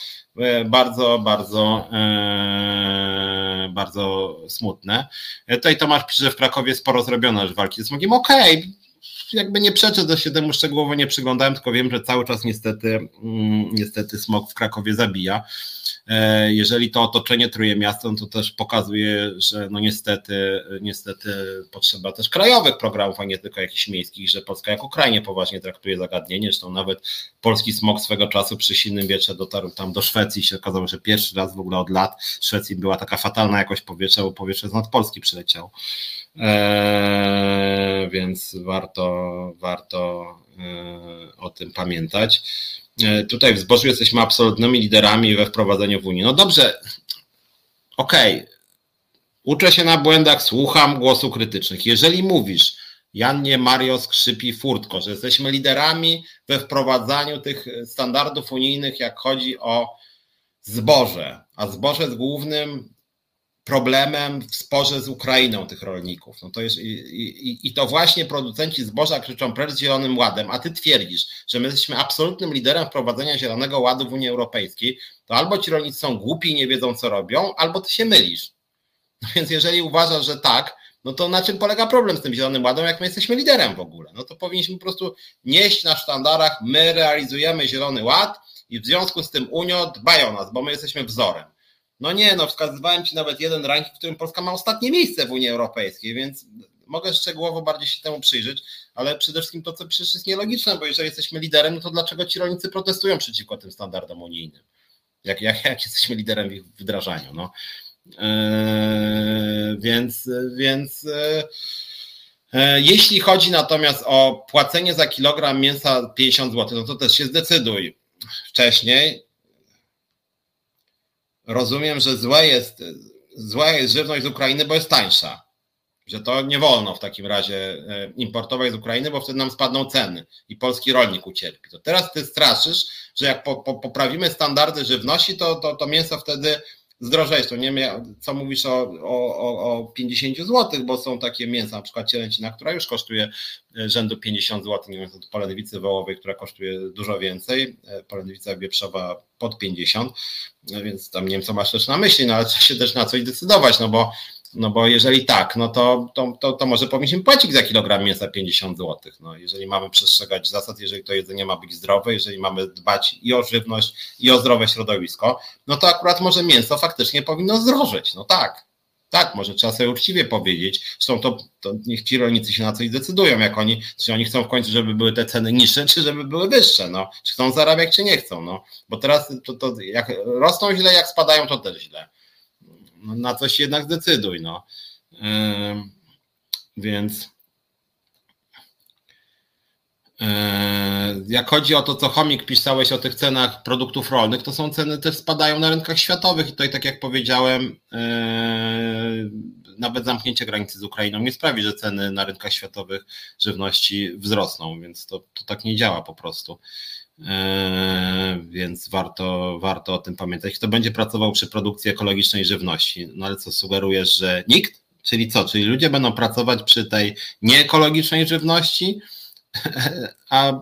bardzo, bardzo, yy, bardzo smutne. Tutaj Tomasz pisze, że w Krakowie sporo zrobiono już walki z smogiem. Okej, okay jakby nie przeczę, się temu szczegółowo nie przyglądałem, tylko wiem, że cały czas niestety, mm, niestety smog w Krakowie zabija. E, jeżeli to otoczenie truje miastem, to też pokazuje, że no niestety, niestety potrzeba też krajowych programów, a nie tylko jakichś miejskich, że Polska jako kraj nie poważnie traktuje zagadnienie. Zresztą nawet polski smog swego czasu przy silnym wietrze dotarł tam do Szwecji i się okazało, że pierwszy raz w ogóle od lat w Szwecji była taka fatalna jakość powietrza, bo powietrze z nad Polski przyleciało. Eee, więc warto, warto eee, o tym pamiętać. Eee, tutaj w zbożu jesteśmy absolutnymi liderami we wprowadzeniu w Unii. No dobrze, okej, okay. uczę się na błędach, słucham głosu krytycznych. Jeżeli mówisz, Jannie Mario skrzypi furtko, że jesteśmy liderami we wprowadzaniu tych standardów unijnych, jak chodzi o zboże, a zboże jest głównym problemem w sporze z Ukrainą tych rolników. No to jest, i, i, I to właśnie producenci zboża krzyczą precz z Zielonym Ładem, a ty twierdzisz, że my jesteśmy absolutnym liderem wprowadzenia Zielonego Ładu w Unii Europejskiej, to albo ci rolnicy są głupi i nie wiedzą, co robią, albo ty się mylisz. No więc jeżeli uważasz, że tak, no to na czym polega problem z tym Zielonym Ładem, jak my jesteśmy liderem w ogóle? No to powinniśmy po prostu nieść na sztandarach, my realizujemy Zielony Ład i w związku z tym Unio dbają o nas, bo my jesteśmy wzorem. No nie, no wskazywałem Ci nawet jeden ranking, w którym Polska ma ostatnie miejsce w Unii Europejskiej, więc mogę szczegółowo bardziej się temu przyjrzeć, ale przede wszystkim to, co przecież jest nielogiczne, bo jeżeli jesteśmy liderem, no to dlaczego ci rolnicy protestują przeciwko tym standardom unijnym? Jak, jak, jak jesteśmy liderem w ich wdrażaniu? No. Eee, więc więc eee, jeśli chodzi natomiast o płacenie za kilogram mięsa 50 zł, no to też się zdecyduj wcześniej, rozumiem, że złe jest, zła jest żywność z Ukrainy, bo jest tańsza. Że to nie wolno w takim razie e, importować z Ukrainy, bo wtedy nam spadną ceny i polski rolnik ucierpi. To teraz ty straszysz, że jak po, po, poprawimy standardy żywności, to, to, to mięso wtedy zdrożeje. To nie wiem, co mówisz o, o, o 50 zł, bo są takie mięsa, na przykład cielęcina, która już kosztuje e, rzędu 50 zł, nie mówiąc o polędwicy wołowej, która kosztuje dużo więcej, e, polędwica wieprzowa pod 50, no więc tam nie wiem, co masz też na myśli, no ale trzeba się też na coś decydować, no bo no bo jeżeli tak, no to, to, to, to może powinniśmy płacić za kilogram mięsa 50 zł. No, jeżeli mamy przestrzegać zasad, jeżeli to jedzenie ma być zdrowe, jeżeli mamy dbać i o żywność, i o zdrowe środowisko, no to akurat może mięso faktycznie powinno zdrożyć. No tak, tak, może trzeba sobie uczciwie powiedzieć. Zresztą to, to niech ci rolnicy się na coś decydują, jak oni, czy oni chcą w końcu, żeby były te ceny niższe, czy żeby były wyższe. No, czy chcą zarabiać, czy nie chcą. No, bo teraz to, to jak rosną źle, jak spadają, to też źle na coś jednak zdecyduj. No. Więc yy, jak chodzi o to, co Chomik pisałeś o tych cenach produktów rolnych, to są ceny też spadają na rynkach światowych i tutaj, tak jak powiedziałem, yy, nawet zamknięcie granicy z Ukrainą nie sprawi, że ceny na rynkach światowych żywności wzrosną, więc to, to tak nie działa po prostu. Eee, więc warto, warto o tym pamiętać. Kto będzie pracował przy produkcji ekologicznej żywności? No ale co sugerujesz, że nikt? Czyli co? Czyli ludzie będą pracować przy tej nieekologicznej żywności, a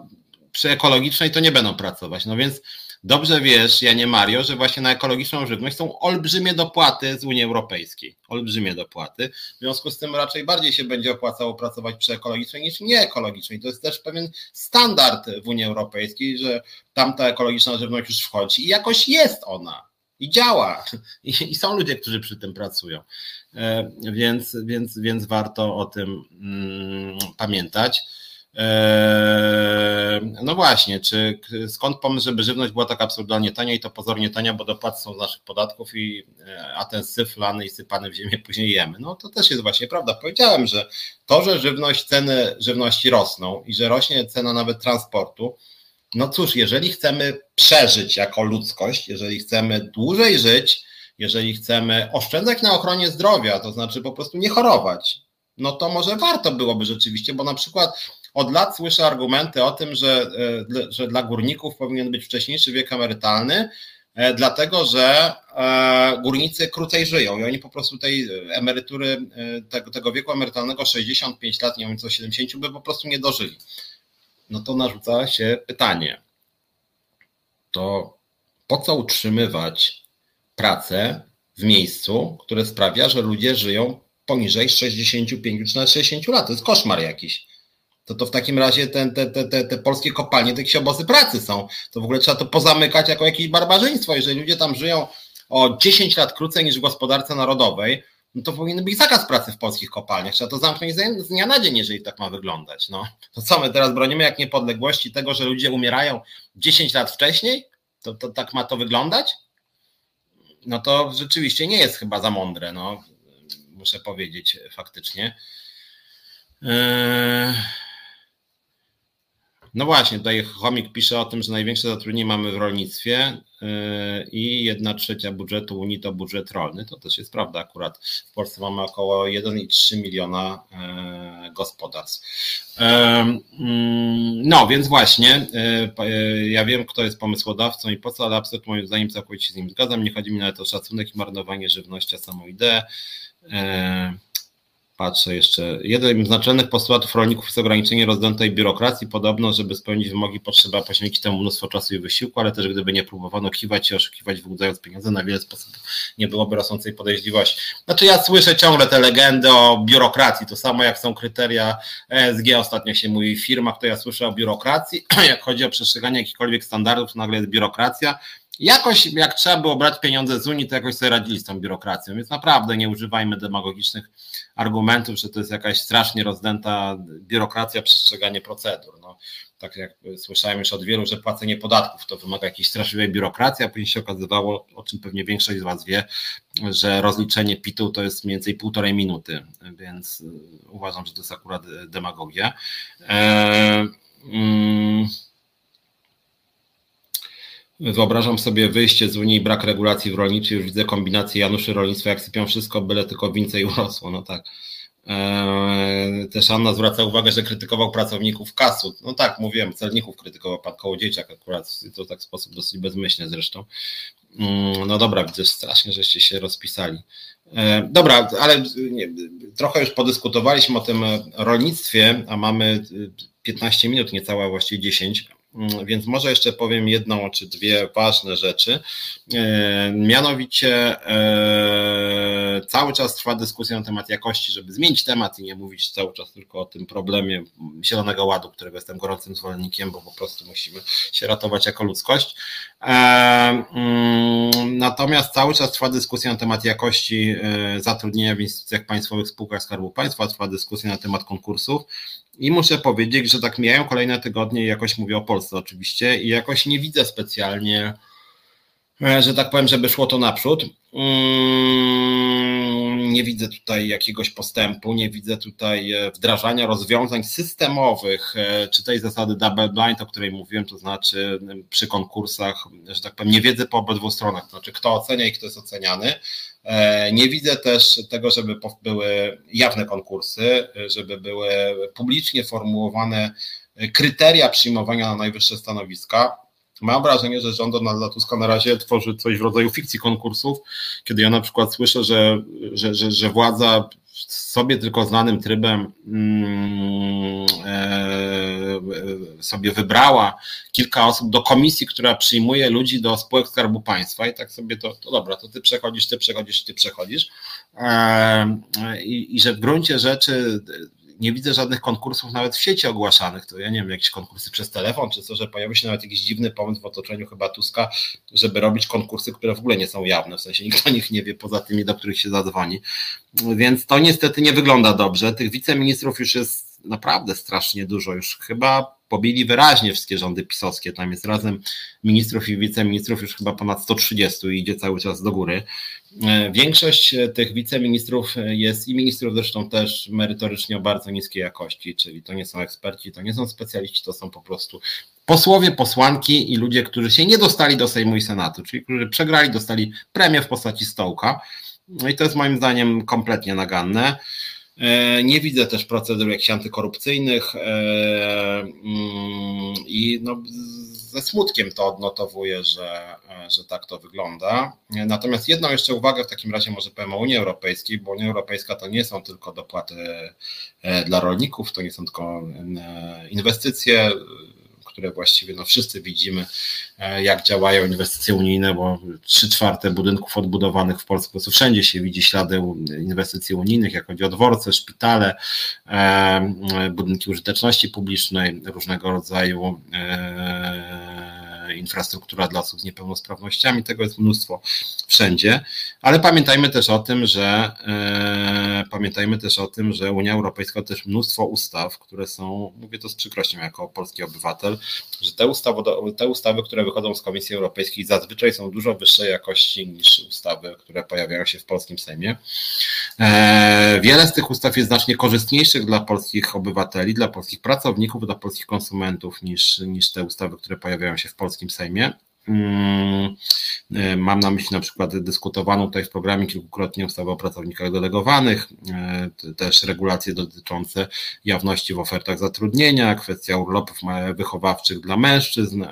przy ekologicznej to nie będą pracować. No więc Dobrze wiesz, Janie Mario, że właśnie na ekologiczną żywność są olbrzymie dopłaty z Unii Europejskiej. Olbrzymie dopłaty. W związku z tym raczej bardziej się będzie opłacało pracować przy ekologicznej niż nieekologicznej. To jest też pewien standard w Unii Europejskiej, że tamta ekologiczna żywność już wchodzi i jakoś jest ona i działa. I, I, są ludzie, którzy przy tym pracują. E, więc, więc, więc warto o tym mm, pamiętać. Eee, no właśnie, czy skąd pomysł, żeby żywność była tak absurdalnie tania i to pozornie tania, bo dopłaty są z naszych podatków, i, e, a ten syf lany i sypany w ziemię później jemy. No to też jest właśnie prawda. Powiedziałem, że to, że żywność, ceny żywności rosną i że rośnie cena nawet transportu, no cóż, jeżeli chcemy przeżyć jako ludzkość, jeżeli chcemy dłużej żyć, jeżeli chcemy oszczędzać na ochronie zdrowia, to znaczy po prostu nie chorować, no to może warto byłoby rzeczywiście, bo na przykład od lat słyszę argumenty o tym, że, e, że dla górników powinien być wcześniejszy wiek emerytalny, e, dlatego że e, górnicy krócej żyją i oni po prostu tej emerytury, tego, tego wieku emerytalnego 65 lat, nie wiem co 70, by po prostu nie dożyli. No to narzuca się pytanie, to po co utrzymywać pracę w miejscu, które sprawia, że ludzie żyją poniżej 65 czy nawet 60 lat? To jest koszmar jakiś to to w takim razie te, te, te, te polskie kopalnie, te jakieś obozy pracy są. To w ogóle trzeba to pozamykać jako jakieś barbarzyństwo. Jeżeli ludzie tam żyją o 10 lat krócej niż w gospodarce narodowej, no to powinien być zakaz pracy w polskich kopalniach. Trzeba to zamknąć z dnia na dzień, jeżeli tak ma wyglądać. No. To co my teraz bronimy jak niepodległości tego, że ludzie umierają 10 lat wcześniej? To, to tak ma to wyglądać? No to rzeczywiście nie jest chyba za mądre, no, muszę powiedzieć faktycznie. Eee... No właśnie, tutaj Chomik pisze o tym, że największe zatrudnienie mamy w rolnictwie yy, i jedna trzecia budżetu Unii to budżet rolny. To też jest prawda akurat. W Polsce mamy około 1,3 miliona gospodarstw. Mm, no, więc właśnie, ja wiem, kto jest pomysłodawcą i po co, ale absolutnie moim zdaniem całkowicie z nim zgadzam. Nie chodzi mi nawet o szacunek i marnowanie żywności, a samą ideę. Patrzę jeszcze. Jeden z naczelnych postulatów rolników jest ograniczenie rozdętej biurokracji. Podobno, żeby spełnić wymogi, potrzeba poświęcić temu mnóstwo czasu i wysiłku, ale też gdyby nie próbowano kiwać i oszukiwać, wyłudzając pieniądze, na wiele sposobów nie byłoby rosnącej podejrzliwości. Znaczy, ja słyszę ciągle te legendy o biurokracji. To samo jak są kryteria ESG, ostatnio się mówi w firmach, to ja słyszę o biurokracji. Jak chodzi o przestrzeganie jakichkolwiek standardów, to nagle jest biurokracja. Jakoś, jak trzeba było brać pieniądze z Unii, to jakoś sobie radzili z tą biurokracją, więc naprawdę nie używajmy demagogicznych argumentów, że to jest jakaś strasznie rozdęta biurokracja, przestrzeganie procedur. No, tak jak słyszałem już od wielu, że płacenie podatków to wymaga jakiejś straszliwej biurokracji, a później się okazywało, o czym pewnie większość z Was wie, że rozliczenie PIT-u to jest mniej więcej półtorej minuty, więc y, uważam, że to jest akurat demagogia. Eee, mm, Wyobrażam sobie wyjście z Unii, brak regulacji w rolnictwie, już widzę kombinację Januszy rolnictwa, jak sypią wszystko, byle tylko więcej urosło, no tak. Eee, też Anna zwraca uwagę, że krytykował pracowników kasu. No tak, mówiłem, celników krytykował pan Kołodziejczak akurat, to tak w sposób dosyć bezmyślny zresztą. Mm, no dobra, widzę strasznie, żeście się rozpisali. Eee, dobra, ale nie, trochę już podyskutowaliśmy o tym rolnictwie, a mamy 15 minut, niecałe właściwie 10. Mm, więc może jeszcze powiem jedną czy dwie ważne rzeczy. E, mianowicie e, cały czas trwa dyskusja na temat jakości, żeby zmienić temat i nie mówić cały czas tylko o tym problemie Zielonego Ładu, którego jestem gorącym zwolennikiem, bo po prostu musimy się ratować jako ludzkość. E, mm, natomiast cały czas trwa dyskusja na temat jakości zatrudnienia w instytucjach państwowych, spółkach Skarbu Państwa, trwa dyskusja na temat konkursów i muszę powiedzieć, że tak mijają kolejne tygodnie, i jakoś mówię o Polsce oczywiście, i jakoś nie widzę specjalnie, e, że tak powiem, żeby szło to naprzód. Mm, nie widzę tutaj jakiegoś postępu, nie widzę tutaj e, wdrażania rozwiązań systemowych, e, czy tej zasady double blind, o której mówiłem, to znaczy przy konkursach, że tak powiem, nie wiedzę po obydwu stronach, to znaczy kto ocenia i kto jest oceniany. Nie widzę też tego, żeby były jawne konkursy, żeby były publicznie formułowane kryteria przyjmowania na najwyższe stanowiska. Mam wrażenie, że rząd Donalda Tuska na razie tworzy coś w rodzaju fikcji konkursów, kiedy ja na przykład słyszę, że, że, że, że władza sobie tylko znanym trybem mm, e, sobie wybrała kilka osób do komisji, która przyjmuje ludzi do spółek Skarbu Państwa i tak sobie to, to dobra, to ty przechodzisz, ty przechodzisz, ty przechodzisz e, i, i że w gruncie rzeczy nie widzę żadnych konkursów nawet w sieci ogłaszanych. To ja nie wiem, jakieś konkursy przez telefon, czy co, że pojawi się nawet jakiś dziwny pomysł w otoczeniu chyba Tuska, żeby robić konkursy, które w ogóle nie są jawne, w sensie nikt o nich nie wie poza tymi, do których się zadzwoni. Więc to niestety nie wygląda dobrze. Tych wiceministrów już jest naprawdę strasznie dużo. Już chyba pobili wyraźnie wszystkie rządy pisowskie. Tam jest razem ministrów i wiceministrów już chyba ponad 130 i idzie cały czas do góry. E, większość tych wiceministrów jest i ministrów zresztą też merytorycznie o bardzo niskiej jakości, czyli to nie są eksperci, to nie są specjaliści, to są po prostu posłowie, posłanki i ludzie, którzy się nie dostali do Sejmu i Senatu, czyli którzy przegrali, dostali premię w postaci stołka. No i to jest moim zdaniem kompletnie naganne. E, nie widzę też procedur jakichś antykorupcyjnych e, mm, i no, ze smutkiem to odnotowuję, że, że tak to wygląda. Natomiast jedną jeszcze uwagę w takim razie może powiem o Unii Europejskiej, bo Unia Europejska to nie są tylko dopłaty e, dla rolników, to nie są tylko inwestycje które właściwie no wszyscy widzimy, e, jak działają inwestycje unijne, bo trzy czwarte budynków odbudowanych w Polsce, po prostu wszędzie się widzi ślady inwestycji unijnych, jak chodzi o dworce, szpitale, e, budynki użyteczności publicznej, różnego rodzaju e, infrastruktura dla osób z niepełnosprawnościami, tego jest mnóstwo wszędzie, ale pamiętajmy też o tym, że e, pamiętajmy też o tym, że Unia Europejska też mnóstwo ustaw, które są, mówię to z przykrością jako polski obywatel, że te ustawy, te ustawy, które wychodzą z Komisji Europejskiej zazwyczaj są dużo wyższej jakości niż ustawy, które pojawiają się w polskim Sejmie. E, wiele z tych ustaw jest znacznie korzystniejszych dla polskich obywateli, dla polskich pracowników, dla polskich konsumentów niż, niż te ustawy, które pojawiają się w polskim Sejmie. Mm, e, mam na myśli na przykład dyskutowaną tutaj w programie kilkukrotnie ustawę o pracownikach delegowanych, e, też regulacje dotyczące jawności w ofertach zatrudnienia, kwestia urlopów wychowawczych dla mężczyzn,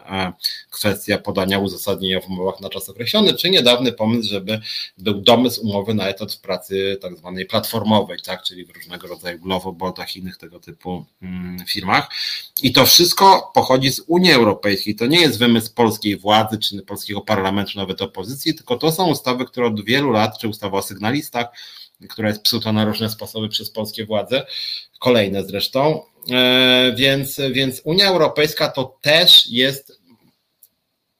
kwestia podania uzasadnienia w umowach na czas określony, czy niedawny pomysł, żeby był domysł umowy na etat w pracy tak zwanej platformowej, tak, czyli w różnego rodzaju Glovo, Boltach i innych tego typu mm, firmach. I to wszystko pochodzi z Unii Europejskiej. To nie jest wymysł polskiej władzy, czy polskiego parlamentu, nawet opozycji, tylko to są ustawy, które od wielu lat, czy ustawa o sygnalistach, która jest psuta na różne sposoby przez polskie władze, kolejne zresztą. E, więc, więc Unia Europejska to też jest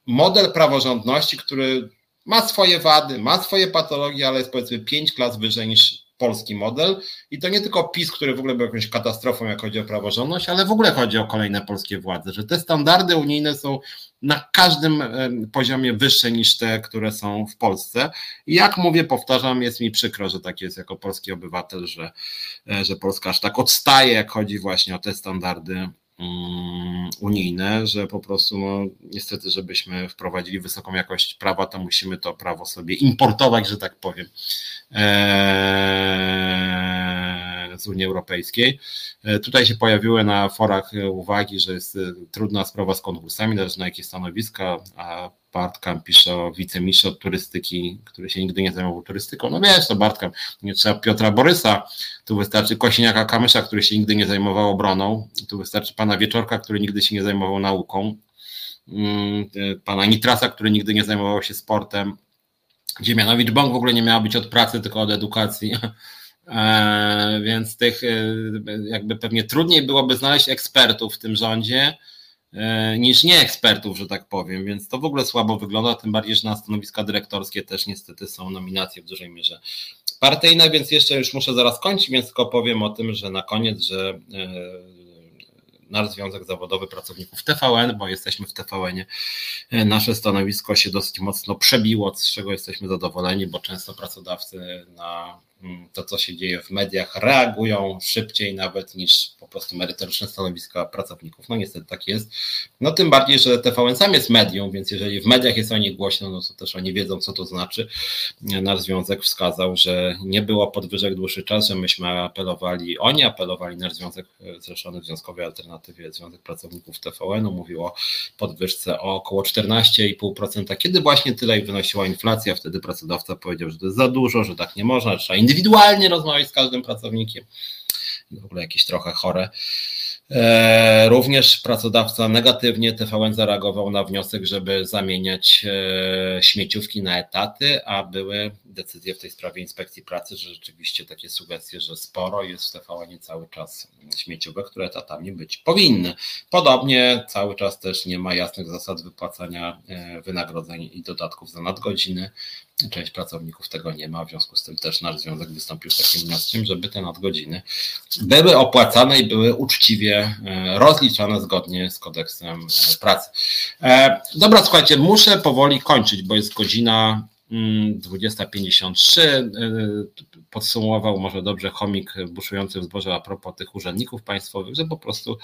model praworządności, który ma swoje wady, ma swoje patologie, ale jest powiedzmy pięć klas wyżej niż polski model. I to nie tylko PiS, który w ogóle był jakąś katastrofą, jak chodzi o praworządność, ale w ogóle chodzi o kolejne polskie władze, że te standardy unijne są na każdym poziomie wyższe niż te, które są w Polsce. I jak mówię, powtarzam, jest mi przykro, że tak jest jako polski obywatel, że, e, że Polska aż tak odstaje, jak chodzi właśnie o te standardy unijne, że po prostu no, niestety, żebyśmy wprowadzili wysoką jakość prawa, to musimy to prawo sobie importować, że tak powiem, eee, z Unii Europejskiej. E, tutaj się pojawiły na forach uwagi, że jest e, trudna sprawa z konkursami, należy na jakie stanowiska, a Bartka pisze o wicemistrzu od turystyki, który się nigdy nie zajmował turystyką. No wiesz, to Bartka, nie trzeba Piotra Borysa, tu wystarczy Kosiniaka Kamysza, który się nigdy nie zajmował obroną, tu wystarczy pana Wieczorka, który nigdy się nie zajmował nauką, mm, pana Nitrasa, który nigdy nie zajmował się sportem, Ziemianowicz Bąk w ogóle nie miała być od pracy, tylko od edukacji. E, więc tych e, jakby pewnie trudniej byłoby znaleźć ekspertów w tym rządzie, niż nie ekspertów, że tak powiem, więc to w ogóle słabo wygląda, tym bardziej, że na stanowiska dyrektorskie też niestety są nominacje w dużej mierze partyjne, więc jeszcze już muszę zaraz kończyć, więc tylko powiem o tym, że na koniec, że e, nasz Związek Zawodowy Pracowników TVN, bo jesteśmy w TVN, e, nasze stanowisko się dosyć mocno przebiło, z czego jesteśmy zadowoleni, bo często pracodawcy na to, co się dzieje w mediach, reagują szybciej nawet niż po prostu merytoryczne stanowiska pracowników. No niestety tak jest. No tym bardziej, że TVN sam jest medium, więc jeżeli w mediach jest o głośno, no to też oni wiedzą, co to znaczy. Nasz związek wskazał, że nie było podwyżek dłuższy czas, że myśmy apelowali, oni apelowali, nasz związek zrzeszony w Związkowej Alternatywie, Związek Pracowników TVN-u mówił o podwyżce o około 14,5%, kiedy właśnie tyle wynosiła inflacja, wtedy pracodawca powiedział, że to jest za dużo, że tak nie można, trzeba indywidualnie rozmawiać z każdym pracownikiem w ogóle jakieś trochę chore. E, również pracodawca negatywnie TVN zareagował na wniosek, żeby zamieniać e, śmieciówki na etaty, a były decyzje w tej sprawie inspekcji pracy, że rzeczywiście takie sugestie, że sporo jest w TVN cały czas śmieciówek, które etatami być powinny. Podobnie cały czas też nie ma jasnych zasad wypłacania e, wynagrodzeń i dodatków za nadgodziny. Część pracowników tego nie ma, w związku z tym też nasz związek wystąpił z takim wnioskiem, żeby te nadgodziny były opłacane i były uczciwie e, rozliczane zgodnie z kodeksem e, pracy. E, dobra, słuchajcie, muszę powoli kończyć, bo jest godzina 20.53 mm, y, podsumował może dobrze chomik buszujący w zboże a propos tych urzędników państwowych, że po prostu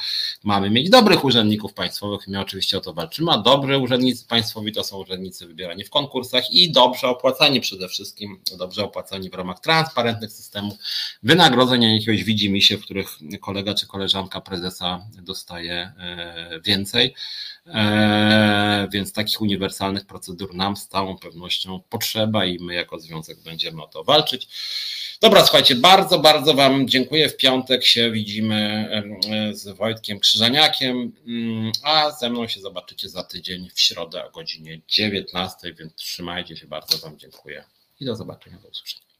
mamy mieć dobrych urzędników państwowych my oczywiście o to walczymy, a dobrzy urzędnicy państwowi to są urzędnicy wybierani w konkursach i dobrze opłacani przede wszystkim, dobrze opłacani w ramach transparentnych systemów wynagrodzenia jakiegoś widzi mi się, w których kolega czy koleżanka prezesa dostaje e, więcej. E, więc takich uniwersalnych procedur nam z całą pewnością potrzeba i my jako związek będziemy o to walczyć. Dobra, słuchajcie, bardzo, bardzo Wam dziękuję. W piątek się widzimy z Wojtkiem Krzyżaniakiem, mm, a ze mną się zobaczycie za tydzień w środę o godzinie 19, więc trzymajcie się, bardzo Wam dziękuję i do zobaczenia, do usłyszenia.